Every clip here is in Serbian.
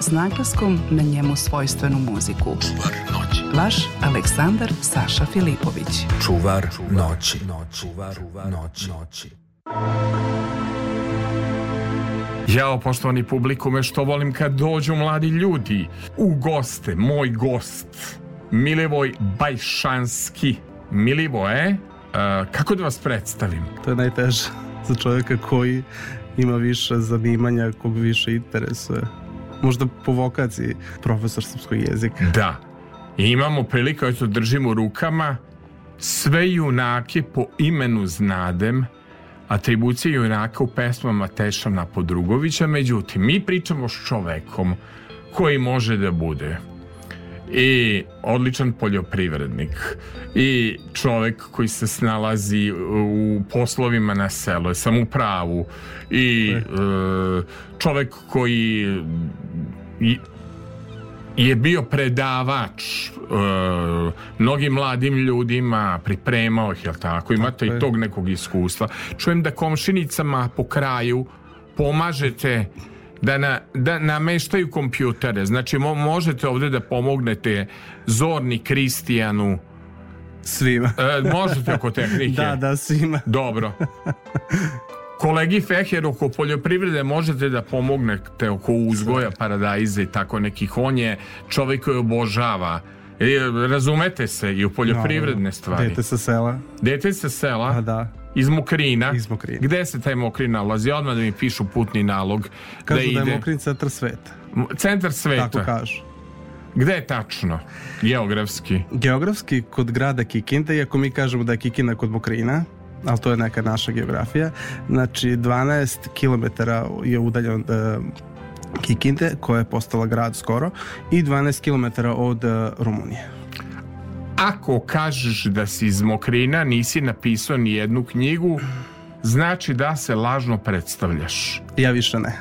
S naglaskom na njemu svojstvenu muziku. Čuvar noći. Vaš Aleksandar Saša Filipović. Čuvar noći. Čuvar noći. Jao, poštovani publikume, što volim kad dođu mladi ljudi u goste, moj gost, Milivoj Bajšanski. Milivoje, uh, kako da vas predstavim? To je najteže za čovjeka koji ima više zanimanja, kog više interesuje. Možda po vokaciji profesor srpskog jezika. Da. I imamo priliku, eto, držim u rukama sve junake po imenu znadem, atribucije junaka u pesmama Tešana Podrugovića, međutim, mi pričamo s čovekom koji može da bude i odličan poljoprivrednik i čovek koji se snalazi u poslovima na selu, je sam u pravu i e, čovek koji je bio predavač uh, mnogim mladim ljudima, pripremao ih, jel tako? Imate tako i tog nekog iskustva. Čujem da komšinicama po kraju pomažete da, na, da nameštaju kompjutere. Znači, mo, možete ovde da pomognete Zorni Kristijanu Svima. e, možete oko tehnike? da, da, svima. Dobro. kolegi Feher oko poljoprivrede možete da pomognete oko uzgoja paradajza i tako nekih. On je čovjek koji obožava e, razumete se i u poljoprivredne stvari. Dete sa sela. Dete sa sela? A da. Iz Mokrina. Iz Mokrina. Gde se taj Mokrin nalazi? Odmah da mi pišu putni nalog. Kažu da, ide... da je Mokrin centar sveta. Centar sveta. Tako kažu. Gde je tačno? Geografski? Geografski kod grada Kikinde, iako mi kažemo da je Kikina kod Mokrina, ali to je neka naša geografija. Znači 12 km je udaljen od uh, Kikinde, koja je postala grad skoro, i 12 km od uh, Rumunije. Ako kažeš da si iz Mokrina, nisi napisao ni jednu knjigu, znači da se lažno predstavljaš. Ja više ne.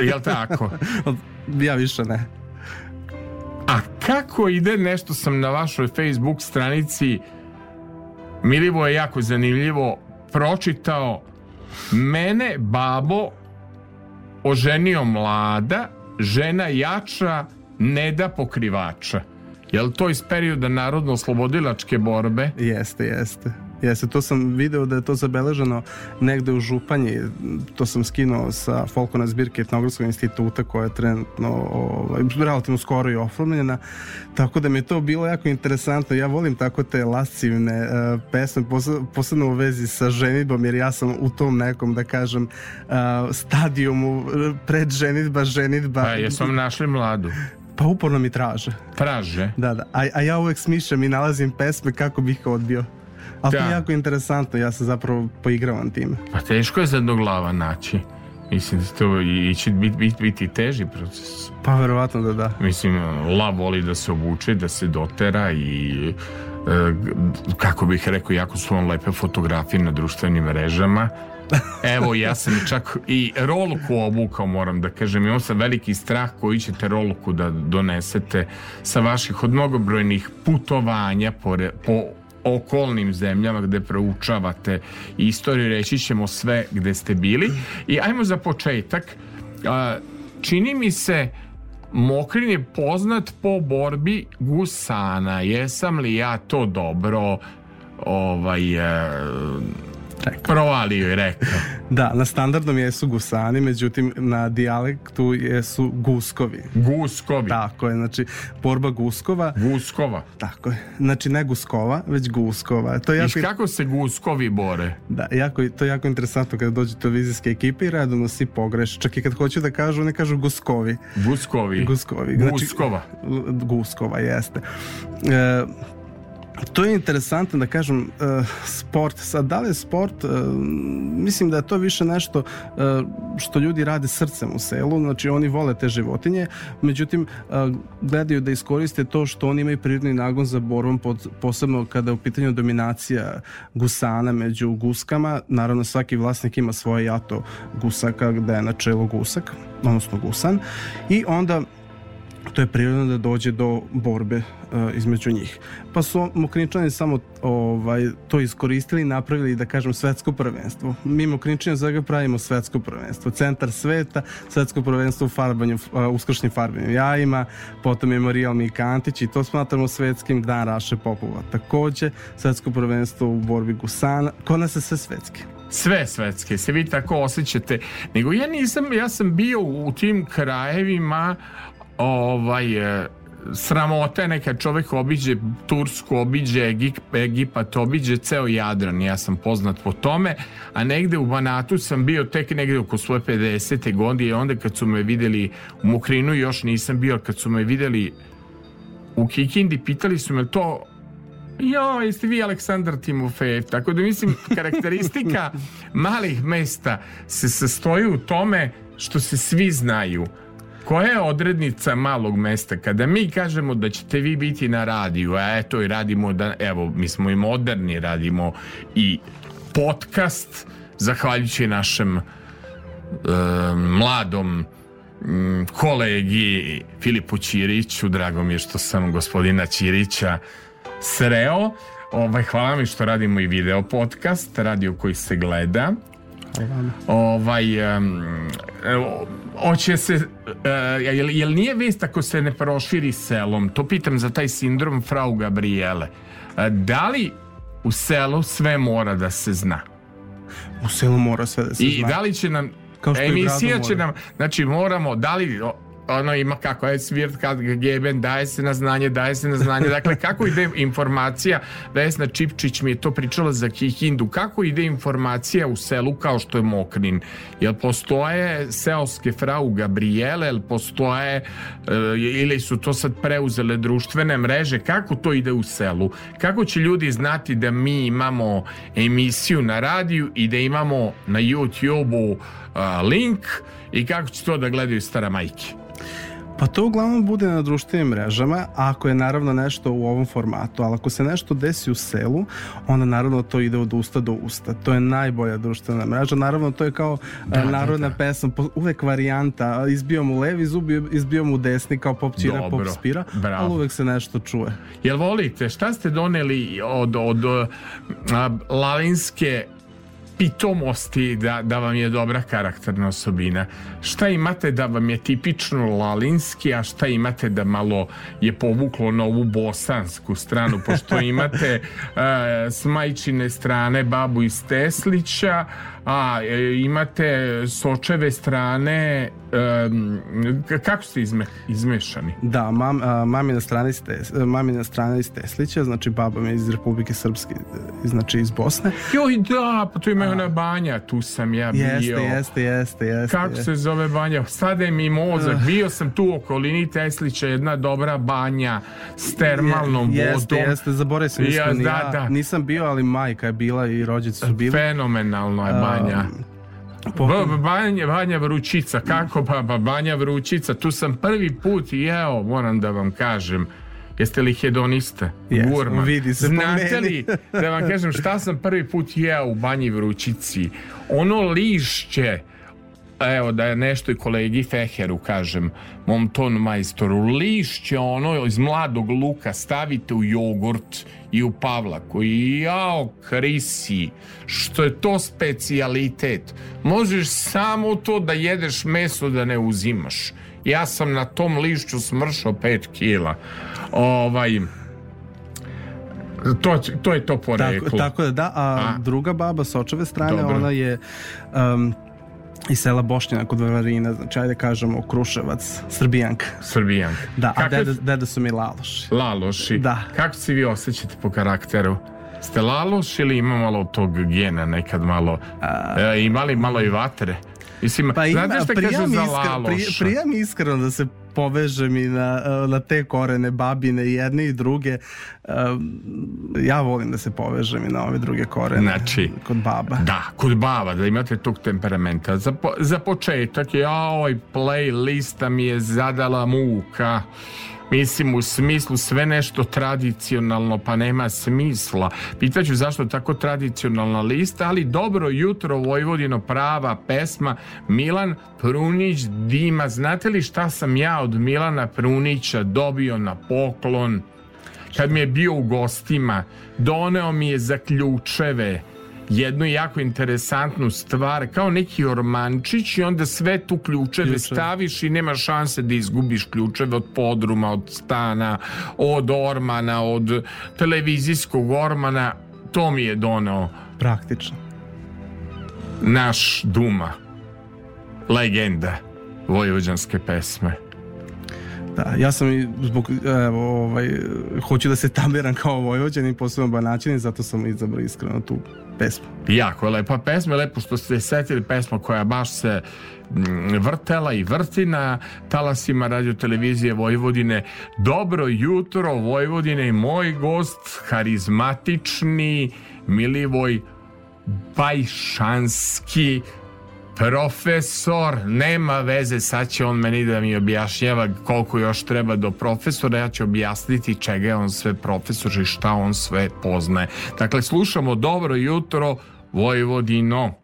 Jel tako? ja više ne. A kako ide, nešto sam na vašoj Facebook stranici Milivo je jako zanimljivo pročitao mene babo oženio mlada žena jača ne da pokrivača je li to iz perioda narodno-oslobodilačke borbe? Jeste, jeste. Jeste, to sam video da je to zabeleženo negde u Županji, to sam skinuo sa folklorne zbirke Etnografskog instituta koja je trenutno ovaj, relativno skoro i oformljena, tako da mi je to bilo jako interesantno. Ja volim tako te lascivne uh, pesme, posebno u vezi sa ženitbom, jer ja sam u tom nekom, da kažem, uh, stadijumu pred ženitba, ženitba. Pa, jesam našli mladu? Pa uporno mi traže. Traže? Da, da. A, a ja uvek smišljam i nalazim pesme kako bih ih odbio. Ali da. to je jako interesantno, ja se zapravo poigravam time. Pa teško je za glava naći. Mislim da to i će biti, biti, biti teži proces. Pa verovatno da da. Mislim, la voli da se obuče, da se dotera i e, kako bih rekao, jako su on lepe fotografije na društvenim mrežama. Evo, ja sam čak i rolku obukao, moram da kažem. Imam sam veliki strah koji ćete rolku da donesete sa vaših od mnogobrojnih putovanja po, po okolnim zemljama gde proučavate istoriju, reći ćemo sve gde ste bili. I ajmo za početak. Čini mi se Mokrin je poznat po borbi gusana. Jesam li ja to dobro ovaj e, rekao. Provalio je rekao. Da, na standardnom jesu gusani, međutim na dijalektu jesu guskovi. Guskovi. Tako je, znači borba guskova. Guskova. Tako je. Znači ne guskova, već guskova. To je jako... Iš kako se guskovi bore? Da, jako, to je jako interesantno kada dođe televizijske ekipe i redovno svi pogreš. Čak i kad hoću da kažu, ne kažu guskovi. Guskovi. Guskovi. Znači, Guskova. Guskova, jeste. E, to je interesantno da kažem uh, sport. Sad, da li je sport, uh, mislim da je to više nešto uh, što ljudi rade srcem u selu, znači oni vole te životinje, međutim gledaju da iskoriste to što oni imaju prirodni nagon za borbom, pod, posebno kada je u pitanju dominacija gusana među guskama, naravno svaki vlasnik ima svoje jato gusaka gde je na čelu gusak, odnosno gusan, i onda to je prirodno da dođe do borbe uh, između njih. Pa su Mokrinčani samo ovaj, to iskoristili i napravili, da kažem, svetsko prvenstvo. Mi Mokrinčani za pravimo svetsko prvenstvo. Centar sveta, svetsko prvenstvo u farbanju, uh, uskršnjim farbanjem jajima, potom Memorial Mika Antić i to smatramo svetskim dan Raše Popova. Takođe, svetsko prvenstvo u borbi gusana. Kod nas je sve svetski sve svetske, se vi tako osjećate. Nego ja nisam, ja sam bio u tim krajevima ovaj, e, sramota je neka čovek obiđe Tursku, obiđe Egip, Egipat, obiđe ceo Jadran, ja sam poznat po tome, a negde u Banatu sam bio tek negde oko svoje 50. godine i onda kad su me videli u Mukrinu još nisam bio, kad su me videli u Kikindi, pitali su me to Jo, jeste vi Aleksandar Timofejev. Tako da mislim, karakteristika malih mesta se sastoji u tome što se svi znaju. Koja je odrednica malog mesta? Kada mi kažemo da ćete vi biti na radiju, a eto i radimo, da, evo, mi smo i moderni, radimo i podcast, zahvaljujući našem e, mladom m, kolegi Filipu Ćiriću, drago mi je što sam gospodina Ćirića sreo. Ovaj, hvala mi što radimo i video podcast, radio koji se gleda. Ovaj, um, hoće se, uh, jel, jel nije vest ako se ne proširi selom? To pitam za taj sindrom Frau Gabriele. Uh, da li u selu sve mora da se zna? U selu mora sve da se I zna. I da li će nam Kao što emisija će nam, znači moramo, da li ono ima kako je svirt kad geben daje se na znanje, daje se na znanje. Dakle, kako ide informacija, Vesna Čipčić mi je to pričala za Kihindu, kako ide informacija u selu kao što je Mokrin? Jel postoje seoske frau Gabriele, jel postoje e, ili su to sad preuzele društvene mreže, kako to ide u selu? Kako će ljudi znati da mi imamo emisiju na radiju i da imamo na YouTube-u link i kako će to da gledaju stara majke? Pa to uglavnom bude na društvenim mrežama, ako je naravno nešto u ovom formatu, ali ako se nešto desi u selu, onda naravno to ide od usta do usta. To je najbolja društvena mreža. Naravno to je kao da, e, narodna da, da. pesma, uvek varijanta, izbio mu levi zub, izbio mu desni kao pop čira, pop spira, bravo. ali uvek se nešto čuje. Jel volite, šta ste doneli od, od a, lalinske pitomosti da, da vam je dobra karakterna osobina. Šta imate da vam je tipično lalinski, a šta imate da malo je povuklo na ovu bosansku stranu, pošto imate uh, s majčine strane babu iz Teslića, a e, imate s očeve strane um, kako ste izme, izmešani? Da, mam, a, mami na strani Stes, mami na strani iz Teslića, znači baba mi iz Republike Srpske, znači iz Bosne. Joj da, pa tu ima ona banja, tu sam ja bio. Jeste, jeste, jeste, jeste. Kako jeste. se zove banja? Sade mi mozak, bio sam tu u okolini Teslića, jedna dobra banja s termalnom je, vodom. Jeste, jeste, zaboravio sam ja, da, da. nisam bio, ali majka je bila i rođice su bili. Fenomenalno je banja. Banja. Um, banja, banja Vrućica, kako baba, Banja Vrućica, tu sam prvi put jeo, moram da vam kažem, Jeste li hedonista? Yes, Gurman. Vidi se Znate li, da vam kažem, šta sam prvi put jeo u banji Vrućici? Ono lišće, evo da je nešto i kolegi Feheru kažem, mom ton majstoru, lišće ono iz mladog luka stavite u jogurt i u pavlaku. I jao krisi što je to specijalitet možeš samo to da jedeš meso da ne uzimaš. Ja sam na tom lišću smršao 5 kila. Ovaj to, to je to poreklo. Tako, tako da da, a, a? druga baba s očeve strane, Dobro. ona je um, iz sela Bošnjana kod Varvarina, znači ajde kažemo Kruševac, Srbijanka. Srbijanka. Da, Kakav... a deda, deda su mi Laloši. Laloši. Da. Kako se vi osjećate po karakteru? Ste Laloš ili ima malo tog gena nekad malo? A... E, imali malo i vatre? Mislim, pa ima, znate šta kažu za Laloša? Mi iskreno da se povežem i na, na te korene babine jedne i druge. Ja volim da se povežem i na ove druge korene. Znači, kod baba. Da, kod baba, da imate tog temperamenta. Za, po, za početak, ja ovaj playlista mi je zadala muka. Mislim, u smislu sve nešto tradicionalno, pa nema smisla. Pitaću zašto tako tradicionalna lista, ali dobro jutro, Vojvodino, prava pesma, Milan Prunić, Dima. Znate li šta sam ja od Milana Prunića dobio na poklon? Kad mi je bio u gostima, doneo mi je zaključeve, jednu jako interesantnu stvar kao neki ormančić i onda sve tu ključeve Ključe. staviš i nema šanse da izgubiš ključeve od podruma, od stana, od ormana, od televizijskog ormana. To mi je donao. Praktično. Naš Duma. Legenda vojvođanske pesme. Da, ja sam i zbog, evo, ovaj, hoću da se tabiram kao vojvođanin, posebno banaćanin, zato sam izabrao iskreno tu pesmu. Jako je lepa pesma, lepo što ste setili pesma koja baš se mm, vrtela i vrti na talasima radio televizije Vojvodine. Dobro jutro Vojvodine i moj gost, harizmatični Milivoj Bajšanski, Profesor, nema veze, sad će on meni da mi objašnjava koliko još treba do profesora, ja ću objasniti čega je on sve profesor i šta on sve poznaje. Dakle, slušamo Dobro jutro, Vojvodino.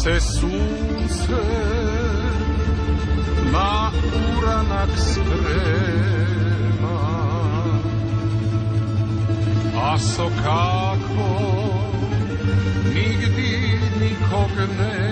Se sunce na uranak sprema A so kako nigdi nikog nema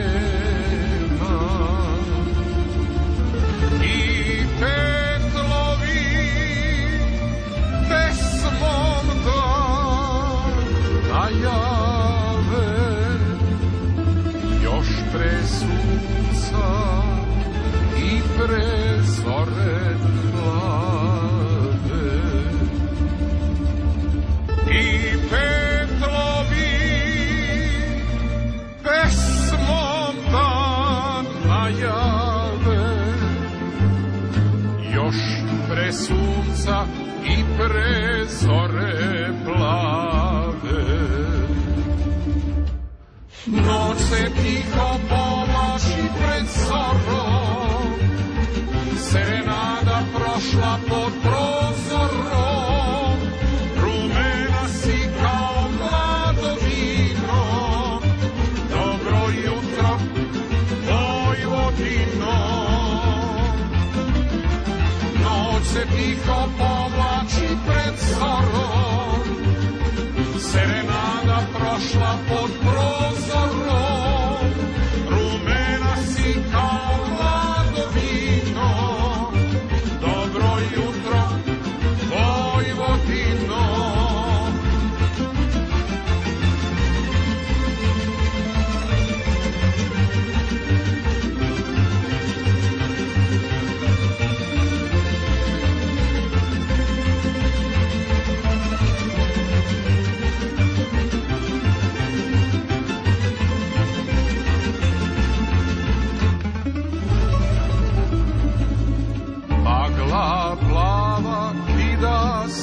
i pre zore mlade. I petlovi pesmom dan najave još pre sunca i pre zore plave. Noć se tiho povlači pred zorom,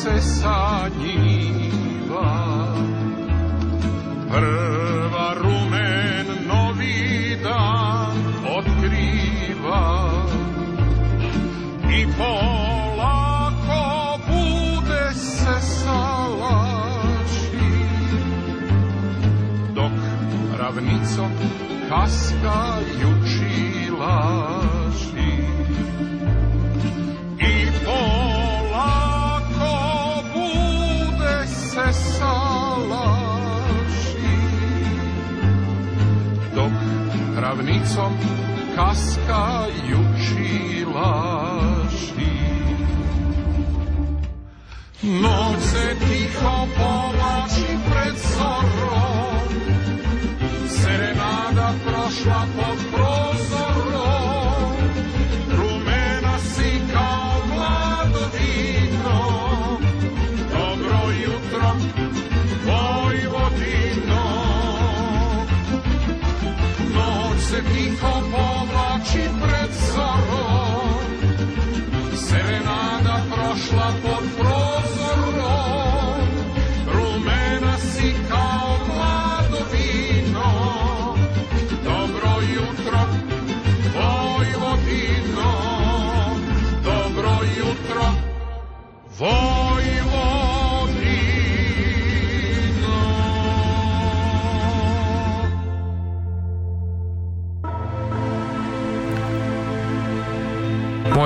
se sa njiva Prva rumen novi dan otkriva I polako bude se salaši. Dok ravnicom kaskaju Yuka,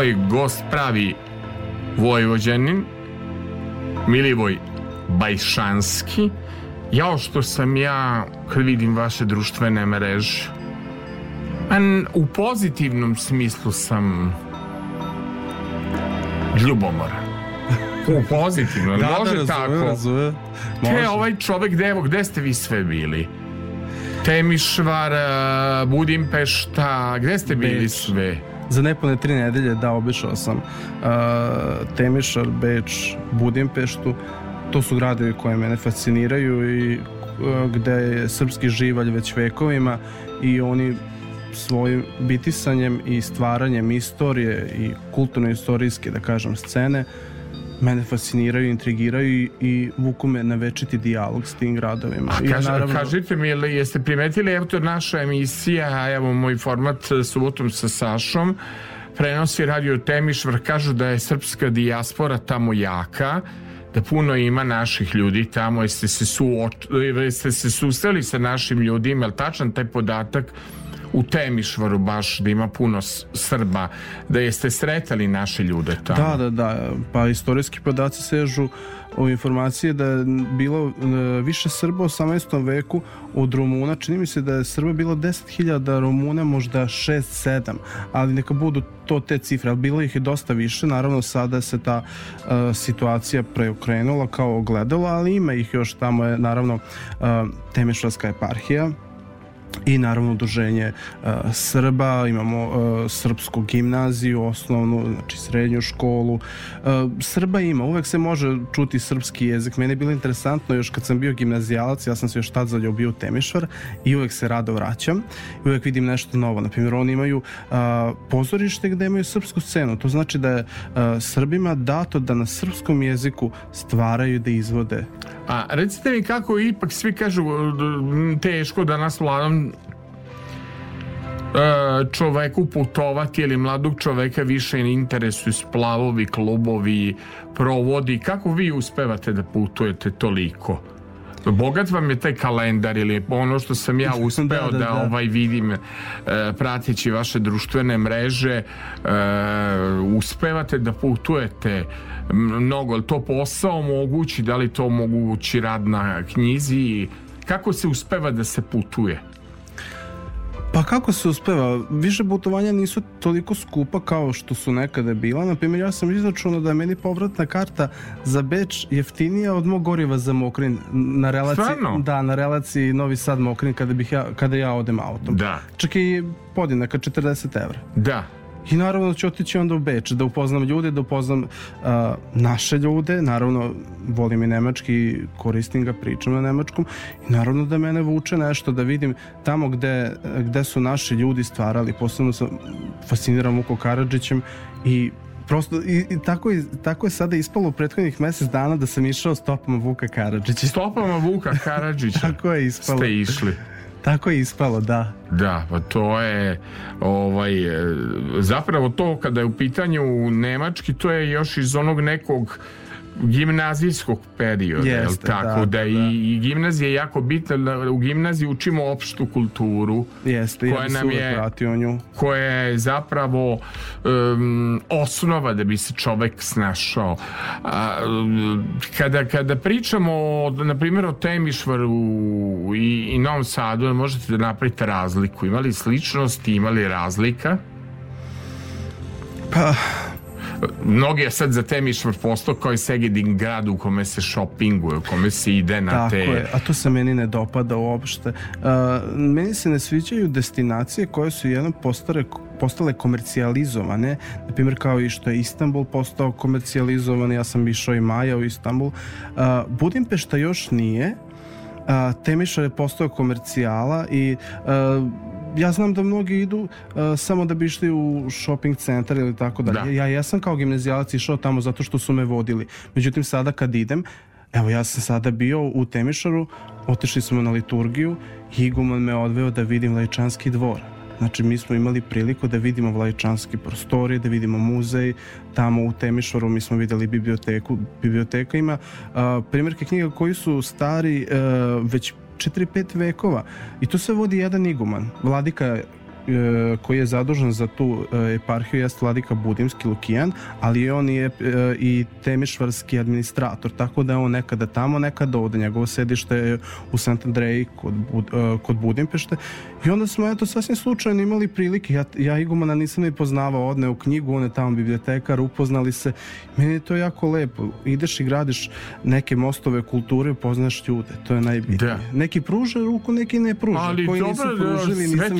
Moj gost pravi Vojvođanin Milivoj Bajšanski Jao što sam ja kad vidim vaše društvene mreže an, u pozitivnom smislu sam ljubomoran u pozitivnom, Da, može da, tako razume. Te Može. ovaj čovek, gde, evo, gde ste vi sve bili? Temišvar, Budimpešta, gde ste bili Beč. sve? Za nepune tri nedelje, da, obišao sam uh, Temišar, Beč, Budimpeštu. To su gradovi koje mene fasciniraju i uh, gde je srpski živalj već vekovima i oni svojim bitisanjem i stvaranjem istorije i kulturno-istorijske, da kažem, scene mene fasciniraju, intrigiraju i, i vuku me na večiti dijalog s tim gradovima. A kaž, naravno- kažite mi, jel, jeste primetili, evo to je naša emisija, evo moj format e, subotom sa Sašom, prenosi radio Temišvar, kažu da je srpska dijaspora tamo jaka, da puno ima naših ljudi tamo, jeste se, suoč, jeste se susreli sa našim ljudima, je tačan taj podatak u Temišvaru baš da ima puno Srba, da jeste sretali naše ljude tamo. Da, da, da. Pa istorijski podaci sežu o informacije da je bilo e, više Srba u 18. veku od Rumuna. Čini mi se da je Srba bilo 10.000, Rumuna možda 6-7, ali neka budu to te cifre, ali bilo ih je dosta više. Naravno, sada se ta e, situacija preokrenula kao ogledalo, ali ima ih još tamo je naravno e, Temišvarska eparhija, i naravno udruženje uh, Srba, imamo uh, srpsku gimnaziju, osnovnu, znači srednju školu. Uh, Srba ima, uvek se može čuti srpski jezik. Meni je bilo interesantno još kad sam bio gimnazijalac, ja sam se još tad zaljubio u Temišvar i uvek se rado vraćam i uvek vidim nešto novo. Naprimjer, oni imaju pozorište gde imaju srpsku scenu. To znači da je Srbima dato da na srpskom jeziku stvaraju da izvode A recite mi kako ipak svi kažu m, teško danas mladom e, čoveku putovati ili mladog čoveka više interesuju splavovi, klubovi, provodi. Kako vi uspevate da putujete toliko? Bogat vam je taj kalendar ili ono što sam ja uspeo da, Da, da, da. ovaj vidim e, prateći vaše društvene mreže e, uspevate da putujete mnogo, ali to posao omogući, da li to omogući rad na knjizi kako se uspeva da se putuje? Pa kako se uspeva? Više putovanja nisu toliko skupa kao što su nekada bila. Na primjer, ja sam izračunao da je meni povratna karta za Beč jeftinija od mog goriva za Mokrin na relaciji Stvarno? da na relaciji Novi Sad Mokrin kada bih ja kada ja odem autom. Da, Čak i podjednaka 40 evra. da. I naravno da ću otići onda u Beč, da upoznam ljude, da upoznam uh, naše ljude, naravno volim i nemački, koristim ga, pričam na nemačkom i naravno da mene vuče nešto, da vidim tamo gde, gde su naši ljudi stvarali, posebno sam fasciniran Vuko Karadžićem i prosto i, i tako, je, tako je sada ispalo u prethodnih mesec dana da sam išao stopama Vuka Karadžića. Stopama Vuka Karadžića Tako je ispalo. ste išli. Tako je ispalo, da. Da, pa to je ovaj, e, zapravo to kada je u pitanju nemački, to je još iz onog nekog gimnazijskog perioda, jel Jeste, tako? da, Da, da. i, i gimnazija je jako bitna, da u gimnaziji učimo opštu kulturu, Jeste, ja Koja se nam je- nju. koja je zapravo um, osnova da bi se čovek snašao. A, kada, kada pričamo, o, na primjer, o Temišvaru i, i Novom Sadu, možete da napravite razliku. Imali sličnosti, imali razlika? Pa, mnogi je sad za Temišvar postao kao i Segedin grad u kome se šopinguje, u kome se ide na Tako te... je, a to se meni ne dopada uopšte. Uh, meni se ne sviđaju destinacije koje su jednom postare, postale komercijalizovane, na primjer kao i što je Istanbul postao komercijalizovan, ja sam išao i Maja u Istanbul. Uh, Budimpešta još nije, uh, Temišvar je postao komercijala i uh, ja znam da mnogi idu uh, samo da bi išli u shopping centar ili tako da. Da. Ja, ja sam kao gimnazijalac išao tamo zato što su me vodili. Međutim, sada kad idem, evo ja sam sada bio u Temišaru, otišli smo na liturgiju i Iguman me odveo da vidim Lajčanski dvor. Znači, mi smo imali priliku da vidimo Vlajčanski prostorije, da vidimo muzej. Tamo u Temišvaru mi smo videli biblioteku. Biblioteka ima uh, primjerke knjiga koji su stari uh, već 4-5 vekova. I to sve vodi jedan iguman. Vladika koji je zadužen za tu e, eparhiju jeste vladika Budimski Lukijan, ali on je e, i temišvarski administrator, tako da je on nekada tamo, nekada ovde. Njegovo sedište je u Sant Andreji kod, Bud- e, kod Budimpešte i onda smo eto sasvim slučajno imali prilike. Ja, ja Igumana nisam ni poznavao, odne u knjigu, on je tamo bibliotekar, upoznali se. Meni je to jako lepo. Ideš i gradiš neke mostove kulture, upoznaš ljude, to je najbitnije. Da. Neki pruže ruku, neki ne pruže. Ali Koji nisu dobro, pružili, sve to.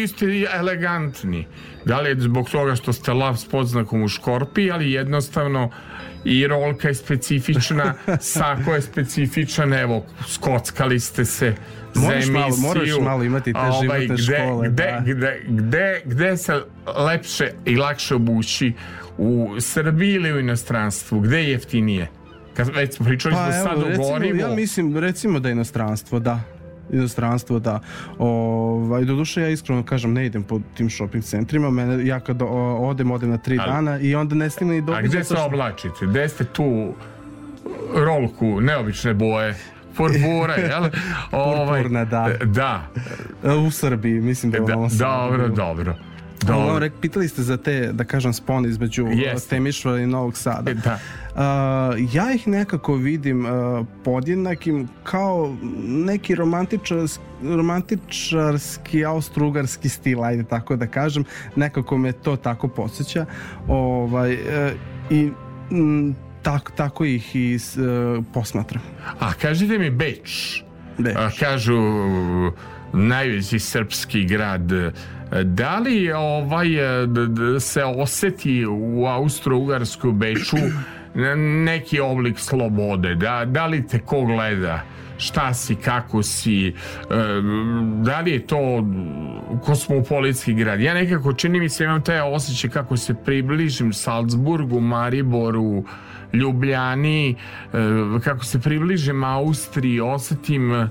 Vi ste elegantni. Da li je zbog toga što ste lav s podznakom u škorpi, ali jednostavno i rolka je specifična, sako je specifičan, evo, skockali ste se za Moraš malo- emisiju. moraš malo imati te životne gde, škole, Gde, da. gde, gde, gde se lepše i lakše obući u Srbiji ili u inostranstvu? Gde je jeftinije? Kad već smo pričali Pa smo evo, sad o recimo, gorivu. ja mislim, recimo da je inostranstvo, da inostranstvo, da. Ovaj, do duše ja iskreno kažem, ne idem po tim shopping centrima, mene, ja kad odem, odem na tri Ali- dana i onda ne stignem ni A dobiti. gde se oblačite? Gde ste tu rolku, neobične boje? Purpura, jel? Purpurna, da. Da, U Srbiji, mislim da je da dobro, dobro. Dobro. Rek, pitali ste za te, da kažem, spone između Jeste. Temišvara i Novog Sada. Da. Uh, ja ih nekako vidim uh, podjednakim kao neki romantičarski, romantičarski austrougarski stil, ajde tako da kažem. Nekako me to tako podsjeća. Ovaj, uh, I mm, tak, tako ih i uh, posmatram. A kažite mi Beč. Beč. A, kažu najveći srpski grad. Da li ovaj d- se oseti u Austro-Ugarsku Beču neki oblik slobode? Da, da li te ko gleda? šta si, kako si, e, da li je to kosmopolitski grad. Ja nekako čini mi se imam taj osjećaj kako se približim Salzburgu, Mariboru, Ljubljani, e, kako se približim Austriji, osetim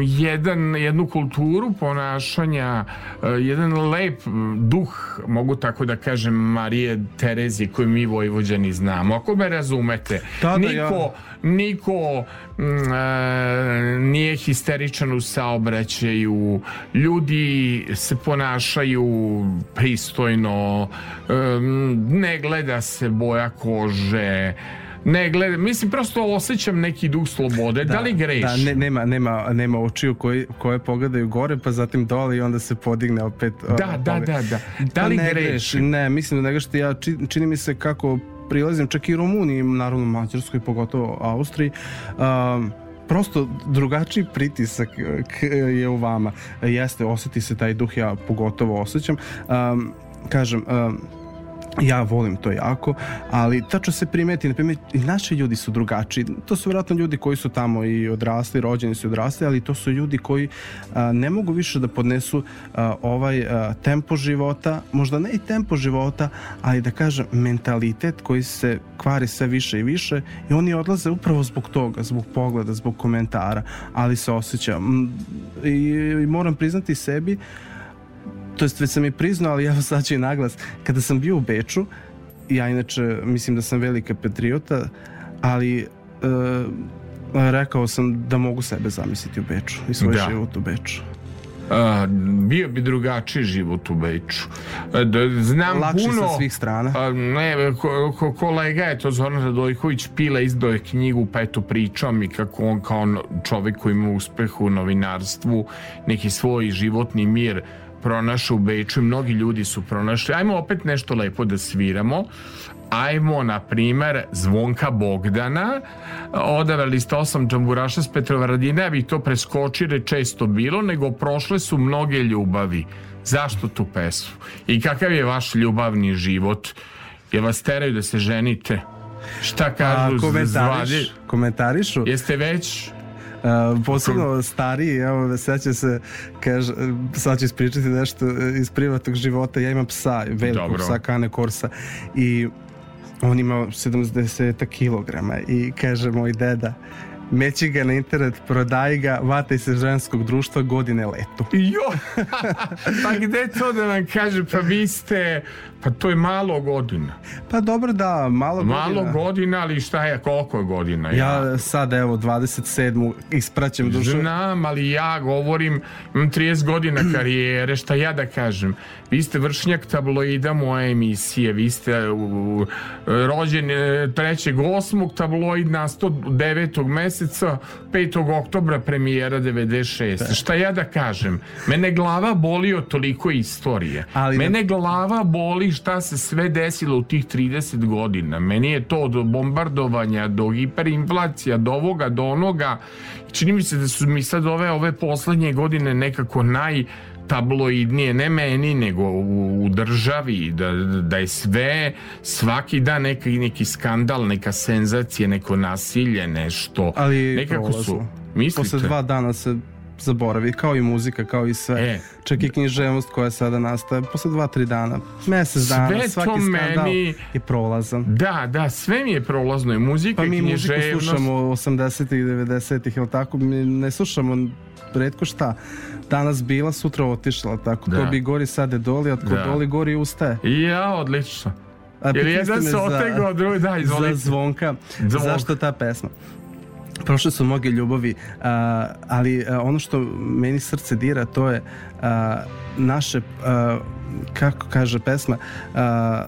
jedan, jednu kulturu ponašanja, e, jedan lep duh, mogu tako da kažem, Marije Terezije koju mi Vojvođani znamo. Ako me razumete, Da, da, niko, ja- niko mm, e, nije histeričan u saobraćaju, ljudi se ponašaju pristojno, e, ne gleda se boja kože, ne gleda, mislim prosto osjećam neki duh slobode, da, li grešim? Da, ne, nema, nema, nema očiju koji, koje pogledaju gore, pa zatim dole i onda se podigne opet. Da, uh, da, da, da. Da Pa li ne grešim? Ne, mislim da ne grešite. Ja či, čini mi se kako prilazim čak i Rumuniji, naravno Mađarskoj, pogotovo Austriji. Um, prosto drugačiji pritisak je u vama. Jeste, osjeti se taj duh, ja pogotovo osjećam. Um, kažem, um, ja volim to jako, ali tačno se primeti, na primjer, i naši ljudi su drugačiji. To su vjerojatno ljudi koji su tamo i odrasli, rođeni su odrasli, ali to su ljudi koji a, ne mogu više da podnesu a, ovaj a, tempo života, možda ne i tempo života, ali da kažem mentalitet koji se kvari sve više i više i oni odlaze upravo zbog toga, zbog pogleda, zbog komentara, ali se osjeća. I, i moram priznati sebi to jest već sam i priznao, ali evo sad ću i naglas. Kada sam bio u Beču, ja inače mislim da sam velika patriota, ali e, rekao sam da mogu sebe zamisliti u Beču i svoj Da. život u Beču. A, bio bi drugačiji život u Beču. Da, znam Lakše puno... sa svih strana. A, ne, ko, ko, kolega je to Zoran Radojković Pila izdao je knjigu pa eto pričao mi kako on kao čovjek koji ima uspeh u novinarstvu neki svoj životni mir pronašao u Beču, mnogi ljudi su pronašli. Ajmo opet nešto lepo da sviramo. Ajmo, na primer, Zvonka Bogdana, odabrali ste osam džamburaša s Petrovaradine, ja bih to je često bilo, nego prošle su mnoge ljubavi. Zašto tu pesmu? I kakav je vaš ljubavni život? Je vas teraju da se ženite? Šta A, kažu komentariš, zvadi? komentarišu. Jeste već Uh, posebno stariji, evo, seća se, kaže, sad ću ispričati nešto iz privatnog života, ja imam psa, velikog Dobro. psa, Kane Korsa, i on ima 70 kilograma i kaže moj deda, meći ga na internet, prodaj ga, vataj se ženskog društva, godine letu. Jo, pa gde to da nam kaže, pa vi ste, pa to je malo godina. Pa dobro da, malo, Malo godina. godina, ali šta je, koliko je godina? Ja sad evo 27. ispraćam dušu. Znam, ali ja govorim, imam 30 godina karijere, šta ja da kažem? Vi ste vršnjak tabloida moje emisije, vi ste u, u, rođen e, 3.8. tabloid na 109. meseca, 5. oktobra premijera 96. Šta ja da kažem? Mene glava boli od toliko istorije. Ali da- Mene glava boli šta se sve desilo u tih 30 godina. Meni je to od bombardovanja do hiperinflacija, do ovoga, do onoga. Čini mi se da su mi sad ove, ove poslednje godine nekako naj tabloidnije, ne meni, nego u, u državi, da, da je sve, svaki dan neki, neki skandal, neka senzacija, neko nasilje, nešto. Ali nekako su, prolazno. mislite? Posle dva dana se zaboravi, kao i muzika, kao i sve. E. Čak i književnost koja sada nastaje, posle dva, tri dana, mesec dana, Sve svaki to skandal meni- je prolazan. Da, da, sve mi je prolazno i muzika Pa i mi muziku književnost. slušamo 80-ih, 90-ih, jel tako? Mi ne slušamo redko šta. Danas bila, sutra otišla, tako? Da. To bi gori sade doli, a tko Da. doli gori ustaje. Ja, odlično. A Jer jedan se za- otegao, drugi, da, za izvolite. zvonka. Zvonk. Zašto ta pesma? Prošle su mnoge ljubavi, a, ali a, ono što meni srce dira to je a, naše, a, kako kaže pesma, a,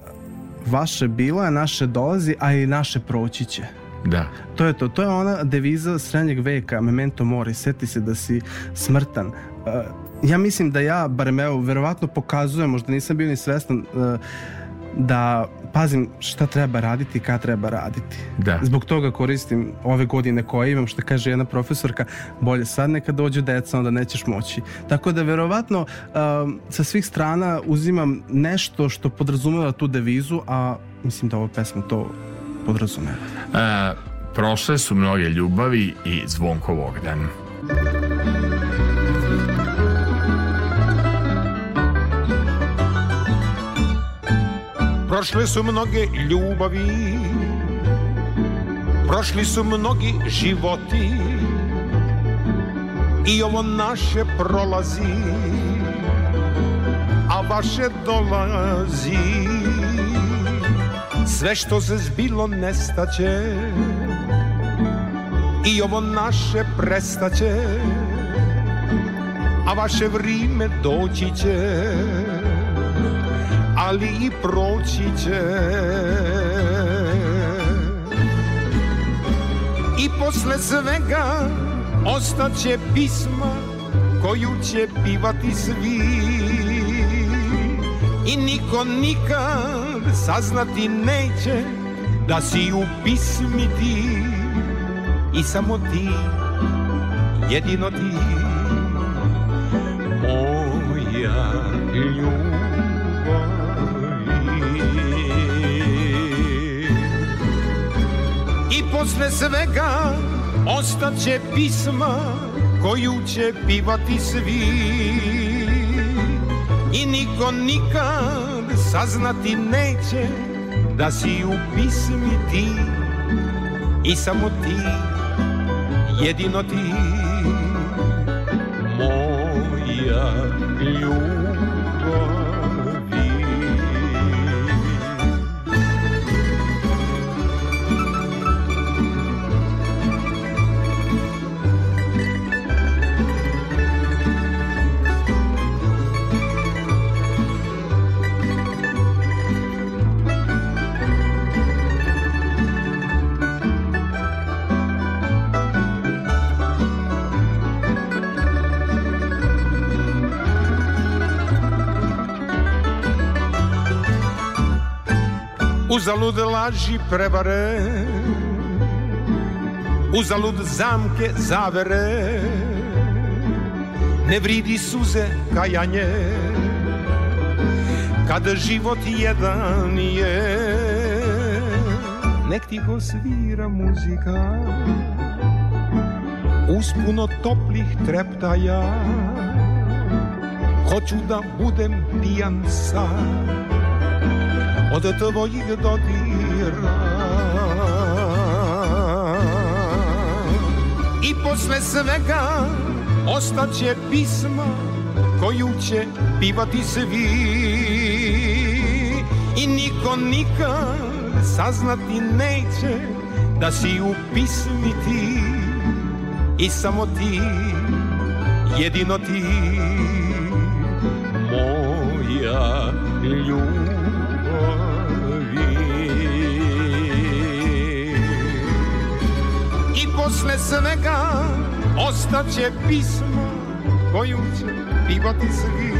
vaše bilo, naše dolazi, a i naše proći će. Da. To je to. To je ona deviza srednjeg veka, memento mori, seti se da si smrtan. Uh, ja mislim da ja, barem evo, verovatno pokazujem, možda nisam bio ni svestan, uh, da pazim šta treba raditi i kad treba raditi. Da. Zbog toga koristim ove godine koje imam, što kaže jedna profesorka, bolje sad neka dođu deca, onda nećeš moći. Tako da verovatno um, sa svih strana uzimam nešto što podrazumeva tu devizu, a mislim da ova pesma to podrazumeva. E, prošle su mnoge ljubavi i Zvonko Bogdan. Prošle su mnoge ljubavi Prošli su mnogi životi. I ovo naše prolazi A vaše dolazi. Sve što se zbilo nestaće I ovo naše prestaće A vaše vrime doći će ali i proći će. I posle svega ostaće pisma koju će pivati svi. I niko nikad saznati neće da si u pismi ti. I samo ti, jedino ti Moja ljubav posle svega ostaće pisma koju će pivati svi. I niko nikad saznati neće da si u pismi ti. I samo ti, jedino ti Moja ljubavi Uzalud laži prevare Uzalud zamke zavere. Ne vridi suze kajanje Kada život jedan je. Nek tiho svira muzika Uz puno toplih treptaja. Hoću da budem pijan sad Od tvojih dodira I posle svega Ostaće pisma Koju će pivati svi. I niko nikad saznati neće Da si u pismi ti. I samo ti Jedino ti Moja ljubavi posle svega Ostaće pismo Koju će pivati svi.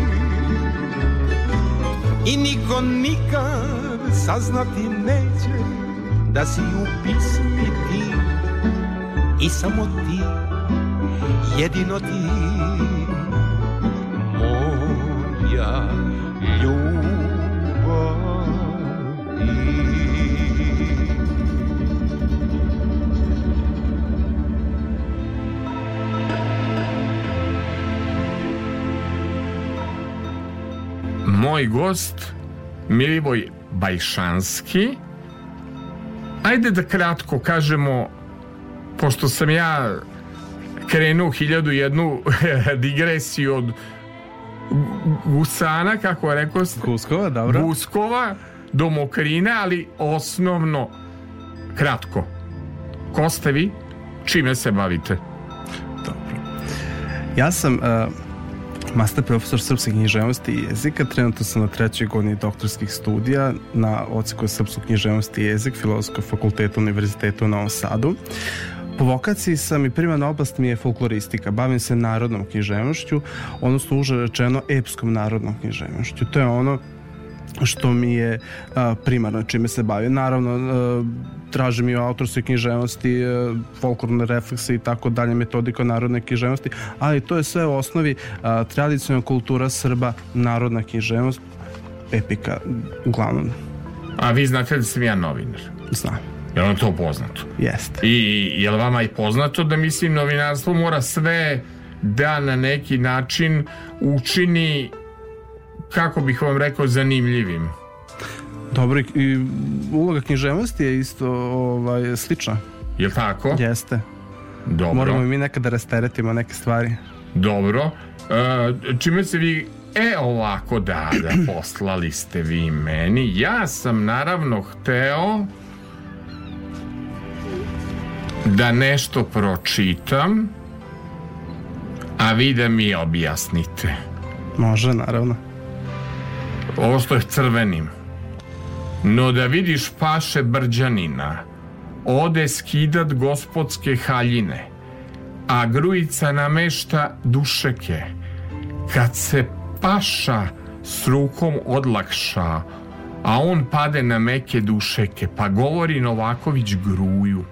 I niko nikad saznati neće Da si u pismi ti. I samo ti Jedino ti Moj gost Milivoj Bajšanski Ajde da kratko kažemo Pošto sam ja krenuo hiljadu jednu digresiju od gusana, kako je rekao ste, Kuskova, dobro. Guskova do Mokrine, ali osnovno kratko. Ko ste vi? Čime se bavite? Ja sam uh, master profesor srpske književnosti i jezika. Trenutno sam na trećoj godini doktorskih studija na oceku srpsku književnost i jezik Filozofskog fakulteta Univerziteta u Novom Sadu. Po vokaciji sam i primarna oblast mi je folkloristika. Bavim se narodnom književnošću, odnosno uže rečeno epskom narodnom književnošću. To je ono što mi je primarno čime se bavim. Naravno, tražim i o autorskoj književnosti, folklorne reflekse i tako dalje, metodika narodne književnosti, ali to je sve u osnovi tradicionalna kultura Srba, narodna književnost, epika, uglavnom, A vi znate da sam ja novinar. znam. Je li vam to poznato? Jeste. I je li vama i poznato da mislim novinarstvo mora sve da na neki način učini kako bih vam rekao zanimljivim. Dobro, i- uloga književnosti je isto ovaj, slična. Je li tako? Jeste. Dobro. Moramo i mi nekada rasteretimo neke stvari. Dobro. E, čime se vi... E, ovako, da, da, poslali ste vi meni. Ja sam naravno hteo da nešto pročitam, a vi da mi objasnite. Može, naravno. Ovo što je crvenim. No da vidiš paše brđanina, ode skidat gospodske haljine, a grujica namešta dušeke. Kad se paša s rukom odlakša, a on pade na meke dušeke, pa govori Novaković gruju.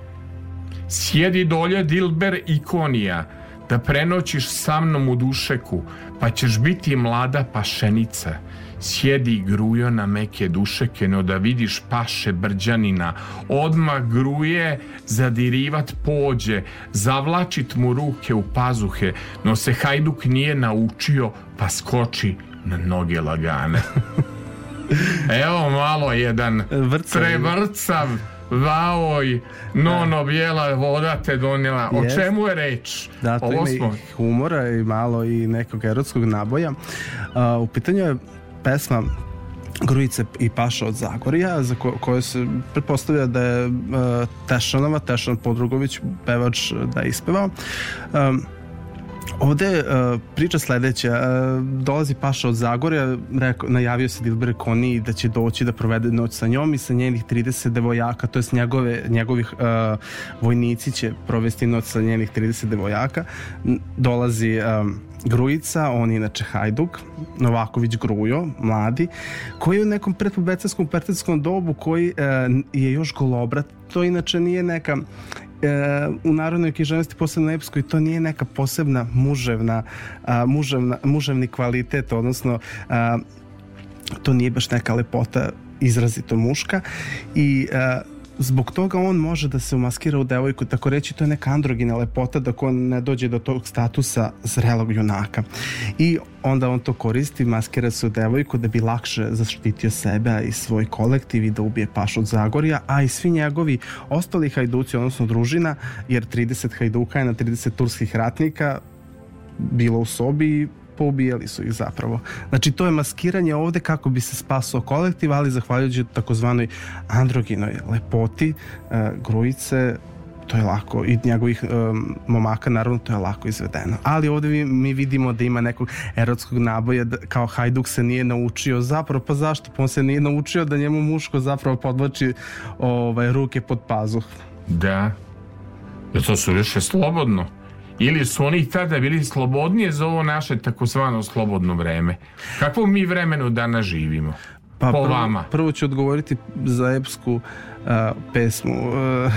Sjedi dolje Dilber Ikonija, da prenoćiš sa mnom u dušeku, pa ćeš biti mlada pašenica. Sjedi grujo na meke dušeke, no da vidiš paše brđanina. Odmah gruje, zadirivat pođe, zavlačit mu ruke u pazuhe, no se hajduk nije naučio, pa skoči na noge lagane. Evo malo jedan Vrcav. prevrcav vaoj, nono bijela voda te donijela. O Jest. čemu je reč? Da, to Ovo ima smo... i humora i malo i nekog erotskog naboja. A, u pitanju je pesma Grujice i Paša od Zagorja, za ko, koju se pretpostavlja da je uh, Tešanova, Tešan Podrugović, pevač, da je ispevao. Um, Ovde uh, priča sledeća. Uh, dolazi Paša od Zagorja, rekao, najavio se Dilber Koni da će doći da provede noć sa njom i sa njenih 30 devojaka, to jest njegove, njegovih uh, vojnici će provesti noć sa njenih 30 devojaka. Dolazi um, Grujica, on je inače Hajduk, Novaković Grujo, mladi, koji je u nekom predpobecerskom partijskom dobu koji e, je još golobrat, to inače nije neka e, u narodnoj književnosti posebno epskoj to nije neka posebna muževna, a, muževna muževni kvalitet odnosno a, to nije baš neka lepota izrazito muška. I a, zbog toga on može da se umaskira u devojku, tako reći to je neka androgina lepota dok on ne dođe do tog statusa zrelog junaka. I onda on to koristi, maskira se u devojku da bi lakše zaštitio sebe i svoj kolektiv i da ubije paš od Zagorja, a i svi njegovi ostali hajduci, odnosno družina, jer 30 hajduka je na 30 turskih ratnika bilo u sobi poubijali su ih zapravo. Znači to je maskiranje ovde kako bi se spasao kolektiv, ali zahvaljujući takozvanoj androginoj lepoti, e, grujice, to je lako i njegovih um, momaka naravno to je lako izvedeno. Ali ovde mi, mi vidimo da ima nekog erotskog naboja da, kao Hajduk se nije naučio zapravo pa zašto? Pa on se nije naučio da njemu muško zapravo podvlači ovaj, ruke pod pazuh. Da. Jer to su više slobodno. Ili su oni tada bili slobodnije za ovo naše takozvano slobodno vreme? Kakvo mi vremenu danas živimo? Pa po prvo, vama. Prvo ću odgovoriti za epsku uh, pesmu. Uh,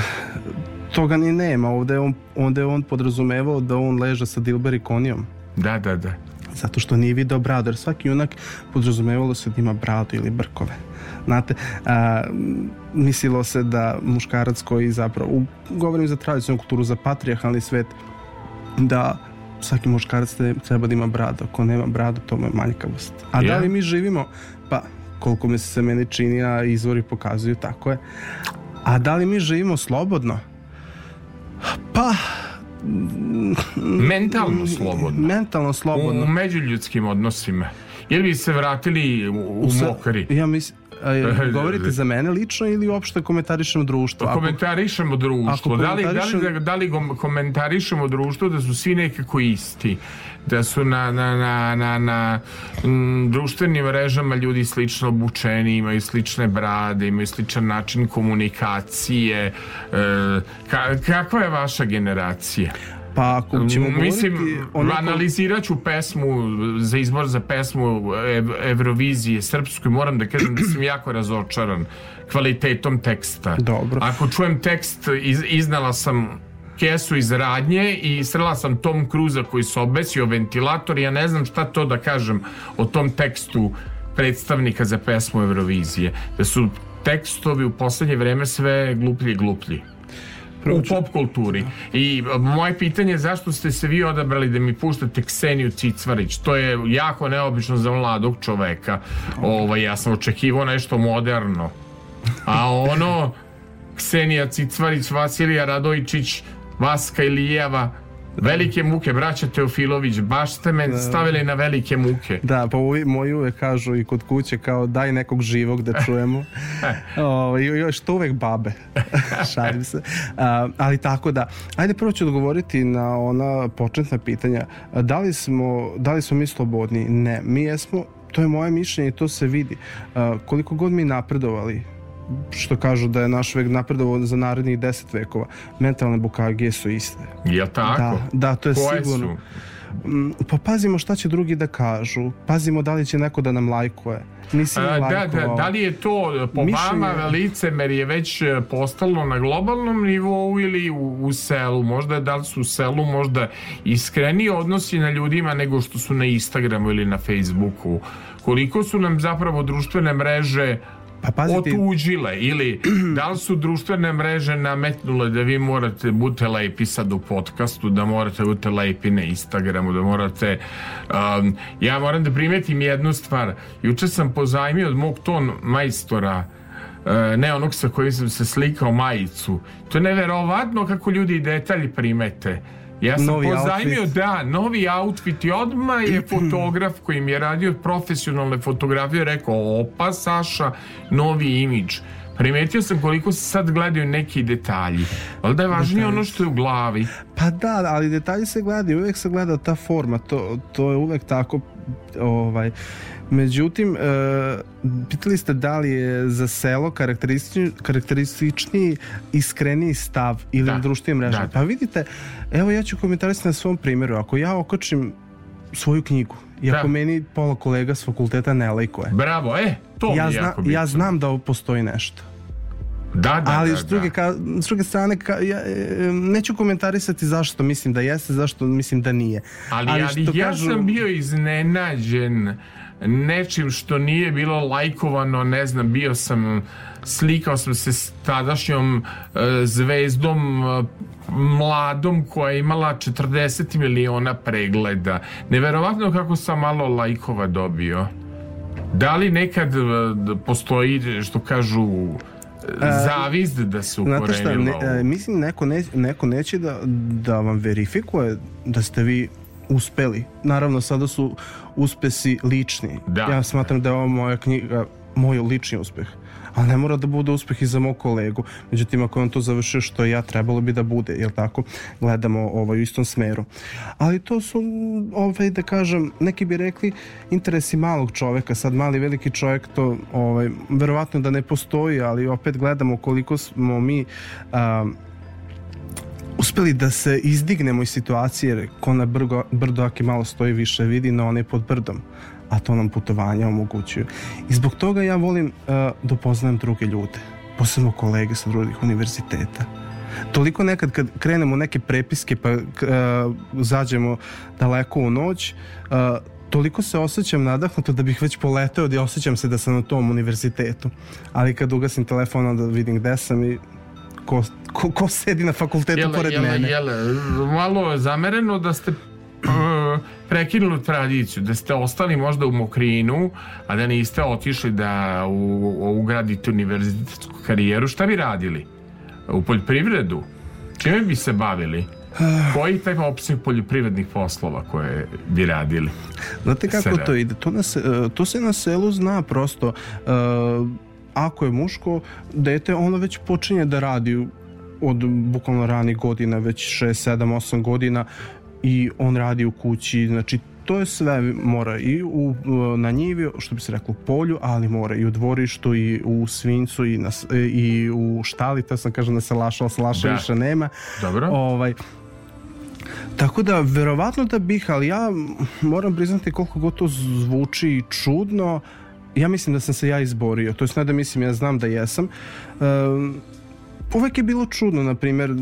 toga ni nema. Ovde je on, ovde je on podrazumevao da on leža sa Dilberi konijom. Da, da, da. Zato što nije video bradu. Jer svaki junak podrazumevalo se da ima bradu ili brkove. Znate, a, mislilo se da muškarac koji zapravo, u, govorim za tradicionalnu kulturu, za patrijarhalni svet, da svaki muškarac treba da ima bradu. Ako nema bradu, to mu je manjkavost. A da Ja. li mi živimo? Pa, koliko mi se meni čini, a izvori pokazuju, tako je. A da li mi živimo slobodno? Pa, Mentalno slobodno. mentalno slobodno. U međuljudskim odnosima. Ili bi se vratili u, u Sa- mokri? Ja mislim, a, govorite za mene lično ili uopšte komentarišemo društvo? Ako- Komentarišemo društvo. ako Da li, da, li, komentarišem- da, li komentarišemo društvo da su svi nekako isti? Da su na, na, na, na, na mm, društvenim mrežama ljudi slično obučeni, imaju slične brade, imaju sličan način komunikacije. E, ka, kakva je vaša generacija? Pa ako ćemo Mislim, govoriti o nekom- analizirat ću pesmu za izbor za pesmu Ev Evrovizije srpsku i moram da kažem da sam jako razočaran kvalitetom teksta. Dobro. Ako čujem tekst, iz, iznala sam kesu iz radnje i srela sam Tom Cruza koji se obesio ventilator i ja ne znam šta to da kažem o tom tekstu predstavnika za pesmu Evrovizije. Da su tekstovi u poslednje vreme sve gluplji i gluplji u pop kulturi. I a, moje pitanje je zašto ste se vi odabrali da mi puštate Kseniju Cicvarić? To je jako neobično za mladog čoveka. Ovaj, ja sam očekivao nešto moderno. A ono, Ksenija Cicvarić, Vasilija Radojičić, Vaska Ilijeva, velike muke, braća Teofilović, baš ste me stavili na velike muke. Da, pa moji uvek kažu i kod kuće kao daj nekog živog da čujemo. o, I još to uvek babe. Šalim se. A, ali tako da, ajde prvo ću odgovoriti na ona početna pitanja. Da li smo, da li smo mi slobodni? Ne, mi jesmo, to je moje mišljenje i to se vidi. A, koliko god mi napredovali, što kažu da je naš vek napredovao za narednih deset vekova, mentalne bukagije su iste. Jel tako? Da, da, to je Koje sigurno. su? Mm, Pa pazimo šta će drugi da kažu. Pazimo da li će neko da nam lajkuje. Nisi A, da, da, da li je to po Mišljenje- vama licemerje već e, postalo na globalnom nivou ili u, u selu? Možda da li su u selu možda iskreniji odnosi na ljudima nego što su na Instagramu ili na Facebooku? Koliko su nam zapravo društvene mreže Pa pazite, otuđile ili da li su društvene mreže nametnule da vi morate budete lepi sad u podcastu, da morate budete lepi na Instagramu, da morate um, ja moram da primetim jednu stvar. Juče sam pozajmio od mog ton majstora uh, ne onog sa kojim sam se slikao majicu. To je neverovatno kako ljudi detalji primete ja sam Novi pozajmio, outfit. da, novi outfit i odmah je fotograf koji mi je radio profesionalne fotografije rekao, opa Saša, novi imidž. Primetio sam koliko se sad gledaju neki detalji. Ali da je važnije ono što je u glavi. Pa da, ali detalji se gledaju, uvek se gleda ta forma, to, to je uvek tako ovaj Međutim, e, pitali ste da li je za selo karakteristični, karakterističniji iskreniji stav ili Da. na društvenim mrežama. Da, da. Pa vidite, evo ja ću komentarisati na svom primjeru. Ako ja okačim svoju knjigu. Iako Da. meni pola kolega s fakulteta ne lajkuje. Bravo, e, to Ja, mi je zna, jako bitno. ja znam da ovo postoji nešto. Da, da, Ali da, s, druge, da. ka, s druge strane ka, ja, e, neću komentarisati zašto mislim da jeste, zašto mislim da nije. Ali, ali, što ja kažu- sam bio iznenađen nečim što nije bilo lajkovano, ne znam, bio sam slikao sam se s tadašnjom e, zvezdom e, mladom koja je imala 40 miliona pregleda. Neverovatno kako sam malo lajkova dobio. Da li nekad e, postoji, što kažu, zavist da se Znate šta, ne, e, mislim neko, ne, neko neće da, da vam verifikuje da ste vi uspeli. Naravno, sada su uspesi lični. Da. Ja smatram da je ovo moja knjiga, moj lični uspeh. Ali ne mora da bude uspeh i za mog kolegu. Međutim, ako je on to završio što je ja, trebalo bi da bude, jel tako? Gledamo ovaj, u istom smeru. Ali to su, ovaj, da kažem, neki bi rekli interesi malog čoveka. Sad mali veliki čovjek to, ovaj, verovatno da ne postoji, ali opet gledamo koliko smo mi a, uspeli da se izdignemo iz situacije, jer ko na brgo, brdo ako malo stoji više vidi, na one pod brdom a to nam putovanja omogućuju. I zbog toga ja volim uh, da upoznajem druge ljude, posebno kolege sa drugih univerziteta. Toliko nekad kad krenemo neke prepiske pa uh, zađemo daleko u noć, uh, toliko se osjećam nadahnuto da bih već poleteo da osjećam se da sam na tom univerzitetu. Ali kad ugasim telefon onda vidim gde sam i ko, ko, ko sedi na fakultetu Jel, pored jel, mene. jel, malo je zamereno da ste prekinuli tradiciju, da ste ostali možda u Mokrinu, a da niste otišli da u, ugradite univerzitetsku karijeru. Šta bi radili? U poljoprivredu? Čime bi se bavili? Koji taj opseg poljoprivrednih poslova koje bi radili? Znate kako Sada. to ide? To, na se, e, to se na selu zna prosto. E, ako je muško dete, ono već počinje da radi od bukvalno ranih godina, već 6, 7, 8 godina i on radi u kući, znači to je sve mora i u, na njivi, što bi se reklo polju, ali mora i u dvorištu i u svincu i, na, s- i u štali, to sam kažem na salašu, ali salaša Da. više nema. Dobro? Ovaj, Tako da, verovatno da bih, ali ja moram priznati koliko god to zvuči čudno, ja mislim da sam se ja izborio. To jest ne da mislim, ja znam da jesam. Um, uvek je bilo čudno, na primjer,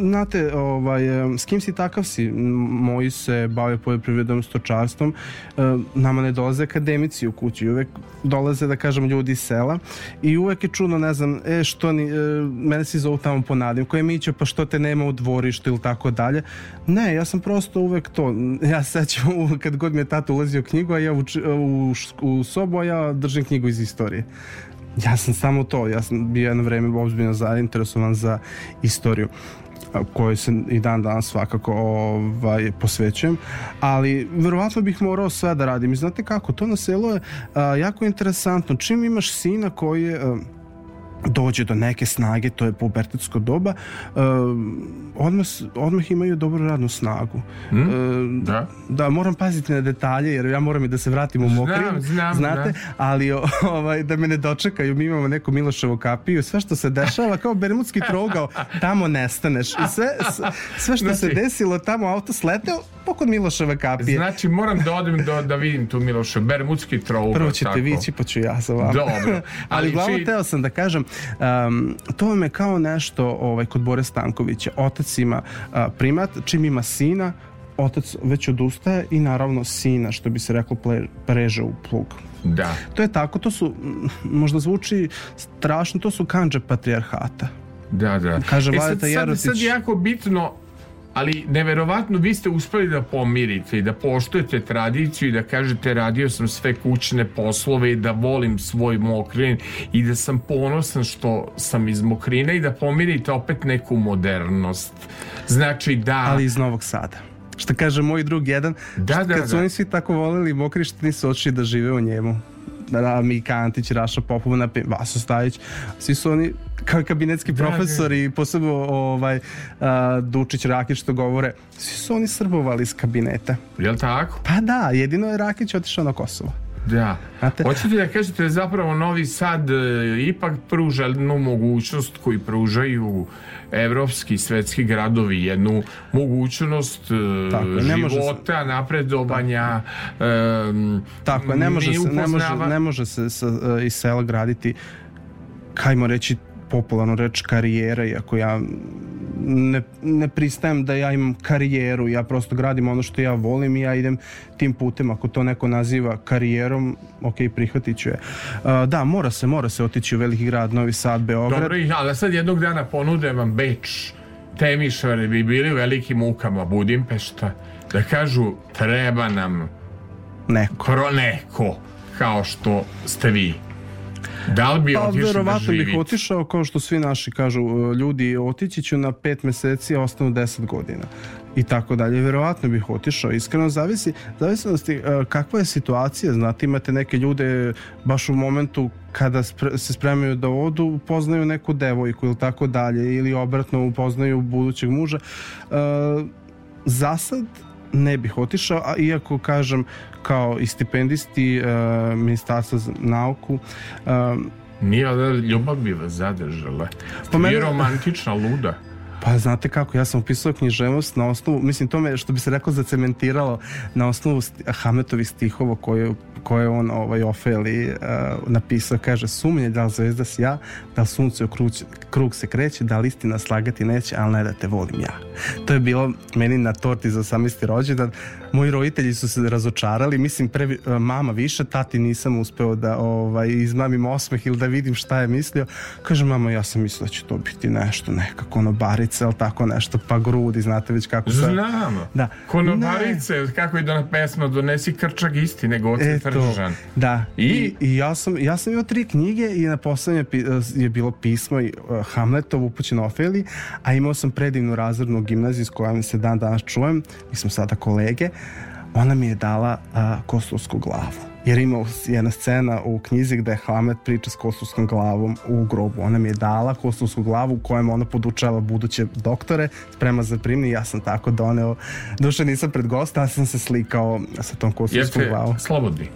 znate, ovaj, s kim si takav si, moji se bave poljoprivredom, stočarstvom, nama ne dolaze akademici u kući, uvek dolaze, da kažem, ljudi iz sela i uvek je čudno, ne znam, e, što ni, e, mene si zovu tamo po nadim, koje Mićo, pa što te nema u dvorištu ili tako dalje. Ne, ja sam prosto uvek to, ja se sećam kad god mi je tata ulazio knjigu, a ja u, u, u sobu, a ja držim knjigu iz istorije. Ja sam samo to, ja sam bio jedno vreme ozbiljno zainteresovan za istoriju a, kojoj se i dan danas svakako ovaj, posvećujem, ali verovatno bih morao sve da radim. I znate kako, to na selu je a, jako interesantno. Čim imaš sina koji je a, dođe do neke snage, to je pubertetsko doba, uh, odmah, odmah imaju dobru radnu snagu. Uh, Da. da, moram paziti na detalje jer ja moram i da se vratim u znam, znate, da. ali o- ovaj, da me ne dočekaju, mi imamo neku Miloševu kapiju, sve što se dešava kao bermudski trogao, tamo nestaneš i sve, sve, što se Znači- desilo, tamo auto sleteo, pokod Miloševe kapije. Znači, moram da odem do, da vidim tu Miloša, Bermudski trougao. Prvo ćete tako. vići pa ću ja za vama. Dobro. Ali, Ali uglavnom či- teo sam da kažem, um, to vam je kao nešto ovaj, kod Bore Stankovića. Otac ima a, primat, čim ima sina, otac već odustaje i naravno sina, što bi se reklo, preže u plug. Da. To je tako, to su, možda zvuči strašno, to su kanđe patrijarhata. Da, da. Kaže e, Vladeta sad, Jerotić- sad je jako bitno ali neverovatno vi ste uspeli da pomirite i da poštujete tradiciju i da kažete radio sam sve kućne poslove i da volim svoj mokrin i da sam ponosan što sam iz mokrine i da pomirite opet neku modernost. Znači da... Ali iz Novog Sada. Što kaže moj drug jedan, Da, da, kad su da. oni svi tako voleli mokri što nisu očili da žive u njemu. Da, da, Mika Antić, Raša Popova, na Vaso Stajić, svi su oni kao kabinetski Da, profesori, posebno ovaj, a, Dučić, Rakić što govore, svi su oni srbovali iz kabineta. Jel tako? Pa da, jedino je Rakić otišao na Kosovo. Da. Znate? Hoćete da kažete da zapravo Novi Sad e, ipak pruža jednu mogućnost koju pružaju evropski svetski gradovi, jednu mogućnost e, Tako je, ne može se- života, napredovanja, Tako ne može se, ne može, ne može se sa, e, iz sela graditi, kajmo reći, popularno reč karijera, iako ja ne, ne pristajem da ja imam karijeru, ja prosto gradim ono što ja volim i ja idem tim putem, ako to neko naziva karijerom, ok, prihvatit ću je. Uh, da, mora se, mora se otići u veliki grad, Novi Sad, Beograd. Dobro, ali sad jednog dana ponude vam Beč, Temišvare bi bili u velikim mukama Budimpešta, da kažu treba nam Neko. kro neko kao što ste vi. Da li bi Pa, otišli da verovatno bih živite? otišao, kao što svi naši kažu e, ljudi, otići ću na pet meseci, a ostanu deset godina i tako dalje. Verovatno bih otišao, iskreno zavisi, zavisnosti e, kakva je situacija, znate, imate neke ljude baš u momentu kada spre- se spremaju da odu, upoznaju neku devojku ili tako dalje, ili obratno upoznaju budućeg muža. E, za sad ne bih otišao, a iako kažem kao i stipendisti e, Ministarstva za nauku e, Nije, ali ljubav bi vas zadržala. Pa mene- romantična luda. Pa znate kako, ja sam upisao književnost na osnovu, mislim to me što bi se reklo zacementiralo na osnovu sti, Hametovih stihova koje, koje on ovaj, Ofeli uh, napisao, kaže sumnje da li zvezda si ja, da sunce u krug, krug se kreće, da li istina slagati neće, ali ne da te volim ja. To je bilo meni na torti za 18. rođendan. Moji roditelji su se razočarali, mislim pre, uh, mama više, tati nisam uspeo da ovaj, izmamim osmeh ili da vidim šta je mislio. Kaže mama, ja sam mislila da će to biti nešto, nekako ono barice, ali tako nešto, pa grudi, znate već kako se... Znam. Da. Konobarice, kako je da pesma donesi krčak istine, goce Eto, tržan. da. I? I, i ja, sam, ja sam imao tri knjige i na poslednje pi- je bilo pismo i, uh, Hamletov upućeno Ofeli, a imao sam predivnu razrednu gimnaziju s kojom se dan danas čujem, mi smo sada kolege, ona mi je dala uh, kosovsku glavu. Jer ima jedna scena u knjizi gde Hamlet priča s kosovskom glavom u grobu. Ona mi je dala kosovsku glavu u kojem ona podučava buduće doktore, sprema za primni. Ja sam tako doneo. Duše nisam pred gosta, ali sam se slikao sa tom kosovskom Jeste glavom. slobodni.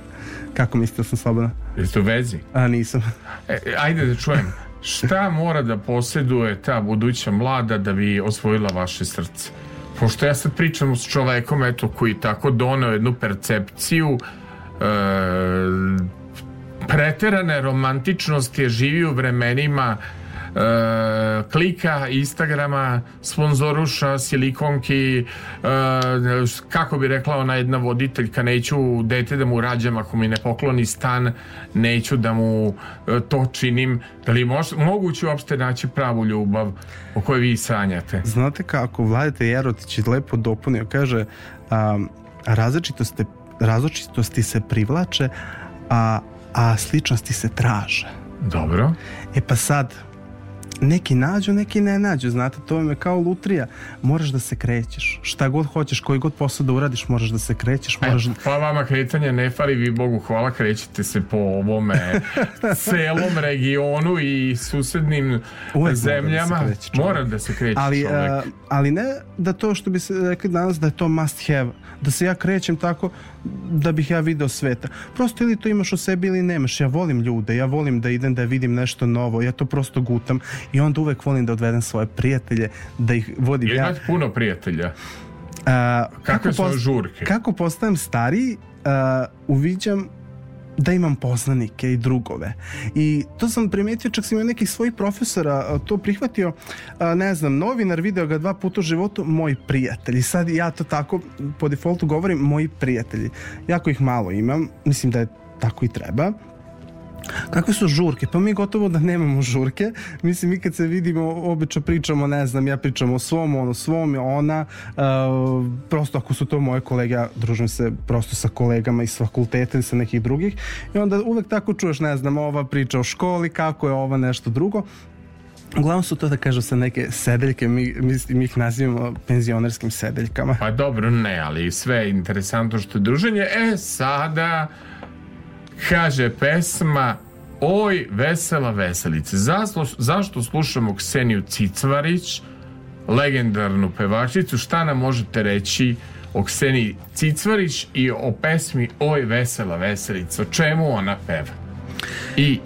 Kako mislite da sam slobodna? Jeste u vezi? A nisam. E, ajde da čujem. Šta mora da posjeduje ta buduća mlada da bi osvojila vaše srce? Pošto ja sad pričam s čovekom eto, koji tako doneo jednu percepciju e, preterane romantičnosti je živi u vremenima klika, Instagrama, sponzoruša, silikonki, e, kako bi rekla ona jedna voditeljka, neću dete da mu rađam ako mi ne pokloni stan, neću da mu e, to činim. Da li mož, moguće uopšte naći pravu ljubav o kojoj vi sanjate? Znate kako, Vladete Jerotić je lepo dopunio, kaže um, različitosti, različitosti se privlače, a, a sličnosti se traže. Dobro. E pa sad, neki nađu, neki ne nađu, znate, to vam je kao lutrija. Moraš da se krećeš. Šta god hoćeš, koji god posao da uradiš, moraš da se krećeš, moraš da... Pa vama kretanja ne fali, vi Bogu hvala, krećete se po ovome celom regionu i susednim Uvek mora da se zemljama. kreće čovek. Mora da se kreće ali, a, ali ne da to što bi se rekli danas da je to must have da se ja krećem tako da bih ja video sveta prosto ili to imaš u sebi ili nemaš ja volim ljude, ja volim da idem da vidim nešto novo, ja to prosto gutam i onda uvek volim da odvedem svoje prijatelje da ih vodim Jer ja puno prijatelja. a, Kakve su žurke? kako postajem stariji a, uviđam da imam poznanike i drugove. I to sam primetio, čak sam imao nekih svojih profesora to prihvatio, ne znam, novinar video ga dva puta u životu, moj prijatelj. I sad ja to tako po defaultu govorim, moji prijatelji. Jako ih malo imam, mislim da je tako i treba. Kakve su žurke? Pa mi gotovo da nemamo žurke. Mislim, mi kad se vidimo, obično pričamo, ne znam, ja pričam o svom, ono svom, ona. Uh, prosto ako su to moje kolege, ja družim se prosto sa kolegama iz fakulteta i sa nekih drugih. I onda uvek tako čuješ, ne znam, ova priča o školi, kako je ova nešto drugo. Uglavnom su to da kažu sa neke sedeljke, mi, mi, mi ih nazivamo penzionerskim sedeljkama. Pa dobro, ne, ali sve je interesantno što je druženje. E, sada kaže pesma Oj, vesela veselice. Zašto, zašto slušamo Kseniju Cicvarić, legendarnu pevačicu? Šta nam možete reći o Kseniji Cicvarić i o pesmi Oj vesela veselica. O čemu ona peva? I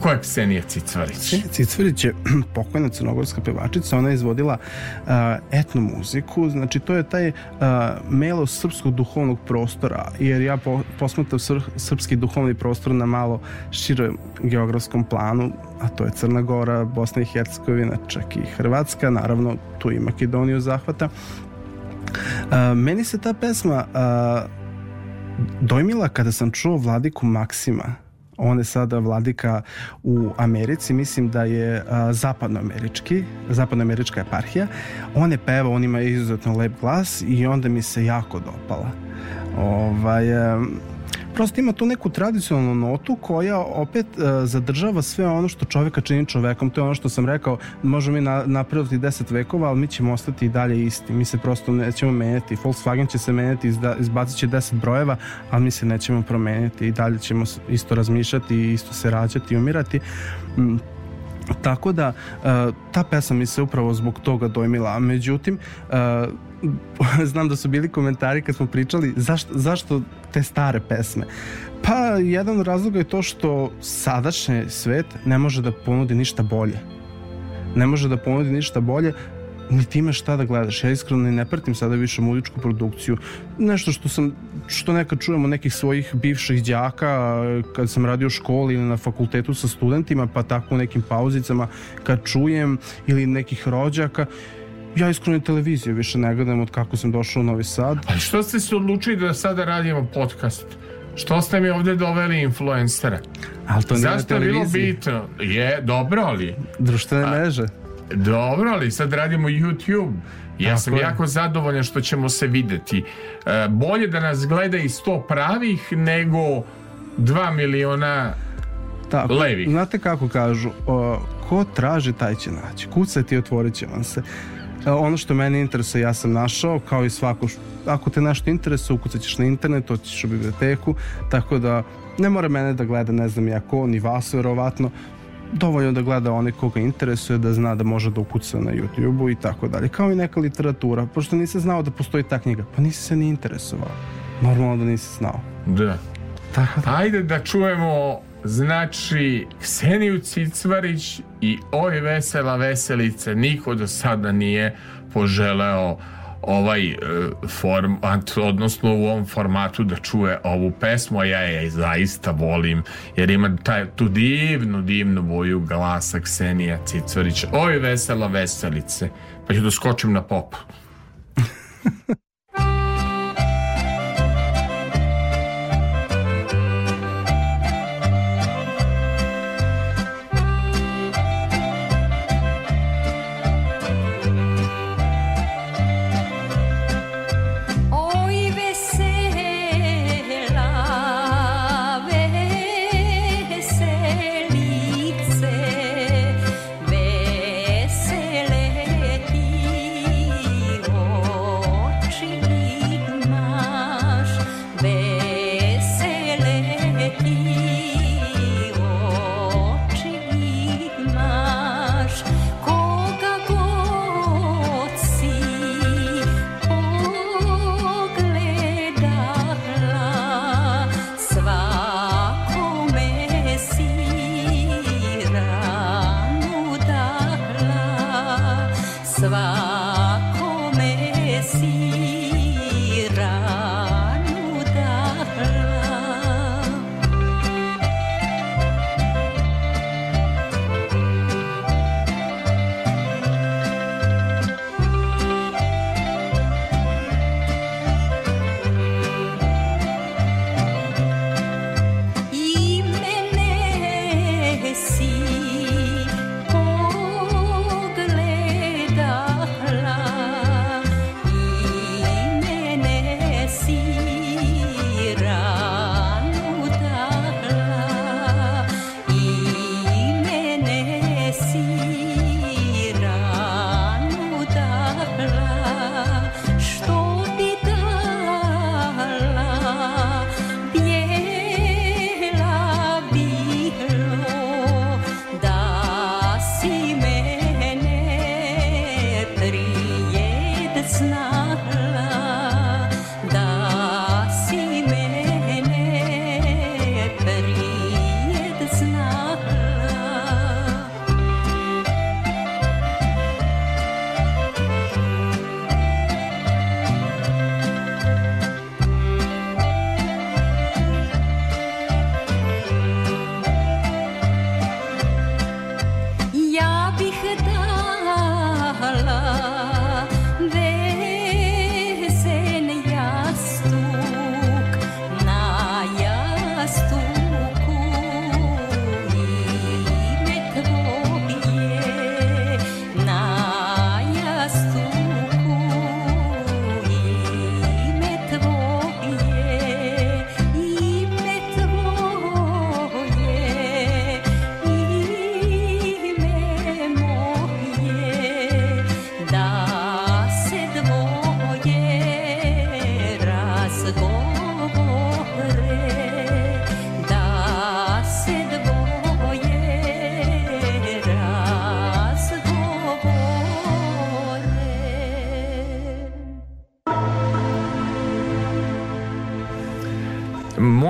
ko je Ksenija Cicvarić? Cicvarić je pokojna crnogorska pevačica, ona je izvodila uh, etno muziku, znači to je taj uh, melo srpskog duhovnog prostora, jer ja po, posmetam sr, srpski duhovni prostor na malo širem geografskom planu, a to je Crna Gora, Bosna i Hercegovina, čak i Hrvatska, naravno tu i Makedoniju zahvata. Uh, meni se ta pesma uh, dojmila kada sam čuo Vladiku Maksima, on je sada vladika u Americi, mislim da je zapadnoamerički, zapadnoamerička eparhija. On je peva, on ima izuzetno lep glas i onda mi se jako dopala. Ovaj, prosto ima tu neku tradicionalnu notu koja opet uh, zadržava sve ono što čoveka čini čovekom. To je ono što sam rekao, možemo mi na, napraviti 10 vekova, ali mi ćemo ostati i dalje isti. Mi se prosto nećemo menjati. Volkswagen će se menjati, izda, izbacit će 10 brojeva, ali mi se nećemo promeniti i dalje ćemo isto razmišljati isto se rađati i umirati. Mm. Tako da, uh, ta pesma mi se upravo zbog toga dojmila. Međutim, uh, znam da su bili komentari kad smo pričali zašto, zašto te stare pesme. Pa jedan razlog je to što sadašnji svet ne može da ponudi ništa bolje. Ne može da ponudi ništa bolje, niti imaš šta da gledaš. Ja iskreno ne pratim sada više muzičku produkciju. Nešto što sam, što nekad čujemo nekih svojih bivših đaka kad sam radio u školi ili na fakultetu sa studentima, pa tako u nekim pauzicama kad čujem ili nekih rođaka ja iskreno televiziju više ne gledam od kako sam došao u Novi Sad. Ali što ste se odlučili da sada radimo podcast? Što ste mi ovde doveli influencera? Ali to nije Zašto na je bilo bitno? Je, dobro ali. Društvene mreže. Dobro, ali sad radimo YouTube. Ja Tako sam je. jako zadovoljan što ćemo se videti. E, bolje da nas gleda i 100 pravih nego 2 miliona Tako, Levih. Znate kako kažu, o, ko traži taj će naći. Kucati i otvorit će vam se. E, ono što mene interesuje ja sam našao, kao i svako, ako te nešto interesuje, ukucat ćeš na internet, otićeš u biblioteku, tako da ne mora mene da gleda ne znam ja ko, ni vas verovatno, dovoljno da gleda one koga interesuje, da zna da može da ukuca na YouTube-u i tako dalje. Kao i neka literatura, pošto nisi znao da postoji ta knjiga, pa nisi se ni interesovao. Normalno da nisi znao. Da. Tako da. Ajde da čujemo znači Kseniju Cicvarić i oj vesela veselice niko do sada nije poželeo ovaj e, format, odnosno u ovom formatu da čuje ovu pesmu, a ja je zaista volim, jer ima taj, tu divnu, divnu boju glasa Ksenija Cicvarić. Oj vesela veselice. Pa ću da skočim na pop.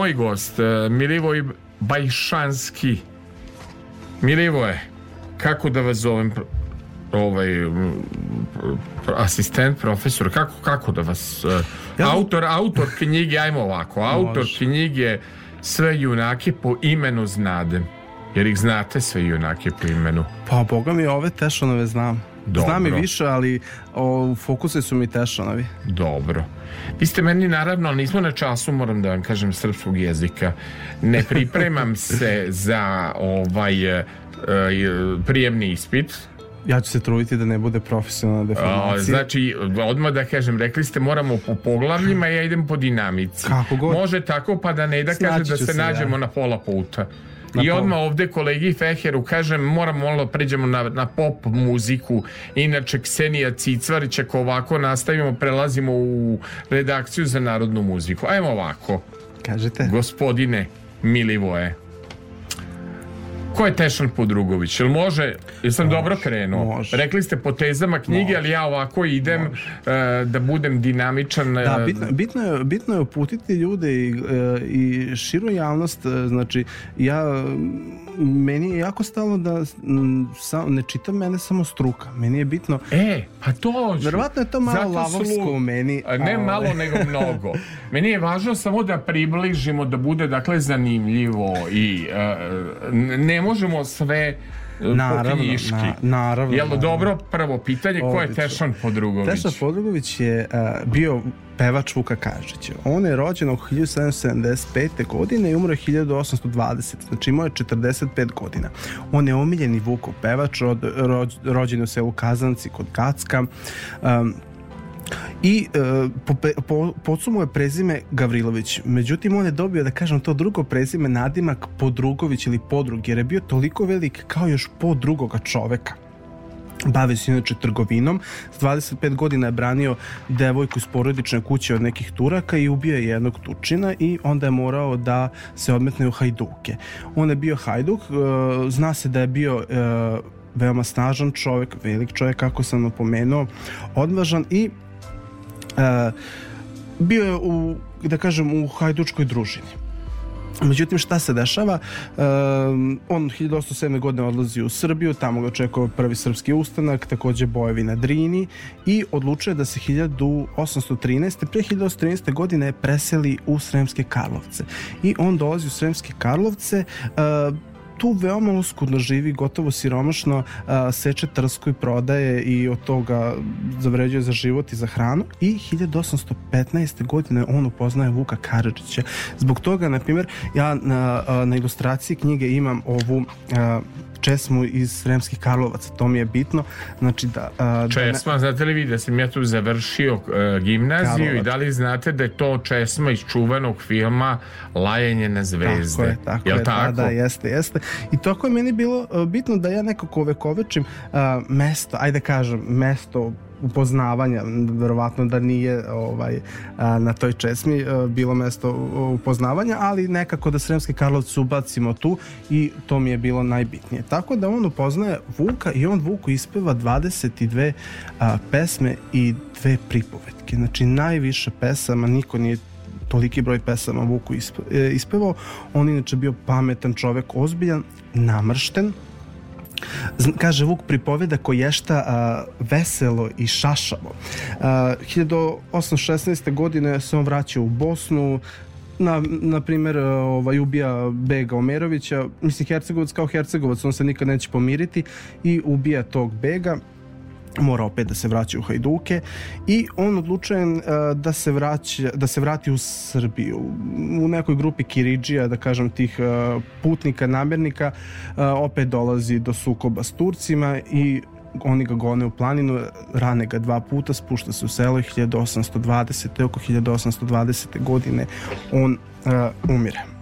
Moj gost, e, Milivoj Bajšanski. Milivoje, kako da vas zovem ovaj asistent, profesor, kako, kako da vas... e, Ja- autor, autor knjige, ajmo ovako, autor Može. knjige Sve junake po imenu znadem. Jer ih znate sve junake po imenu. Pa, boga mi, ove Tešonove znam. Dobro. Znam i više, ali o, u fokusu su mi Tešonovi. Dobro. Vi ste meni naravno, nismo na času, moram da vam kažem, srpskog jezika. Ne pripremam se za ovaj e, e, prijemni ispit. Ja ću se truditi da ne bude profesionalna A, deformacija. znači, odmah da kažem, rekli ste moramo po poglavljima, ja idem po dinamici. Kako god. Može tako, pa da ne da Snaći kaže da se se, nađemo ja. na pola puta. I odmah ovde kolegi Feheru kažem, moramo malo da pređemo na, na pop muziku. Inače, Ksenija Cicvarić, ako ovako nastavimo, prelazimo u redakciju za narodnu muziku. Ajmo ovako, Kažete? gospodine Milivoje. Ko je Tešan Podrugović? Jel može? Jesam dobro krenuo? može. Rekli ste po tezama knjige, ali ja ovako idem e, da budem dinamičan. Da, e, bitno, bitno, je, bitno je uputiti ljude i, e, i širu javnost, znači ja meni je jako stalno da m, sa, ne čita mene samo struka, meni je bitno E, pa to. Verovatno je to malo Zato lavovsko u meni, A Ne ali- malo, nego mnogo. Meni je važno samo da približimo, da bude dakle zanimljivo i n- ne možemo sve Naravno, na- naravno, Jel dobro prvo pitanje, ko je. Tešan Podrugović? Teša Podrugović je a, bio pevač Vuka Karadžića. On je rođen oko 1775. godine i umro je 1820. Znači imao je 45 godina. On je omiljeni Vukov pevač, rođen u selu Kazanci kod Kacka. Um, i e, po, po, pocu mu je prezime Gavrilović. Međutim, on je dobio, da kažem, to drugo prezime nadimak Podrugović ili Podrug, jer je bio toliko velik kao još po drugoga čoveka. Bave se inače trgovinom. S 25 godina je branio devojku iz porodične kuće od nekih Turaka i ubio je jednog Turčina i onda je morao da se odmetne u Hajduke. On je bio Hajduk, e, zna se da je bio e, veoma snažan čovjek, velik čovjek kako sam napomenuo, odvažan i bio je u, da kažem, u hajdučkoj družini. Međutim, šta se dešava? Um, on 1807. godine odlazi u Srbiju, tamo ga očekuje prvi srpski ustanak, takođe bojevi na Drini i odlučuje da se 1813. pre 1813. godine preseli u Sremske Karlovce. I on dolazi u Sremske Karlovce, uh, tu veoma uskudno živi, gotovo siromašno, a, seče trsku i prodaje i od toga zavređuje za život i za hranu i 1815. godine on upoznaje Vuka Karadžića. Zbog toga, na primjer, ja na, na ilustraciji knjige imam ovu a, česmu iz Sremskih Karlovaca, to mi je bitno. Znači da... a, da ne- Česma, znate li vi da sam ja tu završio e, gimnaziju Karlovac. i da li znate da je to česma iz čuvenog filma Lajenje na zvezde? Tako je, tako Jel je, tako? da, da, jeste, jeste. I tako je meni bilo uh, bitno da ja nekako uvekovečim uh, mesto, ajde kažem, mesto upoznavanja, verovatno da nije ovaj na toj česmi a, bilo mesto upoznavanja, ali nekako da Sremske Karlovce ubacimo tu i to mi je bilo najbitnije. Tako da on upoznaje Vuka i on Vuku ispeva 22 a, pesme i dve pripovetke. Znači najviše pesama, niko nije toliki broj pesama Vuku e, ispevao. On inače bio pametan čovek, ozbiljan, namršten. Kaže Vuk pripoveda koješta a, veselo i šašavo. A, 1816. godine se on vraća u Bosnu, na, na primjer, ovaj, ubija Bega Omerovića, mislim Hercegovac kao Hercegovac, on se nikad neće pomiriti i ubija tog Bega mora opet da se vraća u Hajduke i on odlučuje uh, da se vraća da se vrati u Srbiju u nekoj grupi Kiridžija da kažem tih uh, putnika namernika uh, opet dolazi do sukoba s Turcima i oni ga gone u planinu, rane ga dva puta, spušta se u selo i 1820. oko 1820. godine on uh, umire.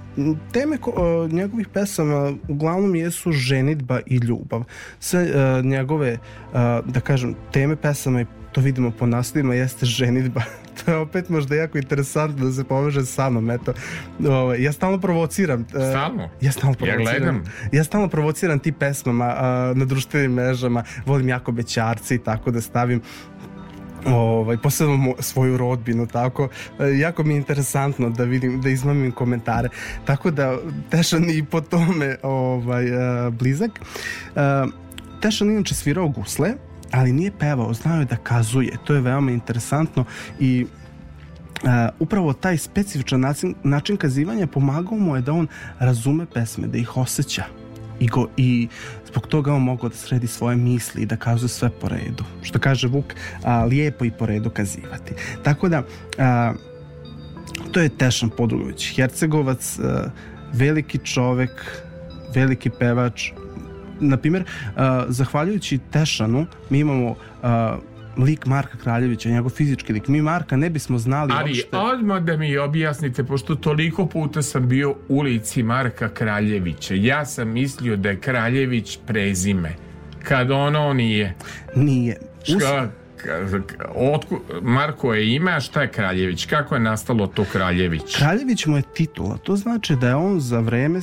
Teme ko, njegovih pesama uglavnom jesu ženitba i ljubav. Sve uh, njegove, uh, da kažem, teme pesama i to vidimo po naslovima, jeste ženitba. to je opet možda jako interesantno da se poveže sa mnom, eto. Ovaj, ja stalno provociram. uh, Stalno? Ja stalno Ja provociram. gledam. Ja stalno provociram ti pesmama a, na društvenim mrežama, volim jako bećarce i tako da stavim ovaj, posebno svoju rodbinu, tako, E, jako mi je interesantno da vidim, da izmamim komentare, tako da Tešan i po tome ovaj, e, blizak. E, Tešan inače svirao gusle, ali nije pevao, znao je da kazuje, to je veoma interesantno i Uh, upravo taj specifičan način, način kazivanja pomagao mu je da on razume pesme, da ih osjeća i, go, i zbog toga on mogao da sredi svoje misli i da kazuje sve po redu. Što kaže Vuk, a, lijepo i po redu kazivati. Tako da, a, to je Tešan Podrugović, Hercegovac, a, veliki čovek, veliki pevač. Na primjer, a, zahvaljujući Tešanu, mi imamo a, lik Marka Kraljevića, njegov fizički lik. Mi Marka ne bismo znali Ali uopšte. odmah da mi objasnite, pošto toliko puta sam bio u ulici Marka Kraljevića, ja sam mislio da je Kraljević prezime, kad ono nije. Nije. Šta, otku, Marko je ime, a šta je Kraljević? Kako je nastalo to Kraljević? Kraljević mu je titula. To znači da je on za vreme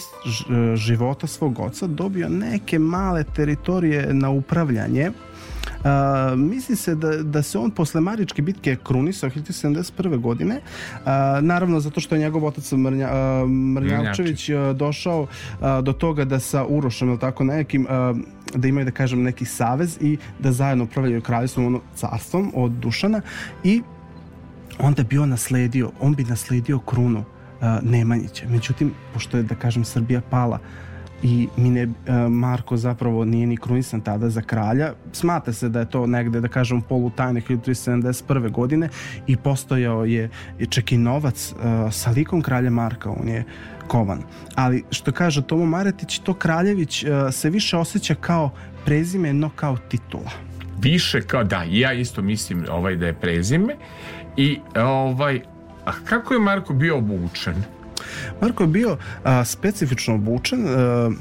života svog oca dobio neke male teritorije na upravljanje. Uh, misli se da, da se on posle Maričke bitke krunisao 1071. godine uh, naravno zato što je njegov otac Mrnja, uh, Mrnjavčević uh, došao uh, do toga da sa Urošem ili tako nekim uh, da imaju da kažem neki savez i da zajedno upravljaju kraljevstvom ono carstvom od Dušana i onda bi on nasledio, on bi nasledio krunu uh, Nemanjića. Međutim, pošto je, da kažem, Srbija pala i Mine, uh, Marko zapravo nije ni krunisan tada za kralja. Smatra se da je to negde, da kažem, polutajne 1371. godine i postojao je, i novac uh, sa likom kralja Marka, on je kovan. Ali, što kaže Tomo Maretić, to Kraljević uh, se više osjeća kao prezime, no kao titula. Više kao da, ja isto mislim ovaj da je prezime i ovaj a kako je Marko bio obučen? Marko je bio a, specifično obučen. A,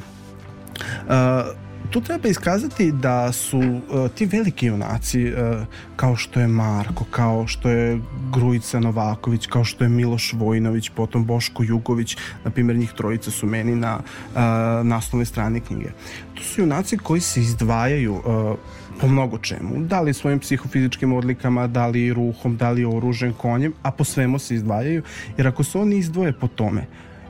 a, tu treba iskazati da su a, ti veliki junaci a, kao što je Marko, kao što je Grujica Novaković, kao što je Miloš Vojnović, potom Boško Jugović, na primjer njih trojica su meni na a, naslovnoj strani knjige. To su junaci koji se izdvajaju a, po mnogo čemu. Da li svojim psihofizičkim odlikama, da li ruhom, da li oružjem, konjem, a po svemu se izdvajaju. Jer ako se oni izdvoje po tome,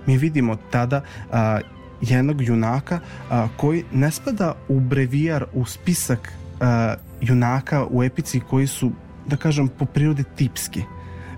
mi vidimo tada a, jednog junaka a, koji ne spada u brevijar, u spisak a, junaka u epici koji su, da kažem, po prirodi tipski.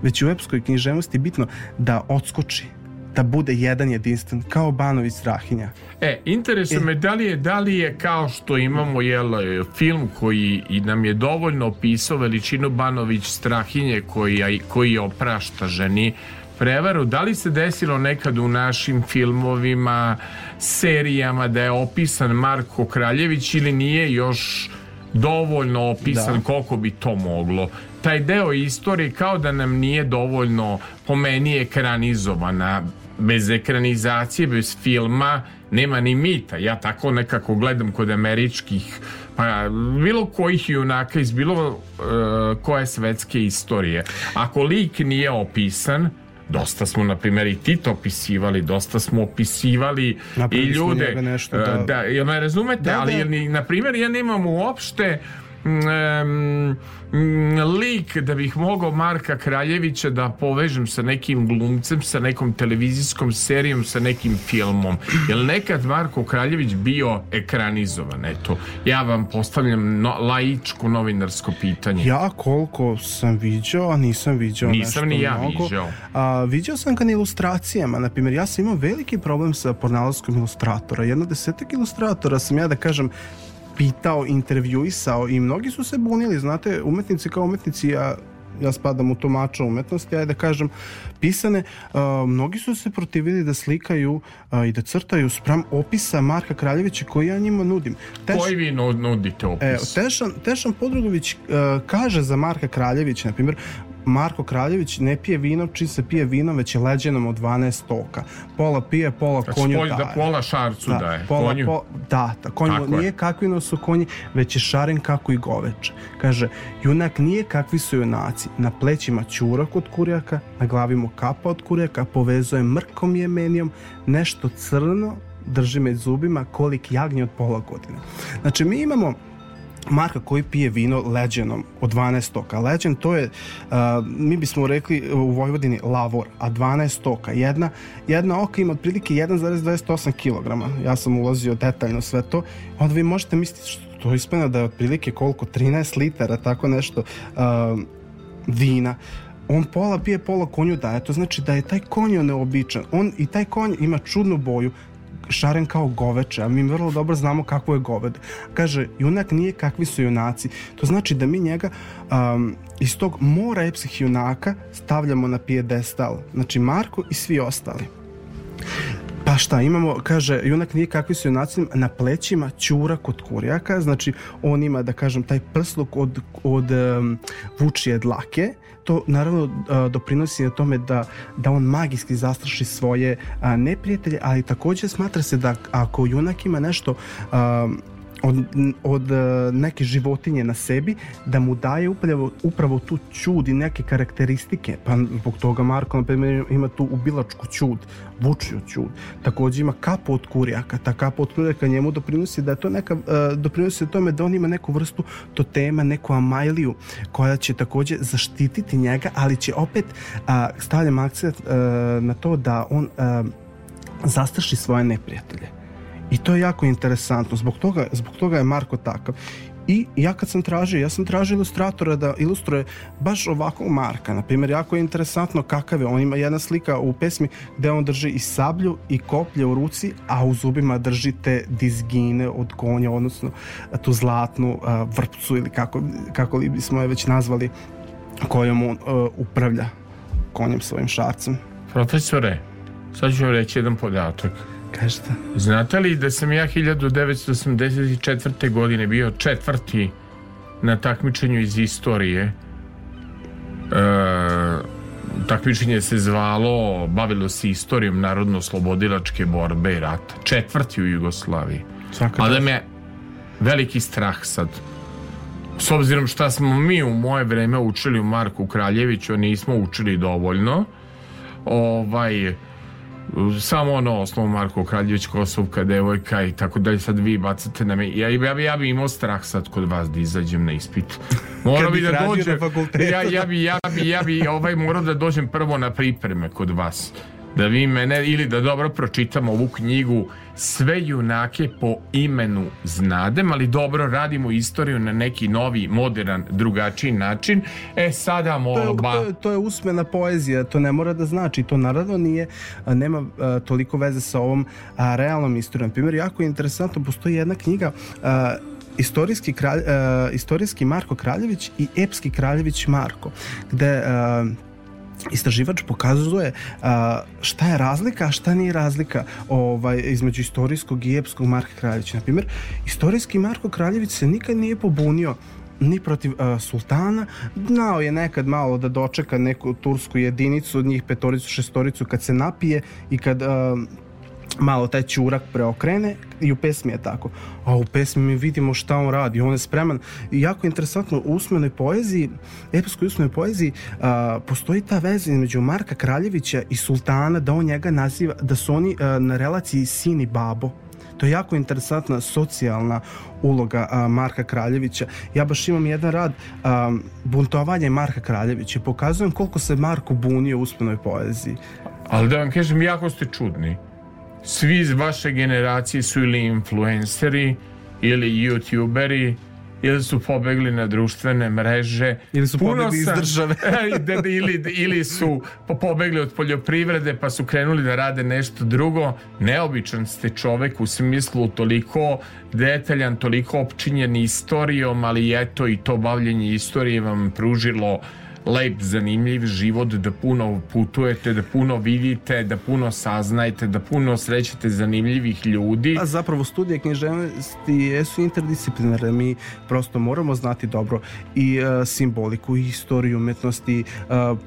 Već u epskoj književnosti je bitno da odskoči, da bude jedan jedinstven, kao Banović Strahinja. E, interesuje me da li je, da li je kao što imamo jel, film koji i nam je dovoljno opisao veličinu Banović Strahinje koji, koji oprašta ženi prevaru, da li se desilo nekad u našim filmovima, serijama da je opisan Marko Kraljević ili nije još dovoljno opisan Da. koliko bi to moglo taj deo istorije kao da nam nije dovoljno po meni ekranizovana bez ekranizacije, bez filma nema ni mita. Ja tako nekako gledam kod američkih pa bilo kojih junaka iz bilo uh, koje svetske istorije. Ako lik nije opisan, dosta smo na primjer i Tito opisivali, dosta smo opisivali i Napravili smo ljude nešto uh, da- da, jel me razumete, Da, ali da. na primjer ja nemam uopšte mm, lik da bih mogao Marka Kraljevića da povežem sa nekim glumcem, sa nekom televizijskom serijom, sa nekim filmom. Jel nekad Marko Kraljević bio ekranizovan? Eto, ja vam postavljam no, laičko novinarsko pitanje. Ja koliko sam viđao, a nisam viđao Nisam nešto ni ja mnogo. viđao. A, viđao sam ga na ilustracijama. Na primjer, ja sam imao veliki problem sa pornalaskom ilustratora. Jedno desetak ilustratora sam ja da kažem pitao, intervjuisao i mnogi su se bunili, znate, umetnici kao umetnici, ja ja spadam u to mača umetnosti, ajde da kažem, pisane, a, mnogi su se protivili da slikaju a, i da crtaju sprem opisa Marka Kraljevića koji ja njima nudim. Teš- Koji vi nu- nudite opis? Evo, Tešan, Tešan Podrugović uh, kaže za Marka Kraljevića, na primjer, Marko Kraljević ne pije vino, či se pije vino, već je leđenom od 12 toka. Pola pije, pola Znači, konju polj- daje. da pola šarcu daje, Pola, konju. Po, da, da, konju Tako je. nije kakvino su konji, već je šaren kako i goveče. Kaže, junak nije kakvi su junaci. Na plećima ćurak od kurjaka, na glavi mu kapa od kurjaka, povezuje mrkom jemenijom, nešto crno, drži me zubima, kolik jagnje od pola godine. Znači, mi imamo Marka koji pije vino leđenom od 12 toka. Leđen to je, uh, mi bismo rekli u Vojvodini lavor, a 12 toka. Jedna, jedna oka ima otprilike 1,28 kg. Ja sam ulazio detaljno sve to. Onda vi možete misliti što to ispana da je otprilike koliko? 13 litara, tako nešto uh, vina on pola pije, pola konju daje. To znači da je taj konj neobičan. On i taj konj ima čudnu boju šaren kao goveče, a mi vrlo dobro znamo kako je goved. Kaže, junak nije kakvi su junaci. To znači da mi njega um, iz tog mora epskih junaka stavljamo na pijedestal. Znači Marko i svi ostali. Pa šta, imamo, kaže, junak nije kakvi su junaci, na plećima ćura kod kurjaka, znači on ima, da kažem, taj prsluk od, od um, vučije dlake, to naravno doprinosi na tome da, da on magijski zastraši svoje neprijatelje, ali takođe smatra se da ako junak ima nešto od, od e, neke životinje na sebi da mu daje upravo, upravo tu čud i neke karakteristike. Pa zbog toga Marko na primjer ima tu ubilačku čud vučiju čud takođe ima kapu od kurjaka. Ta kapa od kurjaka njemu doprinosi da je to neka uh, doprinosi tome da on ima neku vrstu totema neku amajliju koja će takođe zaštititi njega ali će opet uh, stavljam akcent uh, na to da on uh, zastraši svoje neprijatelje I to je jako interesantno. Zbog toga, zbog toga je Marko takav. I ja kad sam tražio, ja sam tražio ilustratora da ilustruje baš ovakvog Marka. Na primjer, jako je interesantno kakav je. On ima jedna slika u pesmi gde on drži i sablju i koplje u ruci, a u zubima drži te dizgine od konja, odnosno tu zlatnu vrpcu ili kako, kako li bismo je već nazvali kojom on a, upravlja konjem svojim šarcem. Profesore, sad ću vam reći jedan podatak. Kažete? Znate li da sam ja 1984. godine bio četvrti na takmičenju iz istorije? E, takmičenje se zvalo, bavilo se istorijom narodno-slobodilačke borbe i rata. Četvrti u Jugoslaviji. Svaka A da me veliki strah sad. S obzirom šta smo mi u moje vreme učili u Marku Kraljeviću, nismo učili dovoljno, ovaj, samo ono osnovu Marko Kraljević, Kosovka, devojka i tako dalje, sad vi bacate na me. Ja, ja, bi, ja bi imao strah sad kod vas da izađem na ispit. Morao Kad bi da dođem, ja, ja bi, ja bi, ja bi ovaj, morao da dođem prvo na pripreme kod vas. Da vi mene, ili da dobro pročitam ovu knjigu sve junake po imenu znadem, ali dobro radimo istoriju na neki novi, modern, drugačiji način. E sada to je, molba... to, je, to je usmena poezija, to ne mora da znači, to naravno nije, nema a, toliko veze sa ovom a, realnom istorijom. Primjer, jako je interesantno, postoji jedna knjiga a, istorijski, kralj, istorijski Marko Kraljević i epski Kraljević Marko, gde istraživač pokazuje a, šta je razlika, a šta nije razlika ovaj, između istorijskog i epskog Marka Kraljevića. Na primjer, istorijski Marko Kraljević se nikad nije pobunio ni protiv uh, sultana, znao je nekad malo da dočeka neku tursku jedinicu, njih petoricu, šestoricu kad se napije i kad uh, malo taj čurak preokrene i u pesmi je tako. A u pesmi mi vidimo šta on radi. On je spreman. I jako interesantno, u usmenoj poeziji, epskoj usmenoj poeziji, a, postoji ta veza između Marka Kraljevića i sultana, da on njega naziva, da su oni a, na relaciji sin i babo. To je jako interesantna socijalna uloga a, Marka Kraljevića. Ja baš imam jedan rad a, buntovanje Marka Kraljevića. Pokazujem koliko se Marko bunio u usmenoj poeziji. Ali da vam kažem, jako ste čudni. Svi iz vaše generacije su ili influenceri, ili youtuberi, ili su pobegli na društvene mreže. Ili su Puno pobegli iz sam- države. E, ili, ili su po- pobegli od poljoprivrede pa su krenuli da rade nešto drugo. Neobičan ste čovek u smislu toliko detaljan, toliko opčinjen istorijom, ali eto i to bavljenje istorije vam pružilo lep, zanimljiv život, da puno putujete, da puno vidite, da puno saznajete, da puno srećete zanimljivih ljudi. A zapravo studije književnosti jesu interdisciplinarne. Mi prosto moramo znati dobro i e, simboliku i istoriju umetnosti. E,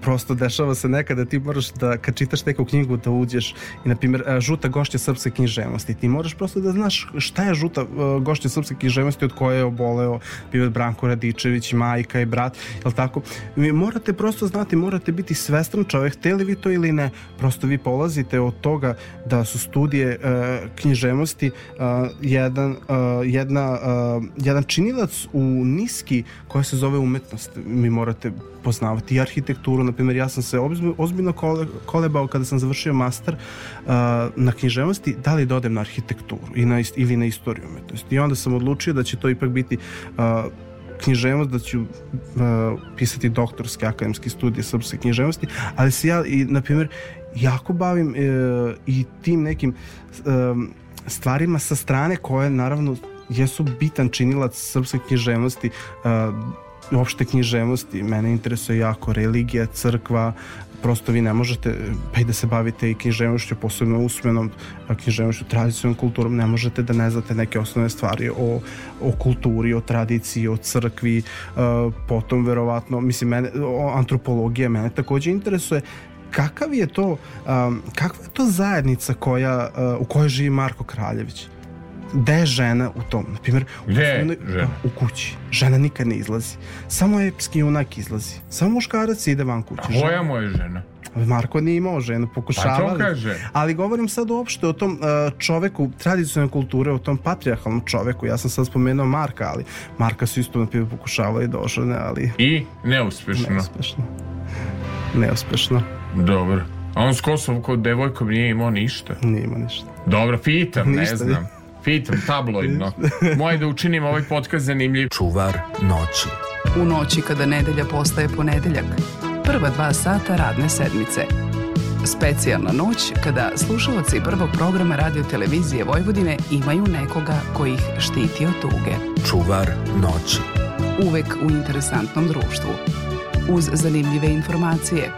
prosto dešava se nekada ti moraš da kad čitaš neku knjigu da uđeš i na primjer e, žuta gošća srpske književnosti. Ti moraš prosto da znaš šta je žuta e, gošća srpske književnosti od koje je oboleo bio Branko Radičević, majka i brat, jel tako? Vi morate prosto znati, morate biti svestan čovek, hteli vi to ili ne. Prosto vi polazite od toga da su studije e, književnosti e, jedan, e, jedna, e, jedan činilac u niski koja se zove umetnost. Mi morate poznavati i arhitekturu. Na primjer, ja sam se ozbi- ozbiljno kole, kolebao kada sam završio master uh, na književnosti, da li da na arhitekturu i na, ili na istoriju umetnosti. I onda sam odlučio da će to ipak biti uh, književnost, da ću uh, pisati doktorske akademske studije srpske književnosti, ali se ja, i, na primjer, jako bavim uh, i tim nekim um, stvarima sa strane koje naravno jesu bitan činilac srpske književnosti uh, uopšte književnosti. Mene interesuje jako religija, crkva, prosto vi ne možete pa i da se bavite i književnošću, posebno usmenom književnošću, tradicionalnom kulturom, ne možete da ne znate neke osnovne stvari o, o kulturi, o tradiciji, o crkvi, potom verovatno, mislim, mene, o antropologija mene takođe interesuje. Kakav je to um, kakva je to zajednica koja, uh, u kojoj živi Marko Kraljević gde je žena u tom na primjer u, Gde žena? u kući žena nikad ne izlazi samo epski junak izlazi samo muškarac ide van kuće Koja Žena- mu je žena? Marko nije imao ženu, pokušavali. Pa to kaže. Ali govorim sad uopšte o tom uh, čoveku tradicionalne kulture, o tom patrijarhalnom čoveku. Ja sam sad spomenuo Marka, ali Marka su isto na primjer pokušavali da ožene, ali I neuspešno. neuspešno. Neuspešno. Dobro. A on s Kosovom kod devojkom nije imao ništa. Nije ima ništa. Dobro, pitam, ne Ništa. znam. Pitam, tabloidno. Moje da učinim ovaj podcast zanimljiv. Čuvar noći. U noći kada nedelja postaje ponedeljak. Prva dva sata radne sedmice. Specijalna noć kada slušalci prvog programa radio televizije Vojvodine imaju nekoga ko ih štiti od tuge. Čuvar noći. Uvek u interesantnom društvu. Uz zanimljive informacije.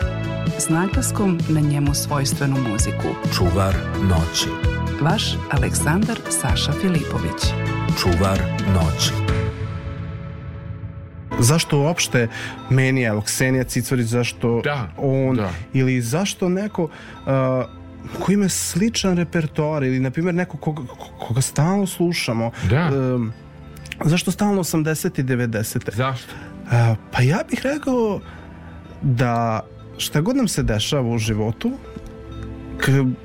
S naglaskom na njemu svojstvenu muziku. Čuvar noći. Vaš Aleksandar Saša Filipović. Čuvar noći. Zašto uopšte meni, evo, Ksenija Cicorić, zašto Da, on, da. ili zašto neko uh, ko ima sličan repertoar ili, na primjer, neko koga, koga stalno slušamo, Da. um, zašto stalno 80 i 90 Zašto? Uh, pa ja bih rekao da šta god nam se dešava u životu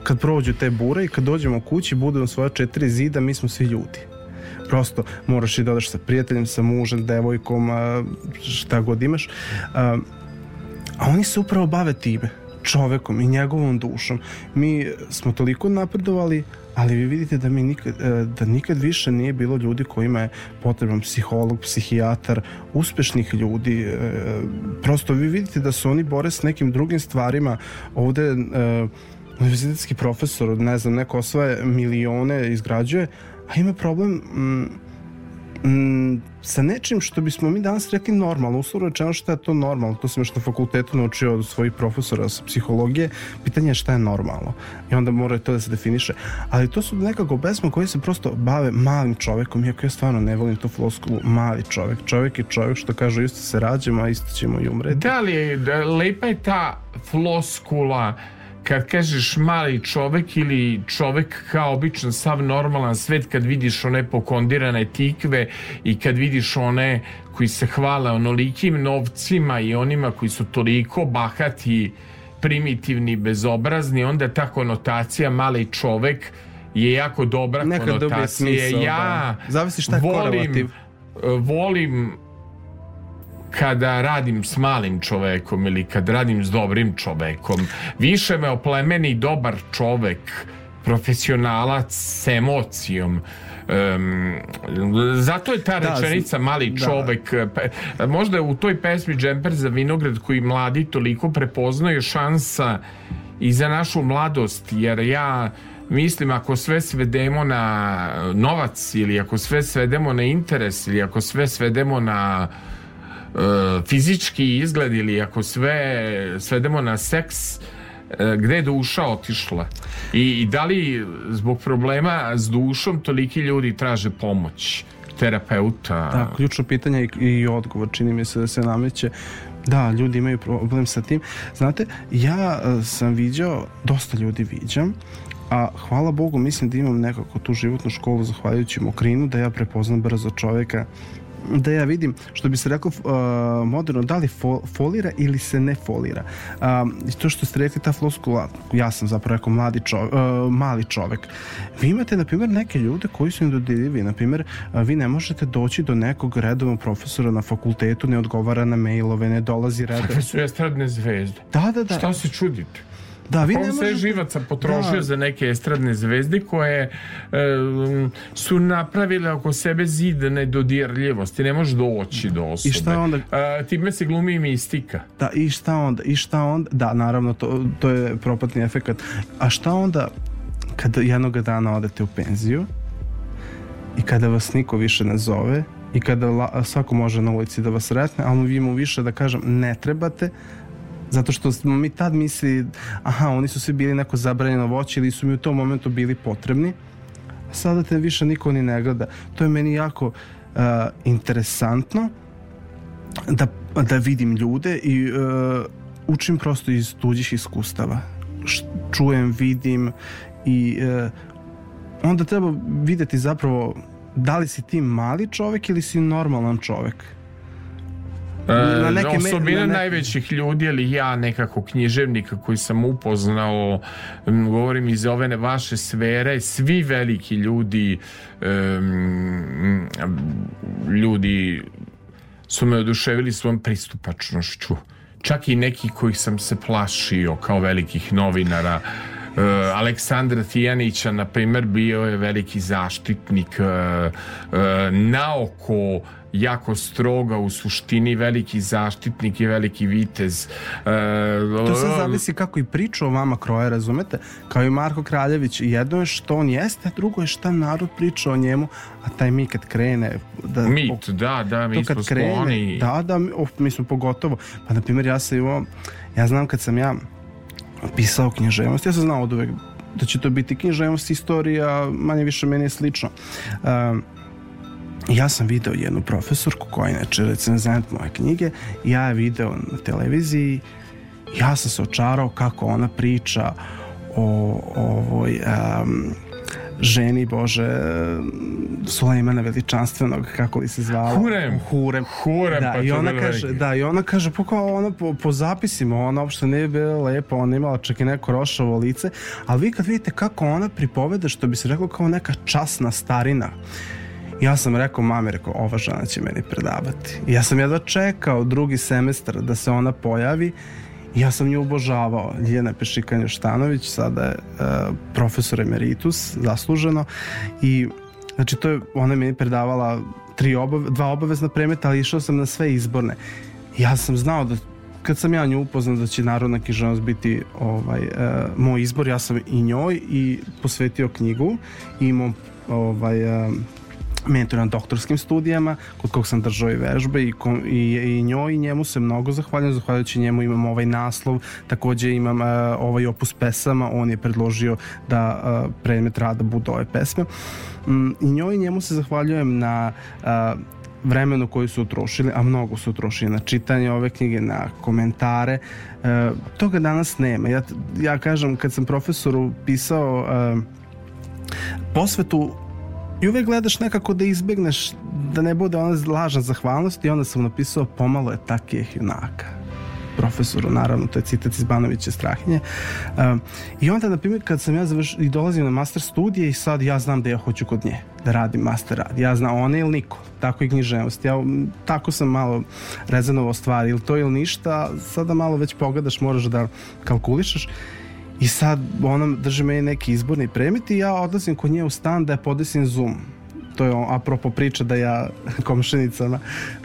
kad, prođu te bure i kad dođemo kući budemo svoja četiri zida mi smo svi ljudi prosto moraš i da odeš sa prijateljem, sa mužem, devojkom, šta god imaš. A, a oni se upravo bave time, čovekom i njegovom dušom. Mi smo toliko napredovali, ali vi vidite da mi nikad, e, da nikad više nije bilo ljudi kojima je potreban psiholog, psihijatar, uspešnih ljudi. e, Prosto vi vidite da se oni bore s nekim drugim stvarima. Ovde e, univerzitetski profesor, ne znam, neko osvaje milione, izgrađuje, a ima problem mm, mm, sa nečim što bismo mi danas rekli normalno, uslovno rečeno šta je to normalno, to sam još na fakultetu naučio od svojih profesora sa psihologije, pitanje je šta je normalno. I onda mora to da se definiše, ali to su nekako pesma koji se prosto bave malim čovekom, iako ja stvarno ne volim tu floskulu, mali čovek, čovek je čovek što kažu isto se rađemo, a isto ćemo i umreti. Da li je, da, lepa je ta floskula kad kažeš mali čovek ili čovek kao običan sav normalan svet kad vidiš one pokondirane tikve i kad vidiš one koji se hvale onolikim novcima i onima koji su toliko bahati primitivni, bezobrazni, onda ta konotacija mali čovek je jako dobra Nekad konotacija. smisao, ja da. Zavisi šta je volim, korelativ. volim kada radim s malim čovekom ili kad radim s dobrim čovekom. Više me oplemeni dobar čovek, profesionalac s emocijom. Um, zato je ta Da, rečenica mali da. čovek pe- možda u toj pesmi Džemper za vinograd koji mladi toliko prepoznaju šansa i za našu mladost jer ja mislim ako sve svedemo na novac ili ako sve svedemo na interes ili ako sve svedemo na fizički izgled ili ako sve svedemo na seks e, gde je duša otišla I, i da li zbog problema s dušom toliki ljudi traže pomoć terapeuta Da, ključno pitanje i, i odgovor čini mi se da se nameće. Da, ljudi imaju problem sa tim. Znate, ja e, sam viđao, dosta ljudi viđam, a hvala Bogu mislim da imam nekako tu životnu školu zahvaljujući mokrinu, da ja prepoznam brzo čoveka da ja vidim, što bi se reklo uh, moderno, da li fo, folira ili se ne folira. Um, I to što ste rekli, ta floskula, ja sam zapravo rekao mladi čovek, uh, mali čovek. Vi imate, na primjer, neke ljude koji su nedodirljivi. Na primjer, uh, vi ne možete doći do nekog redovnog profesora na fakultetu, ne odgovara na mailove, ne dolazi. Kakve su estradne zvezde Da, da, da. šta se čudite Da, vi on ne sve možete... živaca potrošio Da. za neke estradne zvezde koje e, su napravile oko sebe zid nedodirljivosti. Ne možeš doći do osobe. šta onda? E, time se glumi i mistika. Da, i šta onda? I šta onda? Da, naravno, to, to je propatni efekat. A šta onda kada jednog dana odete u penziju i kada vas niko više ne zove i kada la, svako može na ulici da vas sretne, ali vi mu više da kažem ne trebate, zato što smo mi tad misli aha, oni su svi bili neko zabranjeno voće ili su mi u tom momentu bili potrebni sada te više niko ni ne gleda. To je meni jako uh, interesantno da, da vidim ljude i uh, učim prosto iz tuđih iskustava. Š- čujem, vidim i uh, onda treba videti zapravo da li si ti mali čovek ili si normalan čovek Na neke osobina na neke- najvećih ljudi, ali ja nekako književnika koji sam upoznao, govorim iz ove vaše sfere, svi veliki ljudi, em, ljudi su me oduševili svojom pristupačnošću. Čak i neki kojih sam se plašio kao velikih novinara. E, Aleksandra Tijanića, na primer, bio je veliki zaštitnik e, e, naoko jako stroga u suštini veliki zaštitnik i veliki vitez e, To sad zavisi kako i priča o vama kroje, razumete? Kao i Marko Kraljević, jedno je što on jeste, drugo je šta narod priča o njemu, a taj mi kad krene... Da, mit, da, da, mi kad krene, skloni da, da, mi- of, mi smo pogotovo. Pa, na primjer, ja sam imao, ja znam kad sam ja pisao književnost, ja sam znao od uvek da će to biti književnost, istorija, manje više meni je slično. Um, ja sam video jednu profesorku koja je inače recenzent moje knjige ja je video na televiziji ja sam se očarao kako ona priča o ovoj um, ženi Bože Sulejmana veličanstvenog kako li se zvao Hurem. Hurem Hurem, da, pa i ona kaže veliki. da i ona kaže pa kao ona po, po zapisima ona uopšte nije bila lepa ona imala čak i neko rošavo lice ali vi kad vidite kako ona pripoveda što bi se reklo kao neka časna starina ja sam rekao mami, rekao, ova žena će meni predavati. I ja sam jedva čekao drugi semestar da se ona pojavi ja sam nju obožavao. Ljiljana Pešikanja Štanović, sada je uh, profesor emeritus, zasluženo. I znači to je, ona je meni predavala tri obave, dva obavezna predmeta, ali išao sam na sve izborne. Ja sam znao da kad sam ja nju upoznao da će narodna književnost biti ovaj, uh, moj izbor, ja sam i njoj i posvetio knjigu i imao ovaj, uh, mentor na doktorskim studijama, kod kog sam držao i vežbe i, ko, i, i njoj i njemu se mnogo zahvaljujem, zahvaljujući njemu imam ovaj naslov, takođe imam uh, ovaj opus pesama, on je predložio da uh, predmet rada bude ove pesme. Mm, I njoj i njemu se zahvaljujem na uh, vremenu koji su utrošili, a mnogo su utrošili na čitanje ove knjige, na komentare. E, toga danas nema. Ja, ja kažem, kad sam profesoru pisao e, posvetu i uvek gledaš nekako da izbegneš da ne bude ona lažna zahvalnost i onda sam napisao pomalo je takih junaka profesoru, naravno, to je citat iz Banovića Strahinje. Um, I onda, na primjer, kad sam ja završio i dolazim na master studije i sad ja znam da ja hoću kod nje da radim master rad. Ja znam ona ili niko. Tako i književnost. Ja tako sam malo rezanovao stvari. Ili to ili ništa. Sada malo već pogledaš, moraš da kalkulišeš. I sad ona drži meni neki izborni predmet i ja odlazim kod nje u stan da je podesim Zoom. To je apropo priča da ja komšenicama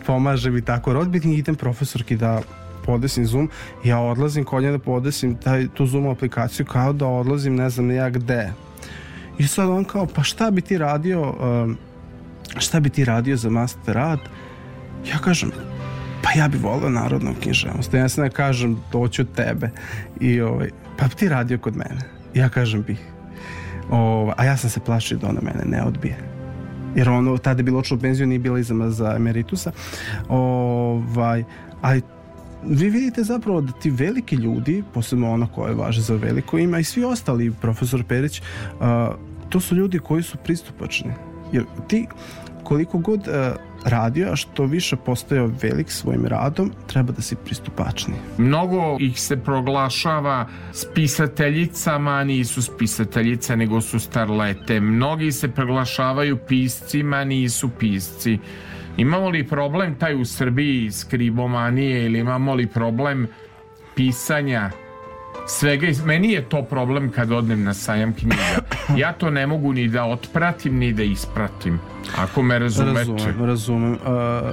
pomažem i tako rodbini i idem profesorki da podesim Zoom. Ja odlazim kod nje da podesim taj, tu Zoom aplikaciju kao da odlazim ne znam ja gde. I sad on kao, pa šta bi ti radio, šta bi ti radio za master rad? Ja kažem, pa ja bi volio narodnu književnost. Ja se ne kažem, doću tebe. I ovaj, pa ti radio kod mene? Ja kažem, bih. Ovaj, a ja sam se plašio da ona mene ne odbije. Jer ono, tada je bilo očelo u penziju, nije bila izama za emeritusa. Ovaj, ali vi vidite zapravo da ti veliki ljudi, posebno ono koje važe za veliko ime, a i svi ostali, profesor Perić, a, to su ljudi koji su pristupačni. Jer ti koliko god a, radio, a što više postajao velik svojim radom, treba da si pristupačni. Mnogo ih se proglašava spisateljicama, nisu spisateljice, nego su starlete. Mnogi se proglašavaju piscima, nisu pisci. Imamo li problem taj u Srbiji skribomanije ili imamo li problem pisanja svega. Meni je to problem kad odnem na sajam knjiga. Ja to ne mogu ni da otpratim ni da ispratim. Ako me razumete. Razumem, razumem. Uh,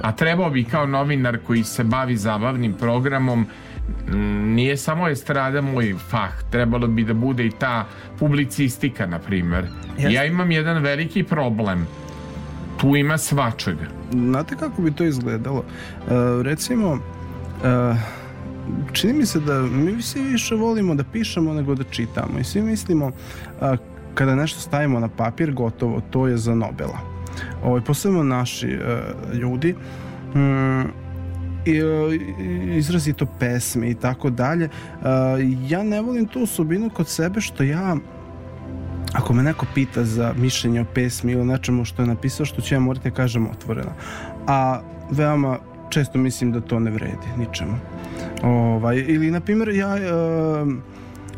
A trebao bi kao novinar koji se bavi zabavnim programom nije samo estrada moj fah, trebalo bi da bude i ta publicistika, na primer. Jeste. Ja imam jedan veliki problem. Tu ima svačega. znate kako bi to izgledalo? Uh, recimo, uh, čini mi se da mi svi više volimo da pišemo nego da čitamo i svi mislimo uh, kada nešto stavimo na papir gotovo, to je za Nobela. Ovo, posebno naši uh, ljudi mm, i, uh, izrazito pesme i tako dalje. Uh, Ja ne volim tu osobinu kod sebe što ja ako me neko pita za mišljenje o pesmi ili nečemu što je napisao, što ću ja morati da kažem otvoreno. A veoma često mislim da to ne vredi ničemu. Ovaj, ili, na primjer, ja, e,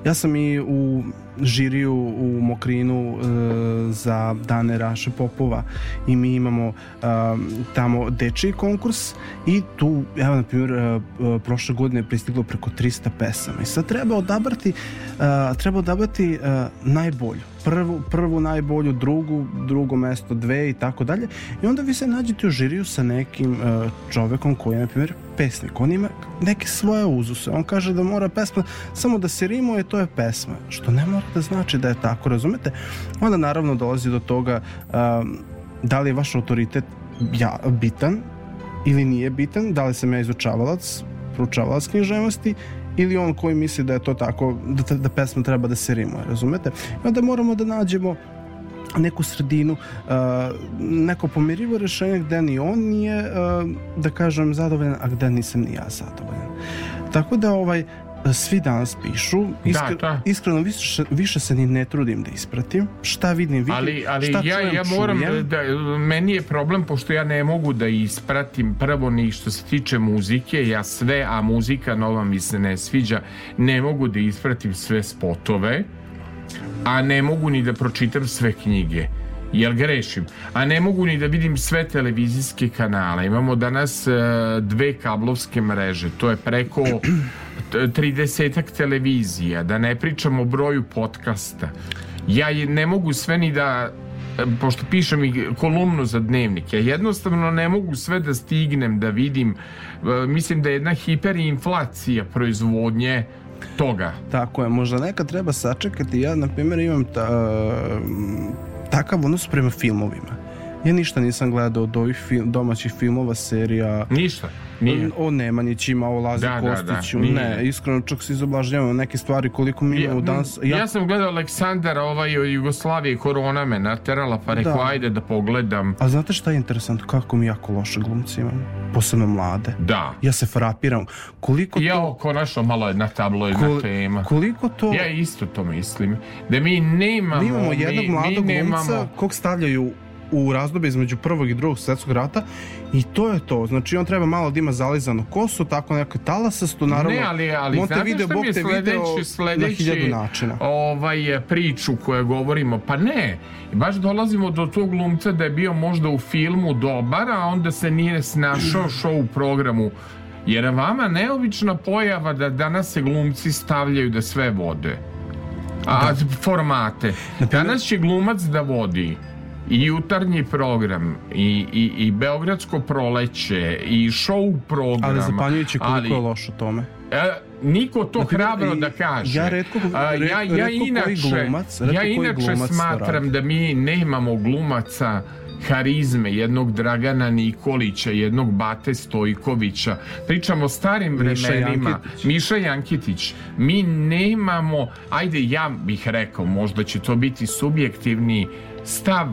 ja sam i u žiriju u Mokrinu e, za dane Raše Popova. I mi imamo e, tamo dečiji konkurs i tu, evo na primjer, e, e, prošle godine je pristiglo preko 300 pesama. I sad treba odabrati e, treba odabrati e, najbolju prvu, prvu najbolju, drugu, drugo mesto, dve i tako dalje. I onda vi se nađete u žiriju sa nekim uh, čovekom koji je, na primjer, pesnik. On ima neke svoje uzuse. On kaže da mora pesma samo da se rimuje, to je pesma. Što ne mora da znači da je tako, razumete? Onda naravno dolazi do toga um, da li je vaš autoritet ja, bitan ili nije bitan, da li sam ja izučavalac, proučavalac književnosti ili on koji misli da je to tako, da, da pesma treba da se rimuje, razumete? I onda moramo da nađemo neku sredinu, uh, neko pomirivo rešenje gde ni on nije, uh, da kažem, zadovoljan, a gde nisam ni ja zadovoljan. Tako da ovaj, svi danas pišu, iskre, da. iskreno više, više se ni ne trudim da ispratim, šta vidim, vidim, Ali, ali šta ja, čujem, ja moram čujem. da, meni je problem pošto ja ne mogu da ispratim prvo ni što se tiče muzike, ja sve, a muzika nova mi se ne sviđa, ne mogu da ispratim sve spotove, a ne mogu ni da pročitam sve knjige. Jel grešim? A ne mogu ni da vidim sve televizijske kanale. Imamo danas e, dve kablovske mreže. To je preko 30 televizija. Da ne pričam o broju podcasta. Ja ne mogu sve ni da e, pošto pišem i kolumnu za dnevnik, ja jednostavno ne mogu sve da stignem da vidim. E, Mislim da je jedna hiperinflacija proizvodnje toga. Tako je, možda nekad treba sačekati. Ja, na primjer, imam ta, takav odnos prema filmovima. Ja ništa nisam gledao od ovih fil, domaćih filmova, serija, Ništa. Nije. o Nemanjićima, o Lazi Da, da, da, Kostiću. nije. ne, iskreno čak se izoblažnjavam neke stvari koliko mi imamo danas. Ja, sam gledao Aleksandara ovaj od Jugoslavije korona me naterala pa rekao Da. ajde da pogledam A znate šta je interesantno? Kako mi jako loše glumci imamo. Posebno mlade. da Ja se frapiram. Koliko ja to... konačno malo jedna tabloidna kol- tema Koliko to... ja isto to mislim da mi nemamo Mi imamo jednog mi, mladog mi glumca nemamo kog stavljaju u razdoblju između prvog i drugog svetskog rata i to je to. Znači on treba malo da ima zalizanu kosu, tako neko talasastu, naravno. ne, ali, ali znate Bog mi je te video sledeći, sledeći na hiljadu načina. ovaj, priču koju govorimo? Pa ne, baš dolazimo do tog glumca da je bio možda u filmu dobar, a onda se nije snašao show u programu. Jer je vama neobična pojava da danas se glumci stavljaju da sve vode. A formate. Danas će glumac da vodi i jutarnji program i, i, i Beogradsko proleće i show program Ali zapanjujuće koliko ali- je loš u tome. E, niko to primjer, hrabro i- da kaže. ja retko- A, ja, ja koji inače, glumac- retko ja inače smatram da mi nemamo glumaca harizme jednog Dragana Nikolića, jednog Bate Stojkovića. Pričamo o starim Miša vremenima. Jankitić. Miša Jankitić. Mi nemamo, ajde ja bih rekao, možda će to biti subjektivni stav,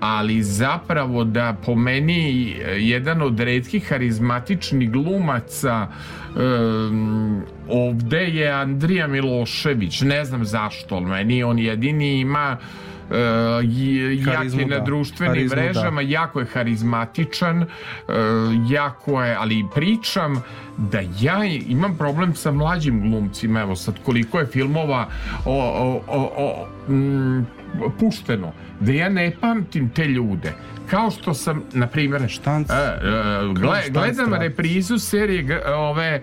ali zapravo da po meni e, jedan od redkih harizmatičnih glumaca um, ovde je Andrija Milošević ne znam zašto, ali meni on jedini ima uh, j- Harizmu, jak je na da. društvenim Harizmu, da. mrežama jako je harizmatičan uh, jako je, ali pričam da ja imam problem sa mlađim glumcima evo sad koliko je filmova o, o, o, o, mm, pušteno da ja ne pamtim te ljude kao što sam na primjer Štanc. E, e, gle- Štanc gledam reprizu serije ove e,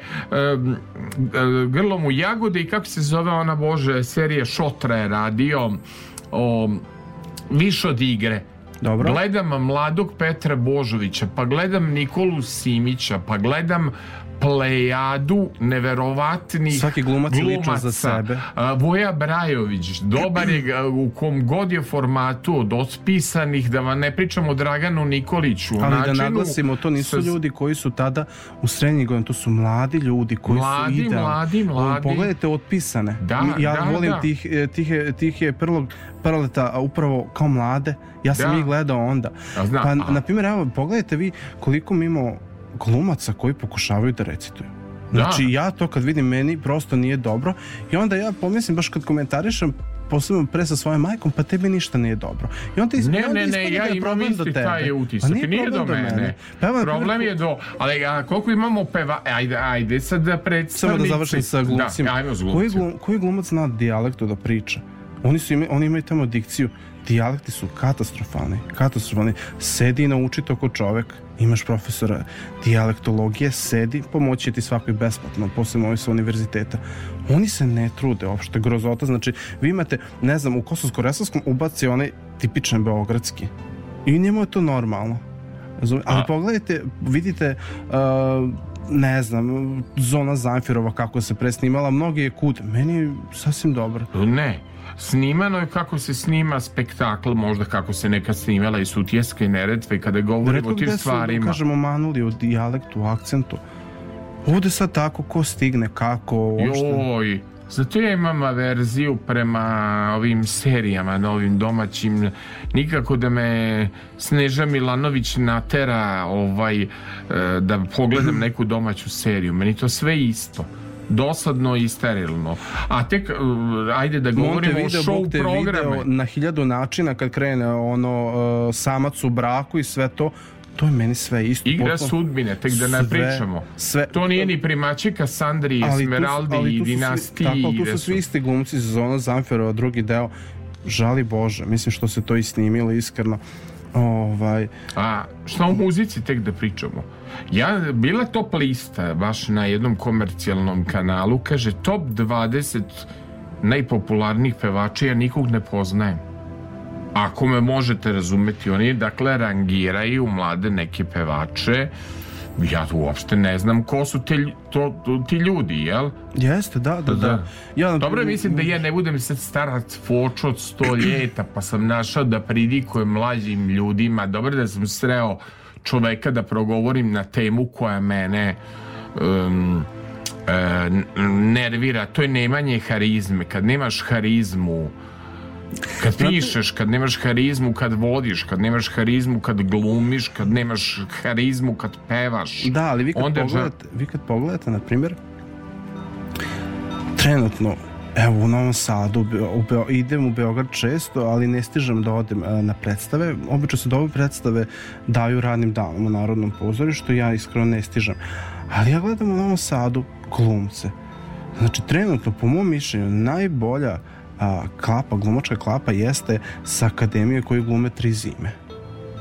Grlom u jagode i kako se zove ona bože serije Šotra je radio o Više od igre Dobro. Gledam mladog Petra Božovića, pa gledam Nikolu Simića, pa gledam plejadu neverovatnih Svaki glumac glumaca. za sebe. Voja Brajović, dobar je u kom god je formatu od otpisanih, da vam ne pričamo o Draganu Nikoliću. Ali da načinu naglasimo, to nisu sa- ljudi koji su tada u srednjih godina, to su mladi ljudi koji Mladi, su idealni. mladi, mladi. Pogledajte otpisane. Da, ja da, volim da. tih, e, tih, je- tih je prvog prleta upravo kao mlade. Ja sam Da. ih gledao onda. A znam, pa, na primjer, evo, pogledajte vi koliko mi imamo glumaca koji pokušavaju da recituju. Znači, Da. ja to kad vidim, meni prosto nije dobro i onda ja pomislim, baš kad komentarišem, posebno pre sa svojom majkom, pa tebi ništa nije dobro. I onda isp- Ne, onda ne, ne, da ja je imam do isti taj Pa utisak. Nije, do problem mene. Pa evo, Problem je do... Ali a, koliko imamo peva... e, Ajde, ajde, sad da Samo predstavnici... da završim sa glumcima. Da, ajmo s koji, glumcima. glum, koji glumac zna dijalektu da priča? Oni, su ima, oni imaju tamo dikciju. Dijalekti su katastrofalni. Katastrofalni. Sedi i nauči to ko čovek. Imaš profesora dijalektologije, sedi, pomoći ti svakoj besplatno, posebno ovi sa univerziteta. Oni se ne trude uopšte, grozota. Znači, vi imate, ne znam, u Kosovsko-Resavskom ubaci onaj tipičan beogradski. I njemu je to normalno. Razumije? Ali A- pogledajte, vidite uh, ne znam, zona Zamfirova kako se presnimala, mnogi je kud, meni je sasvim dobro. Ne. Snimano je kako se snima spektakl, možda kako se neka snimala i Sutjeska i Neretve kada govorimo o tim gde su, stvarima. kažemo, manuli o dijalektu, o akcentu. Ovde sad tako, ko stigne, kako, uopšte. Joj, zato ja imam averziju prema ovim serijama novim domaćim nikako da me Sneža Milanović natera ovaj, e, da pogledam neku domaću seriju meni to sve isto dosadno i sterilno a tek e, ajde da govorimo o Montevideo, show te video programe na hiljadu načina kad krene ono uh, samac u braku i sve to, to je meni sve isto. Igra Potpuno- sudbine, tek da ne Sve- pričamo. Sve, To nije ni primačika Sandri, Esmeraldi i dinastiji. Tako, tu su svi isti glumci Zona Zamferova, drugi deo. Žali Bože, mislim što se to i snimilo iskreno. Ovaj, A šta o muzici tek da pričamo? Ja, bila top lista baš na jednom komercijalnom kanalu, kaže top 20 najpopularnijih pevača, ja nikog ne poznajem. Ako me možete razumeti, oni dakle rangiraju mlade neke pevače, ja uopšte ne znam ko su te, to, to- ti ljudi, jel? jeste, da, da, da. Da. Ja, Dobro mislim da ja ne budem sad starac foč od sto ljeta, pa sam našao da pridikujem mlađim ljudima. Dobro da sam sreo čoveka da progovorim na temu koja mene um, n- nervira. To je nemanje harizme. Kad nemaš harizmu, kad pišeš, kad nemaš harizmu, kad vodiš, kad nemaš harizmu, kad glumiš, kad nemaš harizmu, kad pevaš. Da, ali vi kad, Onda je pogledate, vi kad pogledate, na primjer, trenutno Evo u Novom Sadu, u Beo, idem u Beograd često, ali ne stižem da odem e, na predstave. Obično se dobe predstave daju radnim danom u Narodnom pozorištu, ja iskreno ne stižem. Ali ja gledam u Novom Sadu glumce. Znači, trenutno, po mom mišljenju, najbolja a, klapa, glumačka klapa jeste sa akademije koji glume tri zime.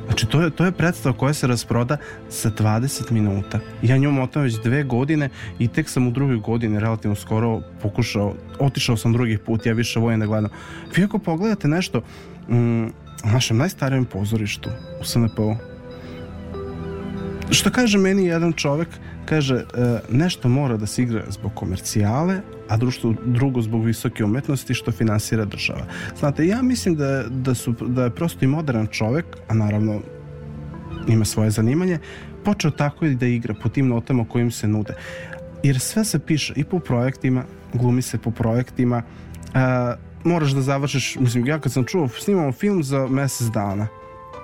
Znači, to je, to je predstava koja se rasproda za 20 minuta. Ja nju motam već dve godine i tek sam u drugoj godini relativno skoro pokušao, otišao sam drugi put, ja više volim da gledam. Vi ako pogledate nešto mm, u našem najstarijem pozorištu u SNP-u, što kaže meni jedan čovek, kaže e, nešto mora da se igra zbog komercijale, a društvo, drugo zbog visoke umetnosti što finansira država. Znate, ja mislim da, da, su, da je prosto i modern čovek, a naravno ima svoje zanimanje, počeo tako i da igra po tim notama kojim se nude. Jer sve se piše i po projektima, glumi se po projektima, e, moraš da završiš, mislim, ja kad sam čuo, snimamo film za mesec dana,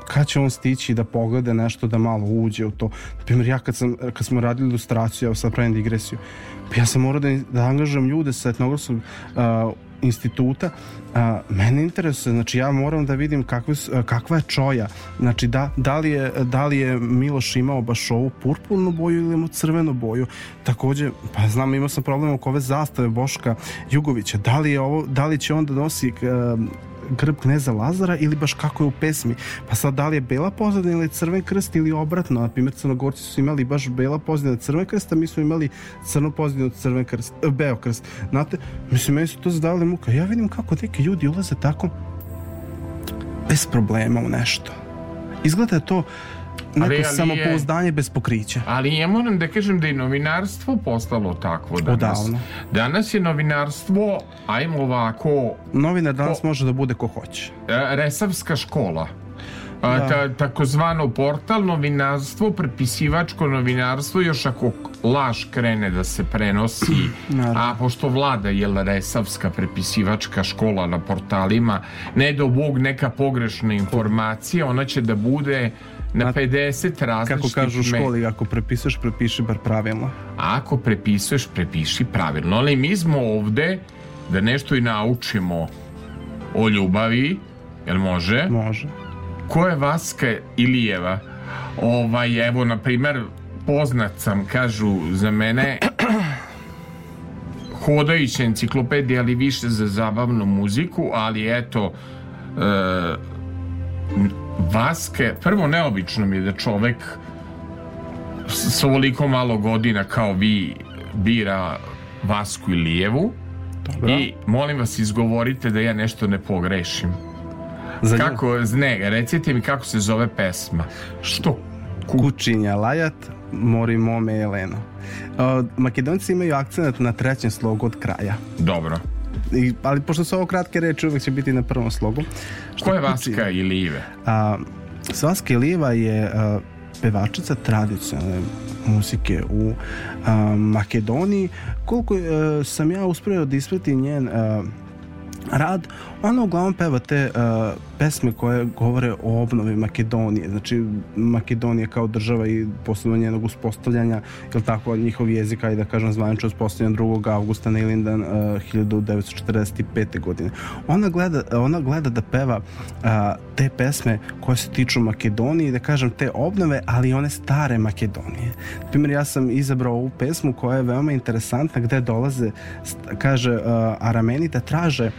kad će on stići da pogleda nešto da malo uđe u to. Na primjer, ja kad, sam, kad smo radili ilustraciju, evo sad pravim digresiju, pa ja sam morao da, da angažujem ljude sa etnografskog uh, instituta, a, mene interesuje, znači ja moram da vidim kakve, a, kakva je čoja, znači da, da, li je, da li je Miloš imao baš ovu purpurnu boju ili imao crvenu boju, takođe, pa znam, imao sam problem oko ove zastave Boška Jugovića, da li, je ovo, da li će on da nosi um, grb kneza Lazara ili baš kako je u pesmi. Pa sad da li je bela pozadina ili crven krst ili obratno. Na primjer Crnogorci su imali baš bela pozadina crven krst, a mi smo imali crnu pozadinu crven krst, e, beo krst. Znate, mislim, meni su to zadavali muka. Ja vidim kako neki ljudi ulaze tako bez problema u nešto. Izgleda je to neko Ali- ali je- samopouzdanje bez pokrića. Ali ja moram da kažem da je novinarstvo postalo takvo danas. Odavno. Danas je novinarstvo, ajmo ovako, Novinar danas Po- može da bude ko hoće. e, resavska škola. Da. ta, takozvano portal novinarstvo, prepisivačko novinarstvo, još ako laž krene da se prenosi, Naravno. a pošto vlada je resavska prepisivačka škola na portalima, ne do Bog neka pogrešna informacija, ona će da bude na Znate, 50 različitih Kako kažu u školi, ako prepisuješ, prepiši bar pravilno. Ako prepisuješ, prepiši pravilno. Ali mi smo ovde da nešto i naučimo o ljubavi, jel može? Može. Ko je Vaska Ilijeva? Ovaj, evo, na primer, poznat sam, kažu za mene, hodajuća enciklopedija, ali više za zabavnu muziku, ali eto, e, Vaske, prvo neobično mi je da čovek s ovoliko malo godina kao vi bira Vasku Ilijevu Dobro. i molim vas izgovorite da ja nešto ne pogrešim. Za Kako, ne, recite mi kako se zove pesma. Što? Kučinja Lajat, Mori Mome Eleno. Uh, Makedonci imaju akcent na trećem slogu od kraja. Dobro. I, ali pošto su ovo kratke reči, uvek će biti na prvom slogu. Ko je Kučinja? Vaska Ilijeve? A, Svaska Iliva je a, pevačica tradicionalne muzike u a, Makedoniji. Koliko a, sam ja uspio da ispratim njen a, rad, ona uglavnom peva te a, pesme koje govore o obnovi Makedonije. Znači, Makedonija kao država i posebno njenog uspostavljanja, ili tako, njihov jezik, ajde da kažem, zvanično uspostavljan 2. augusta na Ilindan uh, 1945. godine. Ona gleda, ona gleda da peva a, te pesme koje se tiču Makedonije, da kažem te obnove, ali one stare Makedonije. Primjer, ja sam izabrao ovu pesmu koja je veoma interesantna, gde dolaze, kaže, uh, Aramenita traže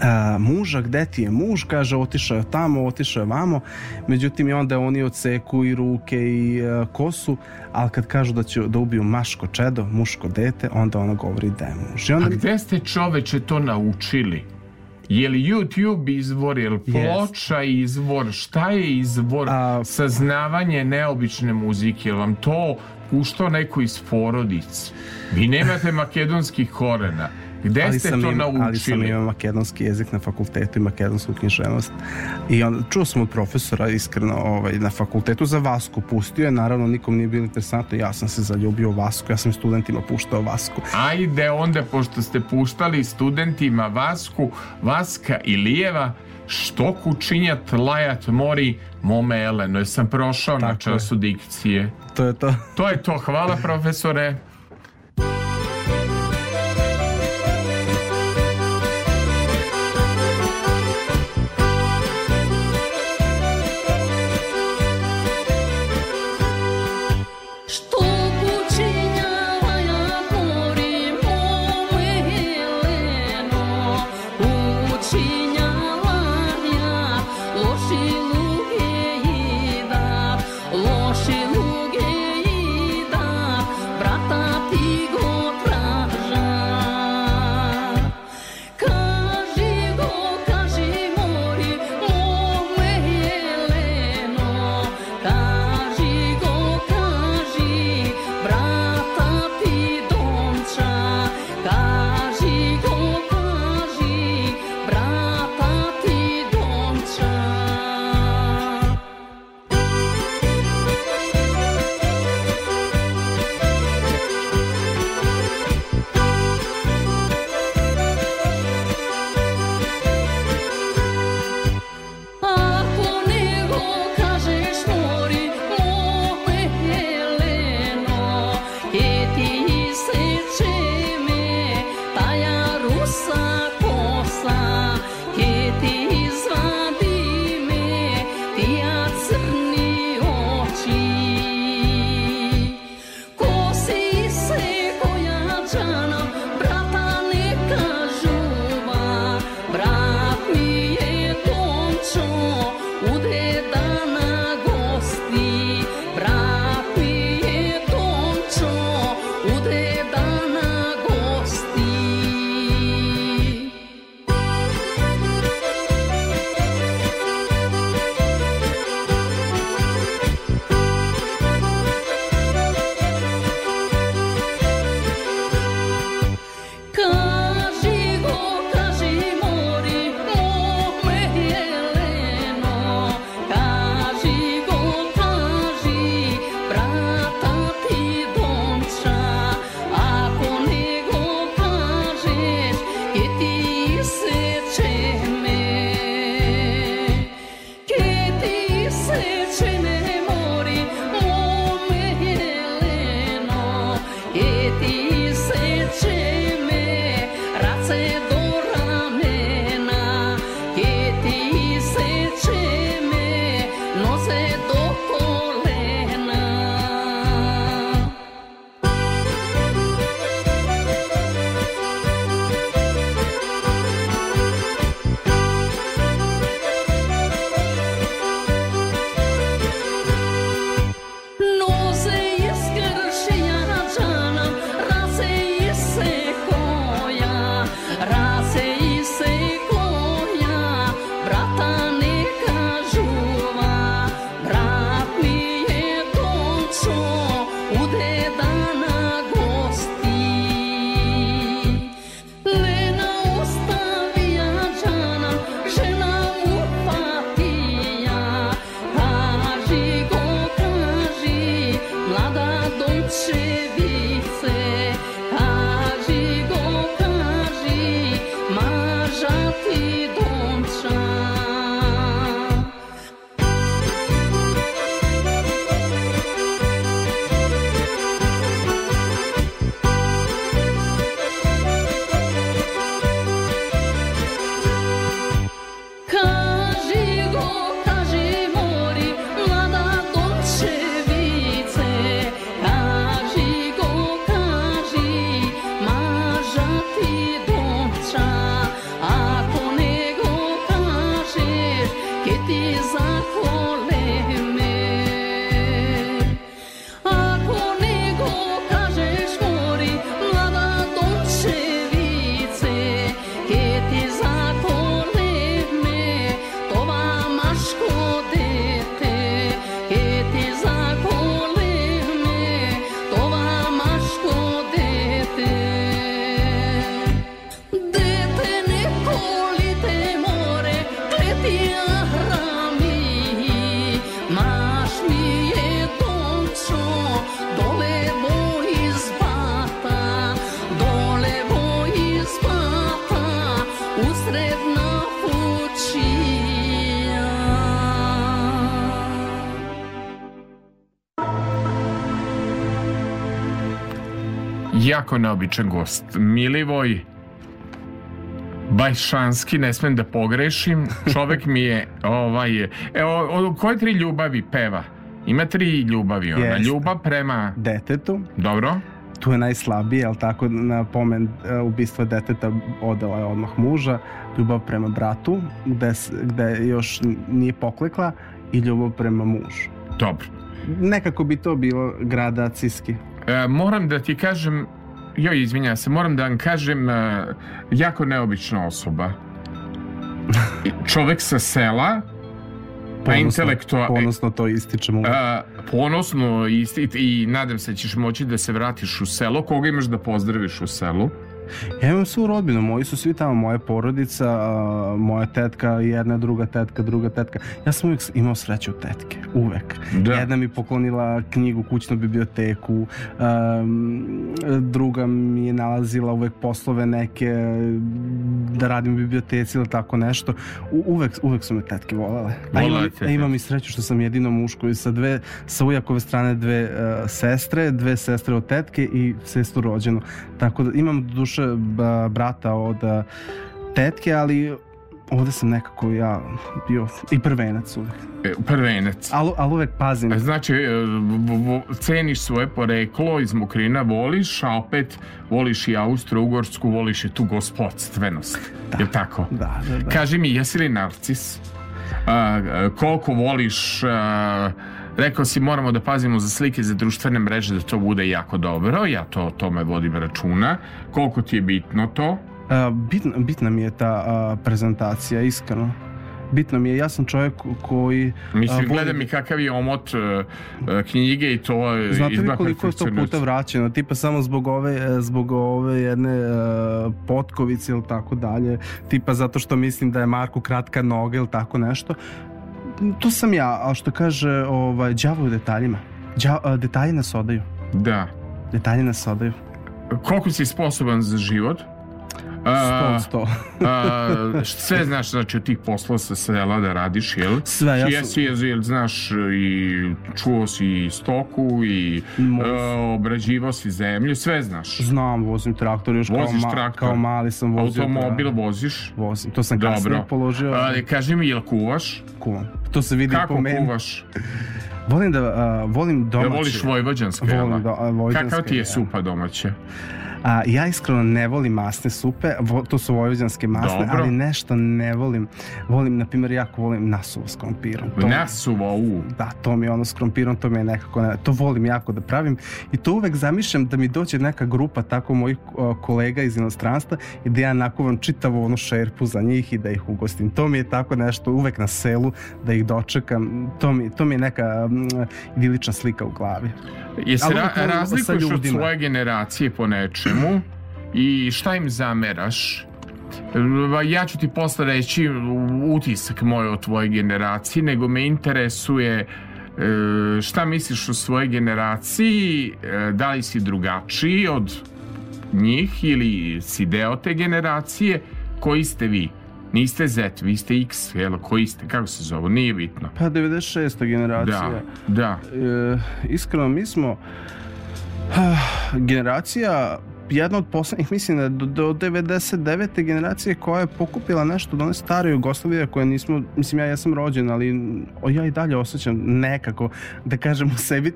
a, muža, gde ti je muž, kaže otišao je tamo, otišao je vamo, međutim i onda oni odseku i ruke i a, kosu, ali kad kažu da će da ubiju maško čedo, muško dete, onda ona govori da je muž. I onda A gde ste čoveče to naučili? Je li YouTube izvor, je li ploča izvor, šta je izvor A- saznavanje neobične muzike, je vam to puštao neko iz porodice? Vi nemate makedonskih korena. Gde ali ste sam, to im, ali sam naučili? imao makedonski jezik na fakultetu i makedonsku književnost. I on, čuo sam od profesora iskreno ovaj, na fakultetu za Vasku. Pustio je, naravno nikom nije bilo interesantno. Ja sam se zaljubio u Vasku, ja sam studentima puštao Vasku. Ajde onda, pošto ste puštali studentima Vasku, Vaska Ilijeva, što kučinjat, lajat, mori, mome Eleno. Jesam prošao na Tako je. času dikcije. To je to. To je to. Hvala profesore. Jako neobičan gost. Milivoj Bajšanski, ne smem da pogrešim. Čovek mi je, ovaj, evo, o, koje tri ljubavi peva? Ima tri ljubavi ona. Jeste. Ljubav prema, Detetu, dobro, tu je najslabije, ali tako na pomen e, ubistva deteta odala je odmah muža, ljubav prema bratu, gde, gde još nije poklekla i ljubav prema mužu. dobro. Nekako bi to bilo gradacijski. E, moram da ti kažem, joj, izvinja se, moram da vam kažem, e, jako neobična osoba. Čovek sa sela, pa intelektua... ponosno to ističemo. A, ponosno i, i, i nadam se da ćeš moći da se vratiš u selo. Koga imaš da pozdraviš u selu? Ja imam svu rodbinu, moji su svi tamo, moja porodica, moja tetka, jedna, druga tetka, druga tetka. Ja sam uvijek imao sreću u tetke, uvek. Da. Jedna mi poklonila knjigu, kućnu biblioteku, druga mi je nalazila uvek poslove neke, da radim u biblioteci ili tako nešto. Uvek, uvek su me tetke volele. A imam, a imam i sreću što sam jedino muško i sa dve, sa ujakove strane dve uh, sestre, dve sestre od tetke i sestru rođenu. Tako da imam do ba, brata od a, tetke, ali ovde sam nekako ja bio i prvenac uvek. E, Prvenac. Ali, ali uvek pazim. Znači, e, v- v- ceniš svoje poreklo iz Mokrina, voliš, a opet voliš i Austro-Ugorsku, voliš i tu gospodstvenost. Da. Je tako? Da, da, da. Kaži mi, jesi li narcis? A, koliko voliš... A, rekao si moramo da pazimo za slike za društvene mreže da to bude jako dobro, ja to o tome vodim računa. Koliko ti je bitno to? A, bitna, bitna mi je ta a, prezentacija, iskreno. Bitno mi je, ja sam čovjek koji... Mislim, voli- gledam i kakav je omot uh, knjige i to je Znate vi koliko je to puta vraćeno, tipa samo zbog ove, e, zbog ove jedne uh, potkovice ili tako dalje, tipa zato što mislim da je Marku kratka noga ili tako nešto. To sam ja, a što kaže ovaj, đavo u detaljima. Đa, a, detalji nas odaju. Da. Detalji nas odaju. Koliko si sposoban za život? A, sto. a, sve znaš znači od tih poslova sa sela da radiš, jel? Sve, ja sam- Jesi, jesi, jel znaš i čuo si i stoku i Mo- e, obrađivao si zemlju, sve znaš. Znam, vozim traktor još kao, Voziš ma, traktor? kao mali sam vozio. Automobil da, voziš? vozim. To sam kasnije Dobro. položio. Ali kaži mi, jel kuvaš? kuvam. To se vidi Kako po meni. kuvaš? Volim da, a, volim domaće. Jel voliš vojvođanske, jel? Volim da, a, vojvođanske, Kakav ti je ja. supa domaća? A, ja iskreno ne volim masne supe, vo, to su vojvođanske masne, Dobro. ali nešto ne volim. Volim, na primjer, jako volim nasuvo s krompirom. To, Nasuvo, u. Da, to mi je ono s krompirom, to mi je nekako, ne, to volim jako da pravim i to uvek zamišljam da mi dođe neka grupa tako mojih o, kolega iz inostranstva i da ja nakuvam čitavu onu šerpu za njih i da ih ugostim. To mi je tako nešto uvek na selu da ih dočekam. To mi, to mi je neka idilična slika u glavi. Jesi ra razlikuješ od svoje generacije po nečemu i šta im zameraš? Ja ću ti posle reći utisak moj o tvojoj generaciji, nego me interesuje e, šta misliš o svojoj generaciji, e, da li si drugačiji od njih ili si deo te generacije, koji ste vi? Niste Z, vi ste X, jel, koji ste, kako se zove, nije bitno. Pa 96. generacija. Da, da. E, iskreno, mi smo ah, generacija jedna od poslednjih, mislim da do, do 99. generacije koja je pokupila nešto od one stare Jugoslavije koje nismo, mislim ja jesam rođen, ali o, ja i dalje osjećam nekako, da kažem u sebi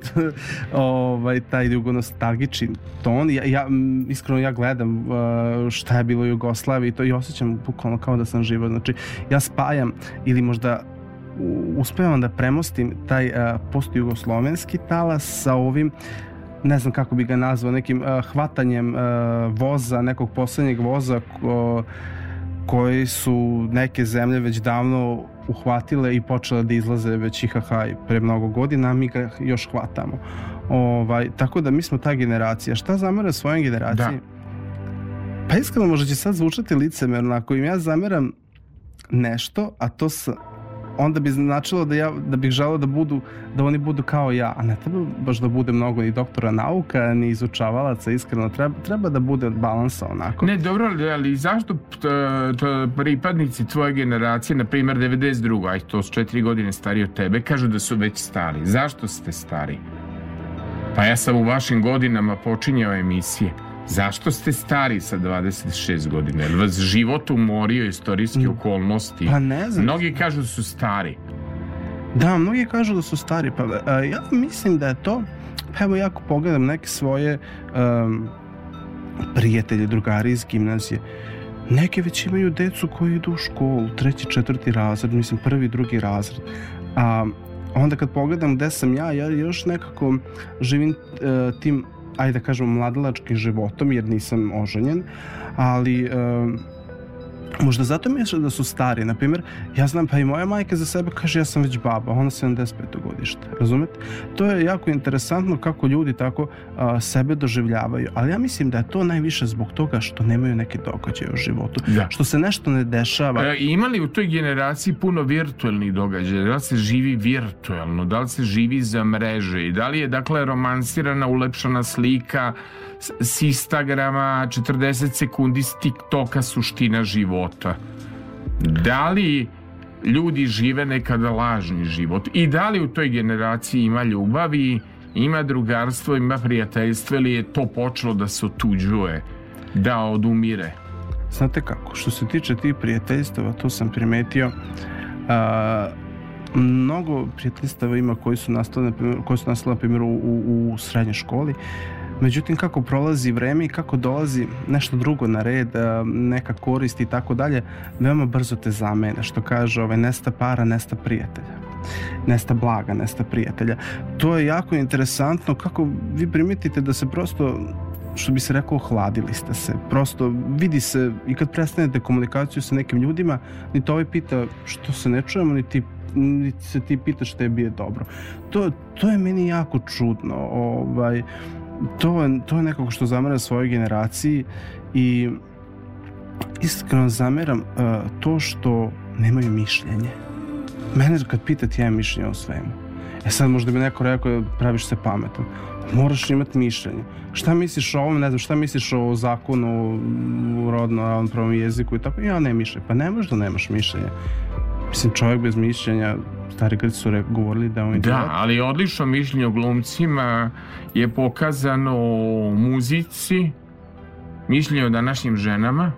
ovaj, taj jugonostalgični ton. Ja, ja, m, iskreno ja gledam uh, šta je bilo u Jugoslaviji to i osjećam bukvalno kao da sam živo. Znači ja spajam ili možda uspevam da premostim taj uh, postjugoslovenski talas sa ovim ne znam kako bi ga nazvao, nekim uh, hvatanjem uh, voza, nekog poslednjeg voza ko, koji su neke zemlje već davno uhvatile i počele da izlaze već IHH pre mnogo godina, a mi ga još hvatamo. Ovaj, tako da mi smo ta generacija. Šta zamera svojoj generaciji? Pa iskreno možda će sad zvučati licemerno, ako im ja zameram nešto, a to sa, onda bi značilo da ja da bih želeo da budu da oni budu kao ja, a ne treba baš da bude mnogo ni doktora nauka, ni izučavalaca, iskreno treba, treba da bude balansa onako. Ne, dobro, ali zašto t, t, pripadnici tvoje generacije, na primjer 92. aj to su četiri godine stariji od tebe, kažu da su već stari. Zašto ste stari? Pa ja sam u vašim godinama počinjao emisije. Zašto ste stari sa 26 godina? Jel vas život umorio istorijski okolnosti? Pa ne znam. Mnogi kažu da su stari. Da, mnogi kažu da su stari, pa a, ja mislim da je to, pa evo ja ako pogledam neke svoje um, prijatelje, drugari iz gimnazije, neke već imaju decu koji idu u školu, treći, četvrti razred, mislim prvi, drugi razred. A onda kad pogledam gde sam ja, ja još nekako živim uh, tim, ajde da kažemo, mladalačkim životom, jer nisam oženjen, ali um, Možda zato misle da su stari. Na primjer, ja znam, pa i moja majka za sebe kaže ja sam već baba, ona 75. godište. Razumete? To je jako interesantno kako ljudi tako a, sebe doživljavaju. Ali ja mislim da je to najviše zbog toga što nemaju neke događaje u životu. Da. Što se nešto ne dešava. E, ima li u toj generaciji puno virtualnih događaja? Da li se živi virtualno? Da li se živi za mreže? I da li je, dakle, romansirana, ulepšana slika s- Instagrama, 40 sekundi s TikToka suština života? Da li ljudi žive nekada lažni život? I da li u toj generaciji ima ljubavi, ima drugarstvo, ima prijateljstvo ili je to počelo da se otuđuje, da odumire? Znate kako, što se tiče tih prijateljstava, to sam primetio, a, mnogo prijateljstava ima koji su nastale, na koji su nastale, na primjer, u, u, u srednjoj školi, Međutim, kako prolazi vreme i kako dolazi nešto drugo na red, neka korist i tako dalje, veoma brzo te zamene, što kaže, ovaj, nesta para, nesta prijatelja. Nesta blaga, nesta prijatelja. To je jako interesantno kako vi primetite da se prosto što bi se rekao, ohladili ste se. Prosto vidi se i kad prestanete komunikaciju sa nekim ljudima, ni to ovaj pita što se ne čujemo, ni ti ni se ti pitaš šta je dobro. To, to je meni jako čudno. Ovaj, to, je, to je nekako što zameram svojoj generaciji i iskreno zameram uh, to što nemaju mišljenje. Mene kad pitate, ja imam mišljenje o svemu. E sad možda bi neko rekao praviš se pametan. Moraš imati mišljenje. Šta misliš o ovom, ne znam, šta misliš o zakonu u rodno ravnopravnom jeziku i tako? Ja ne mišljenje. Pa ne možda nemaš mišljenje. Mislim, čovjek bez mišljenja, stari Grci su govorili da on Da, ali odlično mišljenje o glumcima je pokazano u muzici, mišljenje o današnjim ženama,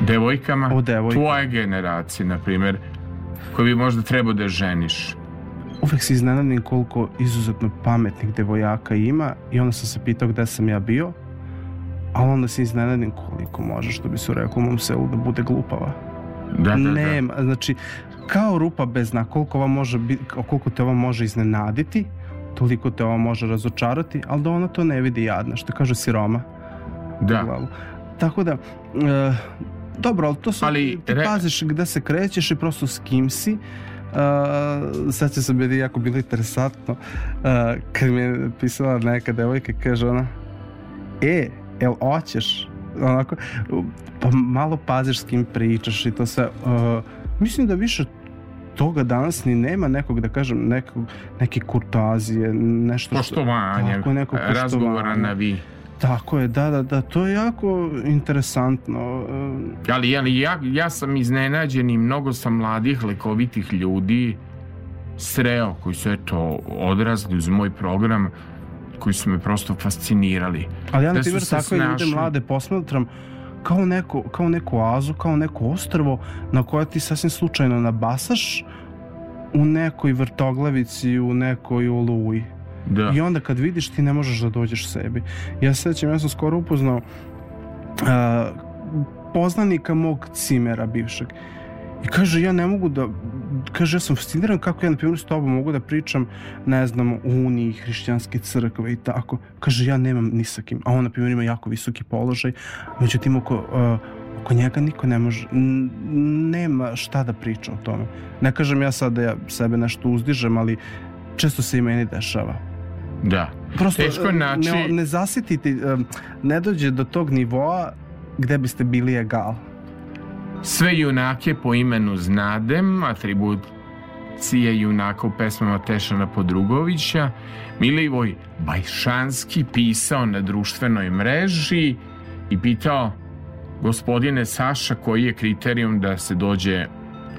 devojkama, O devojkama. tvoje generacije, na primjer, koji bi možda trebao da ženiš. Uvek se iznenadim koliko izuzetno pametnih devojaka ima i onda sam se pitao gde sam ja bio, ali onda se iznenadim koliko može, što bi se reklo u mom selu, da bude glupava. Da, da, da. Nema, znači, kao rupa bez dna, koliko, ova može biti, koliko te ova može iznenaditi, toliko te ova može razočarati, ali da ona to ne vidi jadna, što kaže siroma. Da. Tako da, e, dobro, ali to su, Ali, ti re- paziš gde se krećeš i prosto s kim si. Uh, sad će se meni jako bilo interesantno uh, kad mi je pisala neka devojka kaže ona e, jel oćeš onako, pa malo paziš s kim pričaš i to sve uh, mislim da više toga danas ni nema nekog da kažem nekog, neke kurtazije nešto što, Poštovanje, Tako, neko razgovora na vi. tako je, da, da, da, to je jako interesantno. Uh, Ali, ali ja, ja sam iznenađen i mnogo sam mladih, lekovitih ljudi sreo koji su eto odrasli uz moj program koji su me prosto fascinirali. Ali ja na Da primjer se takve ljude mlade posmatram kao, neko, kao neku oazu, kao neko ostrvo na koje ti sasvim slučajno nabasaš u nekoj vrtoglavici, u nekoj oluji. Da. I onda kad vidiš ti ne možeš da dođeš sebi. Ja se sećam, ja sam skoro upoznao a, poznanika mog cimera bivšeg. I kaže, ja ne mogu da, kaže, ja sam fasciniran kako ja, na primjer, s tobom mogu da pričam, ne znam, o Uniji, hrišćanske crkve i tako. Kaže, ja nemam ni sa kim. A on, na primjer, ima jako visoki položaj. Međutim, oko, uh, oko njega niko ne može, nema šta da priča o tome. Ne kažem ja sad da ja sebe nešto uzdižem, ali često se i meni dešava. Da. Prosto Teško je e, naći- ne, ne zasititi, e, ne dođe do tog nivoa gde biste bili egal. Sve junake po imenu znadem, atribucije junaka u pesmama Tešana Podrugovića, Milivoj Bajšanski pisao na društvenoj mreži i pitao gospodine Saša koji je kriterijum da se dođe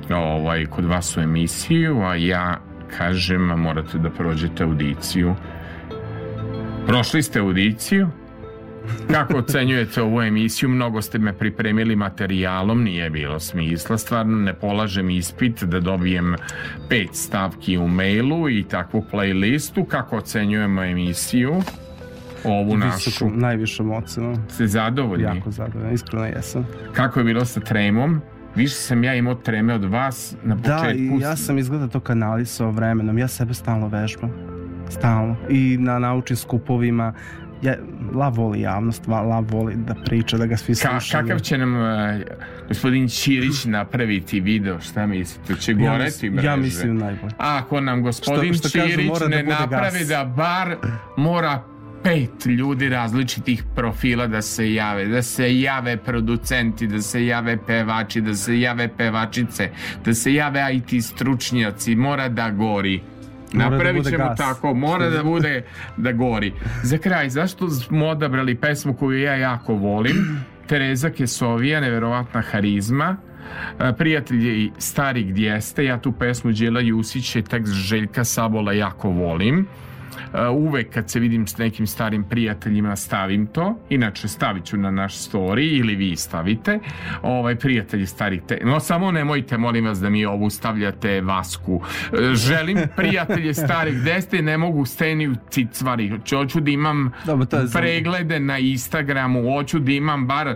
ovaj, kod vas u emisiju, a ja kažem morate da prođete audiciju Prošli ste audiciju. Kako ocenjujete ovu emisiju? Mnogo ste me pripremili materijalom, nije bilo smisla. Stvarno ne polažem ispit da dobijem pet stavki u mailu i takvu playlistu. Kako ocenjujemo emisiju? Ovu našu. Visokom, najvišom ocenom. Ste zadovoljni? Jako zadovoljan, iskreno jesam. Kako je bilo sa tremom? Više sam ja imao treme od vas na Da, početku. i ja sam izgleda to kanalisao vremenom. Ja sebe stalno vežbam. Stalno. I na naučnim skupovima. Ja, Lav voli javnost, Lav voli da priča, da ga svi Ka, slušaju. kakav će nam uh, gospodin Ćirić napraviti video? Šta mislite? Će ja, goreti mreže? ja mislim najbolje. A ako nam gospodin Što- što kažu, Ćirić mora da ne bude napravi gas. da bar mora pet ljudi različitih profila da se jave, da se jave producenti, da se jave pevači, da se jave pevačice, da se jave IT stručnjaci, mora da gori. Da Napravit ćemo gas. tako, mora da bude da gori. Za kraj, zašto smo odabrali pesmu koju ja jako volim? Tereza Kesovija, neverovatna harizma. E, Prijatelji stari gdje ste, ja tu pesmu Đela Jusić i tekst Željka Sabola jako volim. E, Uvek kad se vidim s nekim starim prijateljima stavim to, inače stavit ću na naš story ili vi stavite, ovaj prijatelji starih te... No samo nemojte molim vas da mi ovu stavljate vasku. E, Želim prijatelje starih gde ste, ne mogu steni u cicvari. Hoću- da imam Dobro, to je preglede na Instagramu, hoću da imam bar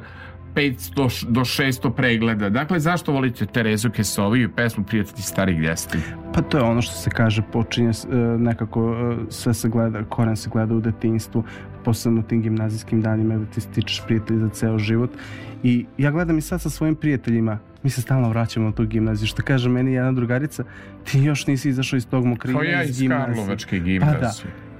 500 š- do 600 pregleda. Dakle, zašto volite Terezu Kesoviju i pesmu Prijatelji starih gdje ste? Pa to je ono što se kaže, počinje e, nekako, e, sve se gleda, koren se gleda u detinjstvu, posebno u tim gimnazijskim danima da ti stičeš prijatelji za ceo život. I ja gledam i sad sa svojim prijateljima, mi se stalno vraćamo u tu gimnaziju, što kaže meni jedna drugarica, ti još nisi izašao iz tog mokrina Kao ja iz gimnazije. Karlovačke Pa da.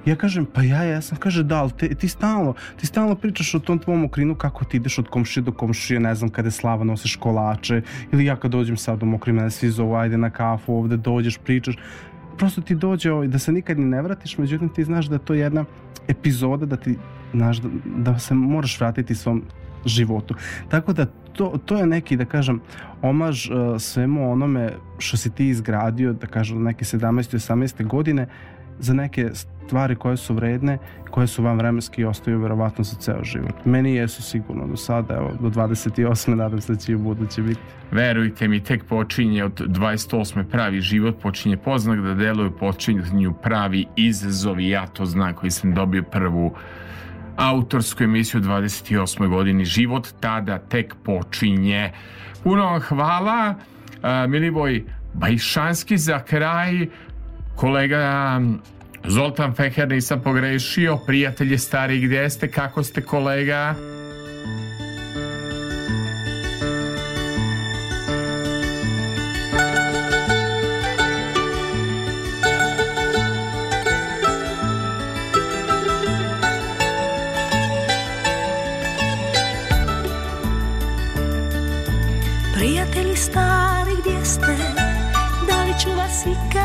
Ja kažem, pa ja jesam. Kaže, da, ali te, ti stalno, ti stalno pričaš o tom tvom okrinu kako ti ideš od komšije do komšije, ne znam, kada je slava nosiš kolače, ili ja kad dođem sad u mokri, mene svi zovu, ajde na kafu, ovde dođeš, pričaš. Prosto ti dođe ovaj, da se nikad ni ne vratiš, međutim ti znaš da je to jedna epizoda, da ti, znaš, da, da se moraš vratiti svom životu. Tako da to, to je neki, da kažem, omaž uh, svemu onome što si ti izgradio, da kažem, neke 17. 18. godine, za neke stvari koje su vredne, koje su vam vremenski ostaju verovatno za ceo život. Meni jesu sigurno do sada, evo, do 28. nadam se da će i u buduće biti. Verujte mi, tek počinje od 28. pravi život, počinje poznak da deluju, počinju pravi izazovi, ja to znam koji sam dobio prvu autorsku emisiju u 28. godini. Život tada tek počinje. Puno vam hvala, Milivoj Bajšanski za kraj, kolega Zoltan Feher nisam pogrešio, prijatelje stari gdje ste, kako ste kolega?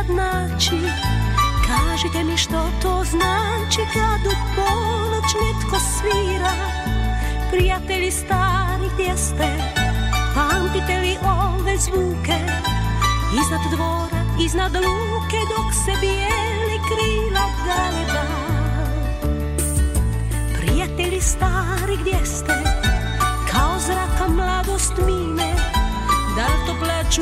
Vas ikad naći Kažite mi što to znači Kad u ponoć netko svira. Prijatelji stari gdje ste? Pamtite li ove zvuke? Iznad dvora, iznad luke Dok se bijeli krila galeba Prijatelji stari gdje ste? Kao zraka mladost mine. Da li to plaću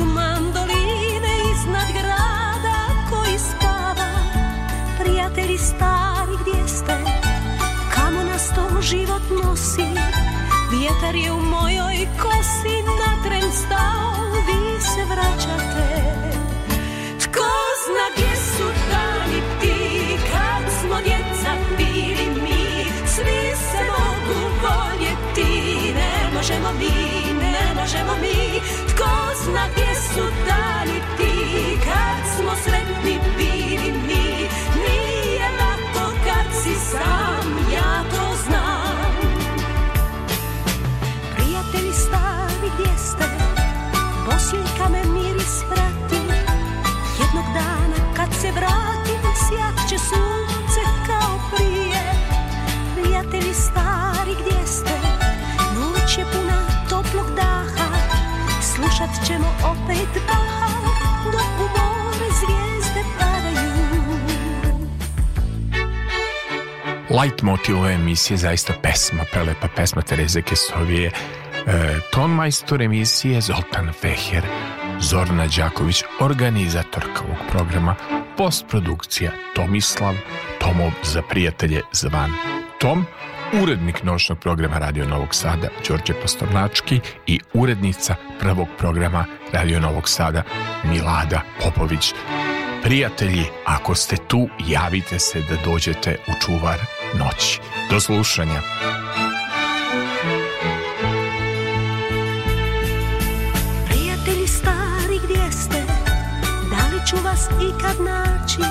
nosi Vjetar je u mojoj kosi Na tren stao Vi se vraćate. Tko zna gdje su dani ti Kad smo djeca bili mi? Svi se mogu voljeti Ne možemo mi, ne možemo mi. Tko zna gdje su dani light motiv ove emisije zaista pesma, prelepa pesma Tereze Kesovije, e, ton majstor emisije Zoltan Feher, Zorna Đaković, organizatorka ovog programa, postprodukcija Tomislav, Tomov za prijatelje zvan Tom, urednik noćnog programa Radio Novog Sada Đorđe Postornački i urednica prvog programa Radio Novog Sada Milada Popović. Prijatelji, ako ste tu, javite se da dođete u čuvar noći. Do slušanja. Prijatelji stari gdje ste Da li ću vas ikad naći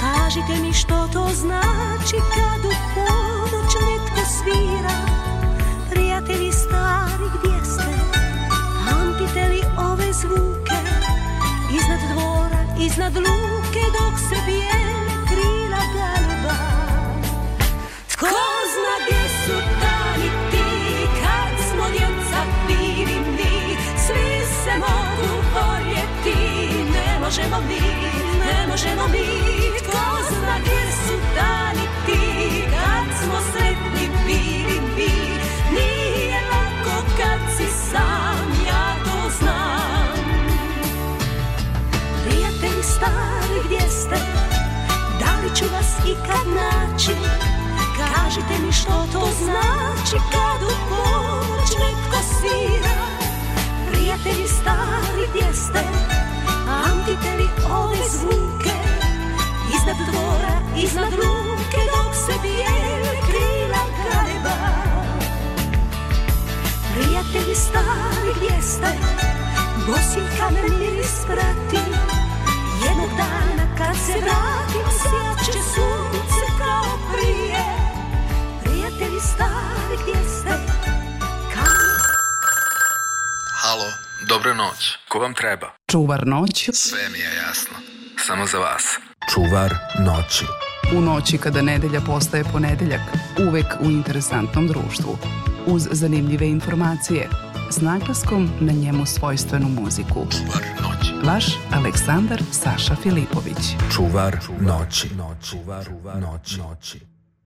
Kažite mi što to znači Kad u ponoć netko svira Prijatelji stari gdje ste zvuke Iznad dvora, iznad luke Dok se bijele krila galeba Tko zna gdje su dani ti Kad smo djeca bili mi? Svi se mogu voljeti Ne možemo mi, ne možemo mi. Tko zna gdje ću vas ikad naći. Kažite mi što to znači Kad u ponoć netko svira Prijatelji stari gdje ste? Pamtite li ove zvuke? Iznad dvora, iznad luke Dok se bijele krila galeba Prijatelji stari gdje ste? Bosinka me miris prati Jednog dana kad se vratim Sjaće sunce kao prije Prijatelji stari gdje ste Kao Halo, dobra noć. Ko vam treba? Čuvar noći Sve mi je jasno. Samo za vas. Čuvar noći. u noći kada nedelja postaje ponedeljak, uvek u interesantnom društvu, uz zanimljive informacije, s naglaskom na njemu svojstvenu muziku. Čuvar noći. Vaš Aleksandar Saša Filipović. Čuvar noći. Čuvar noći.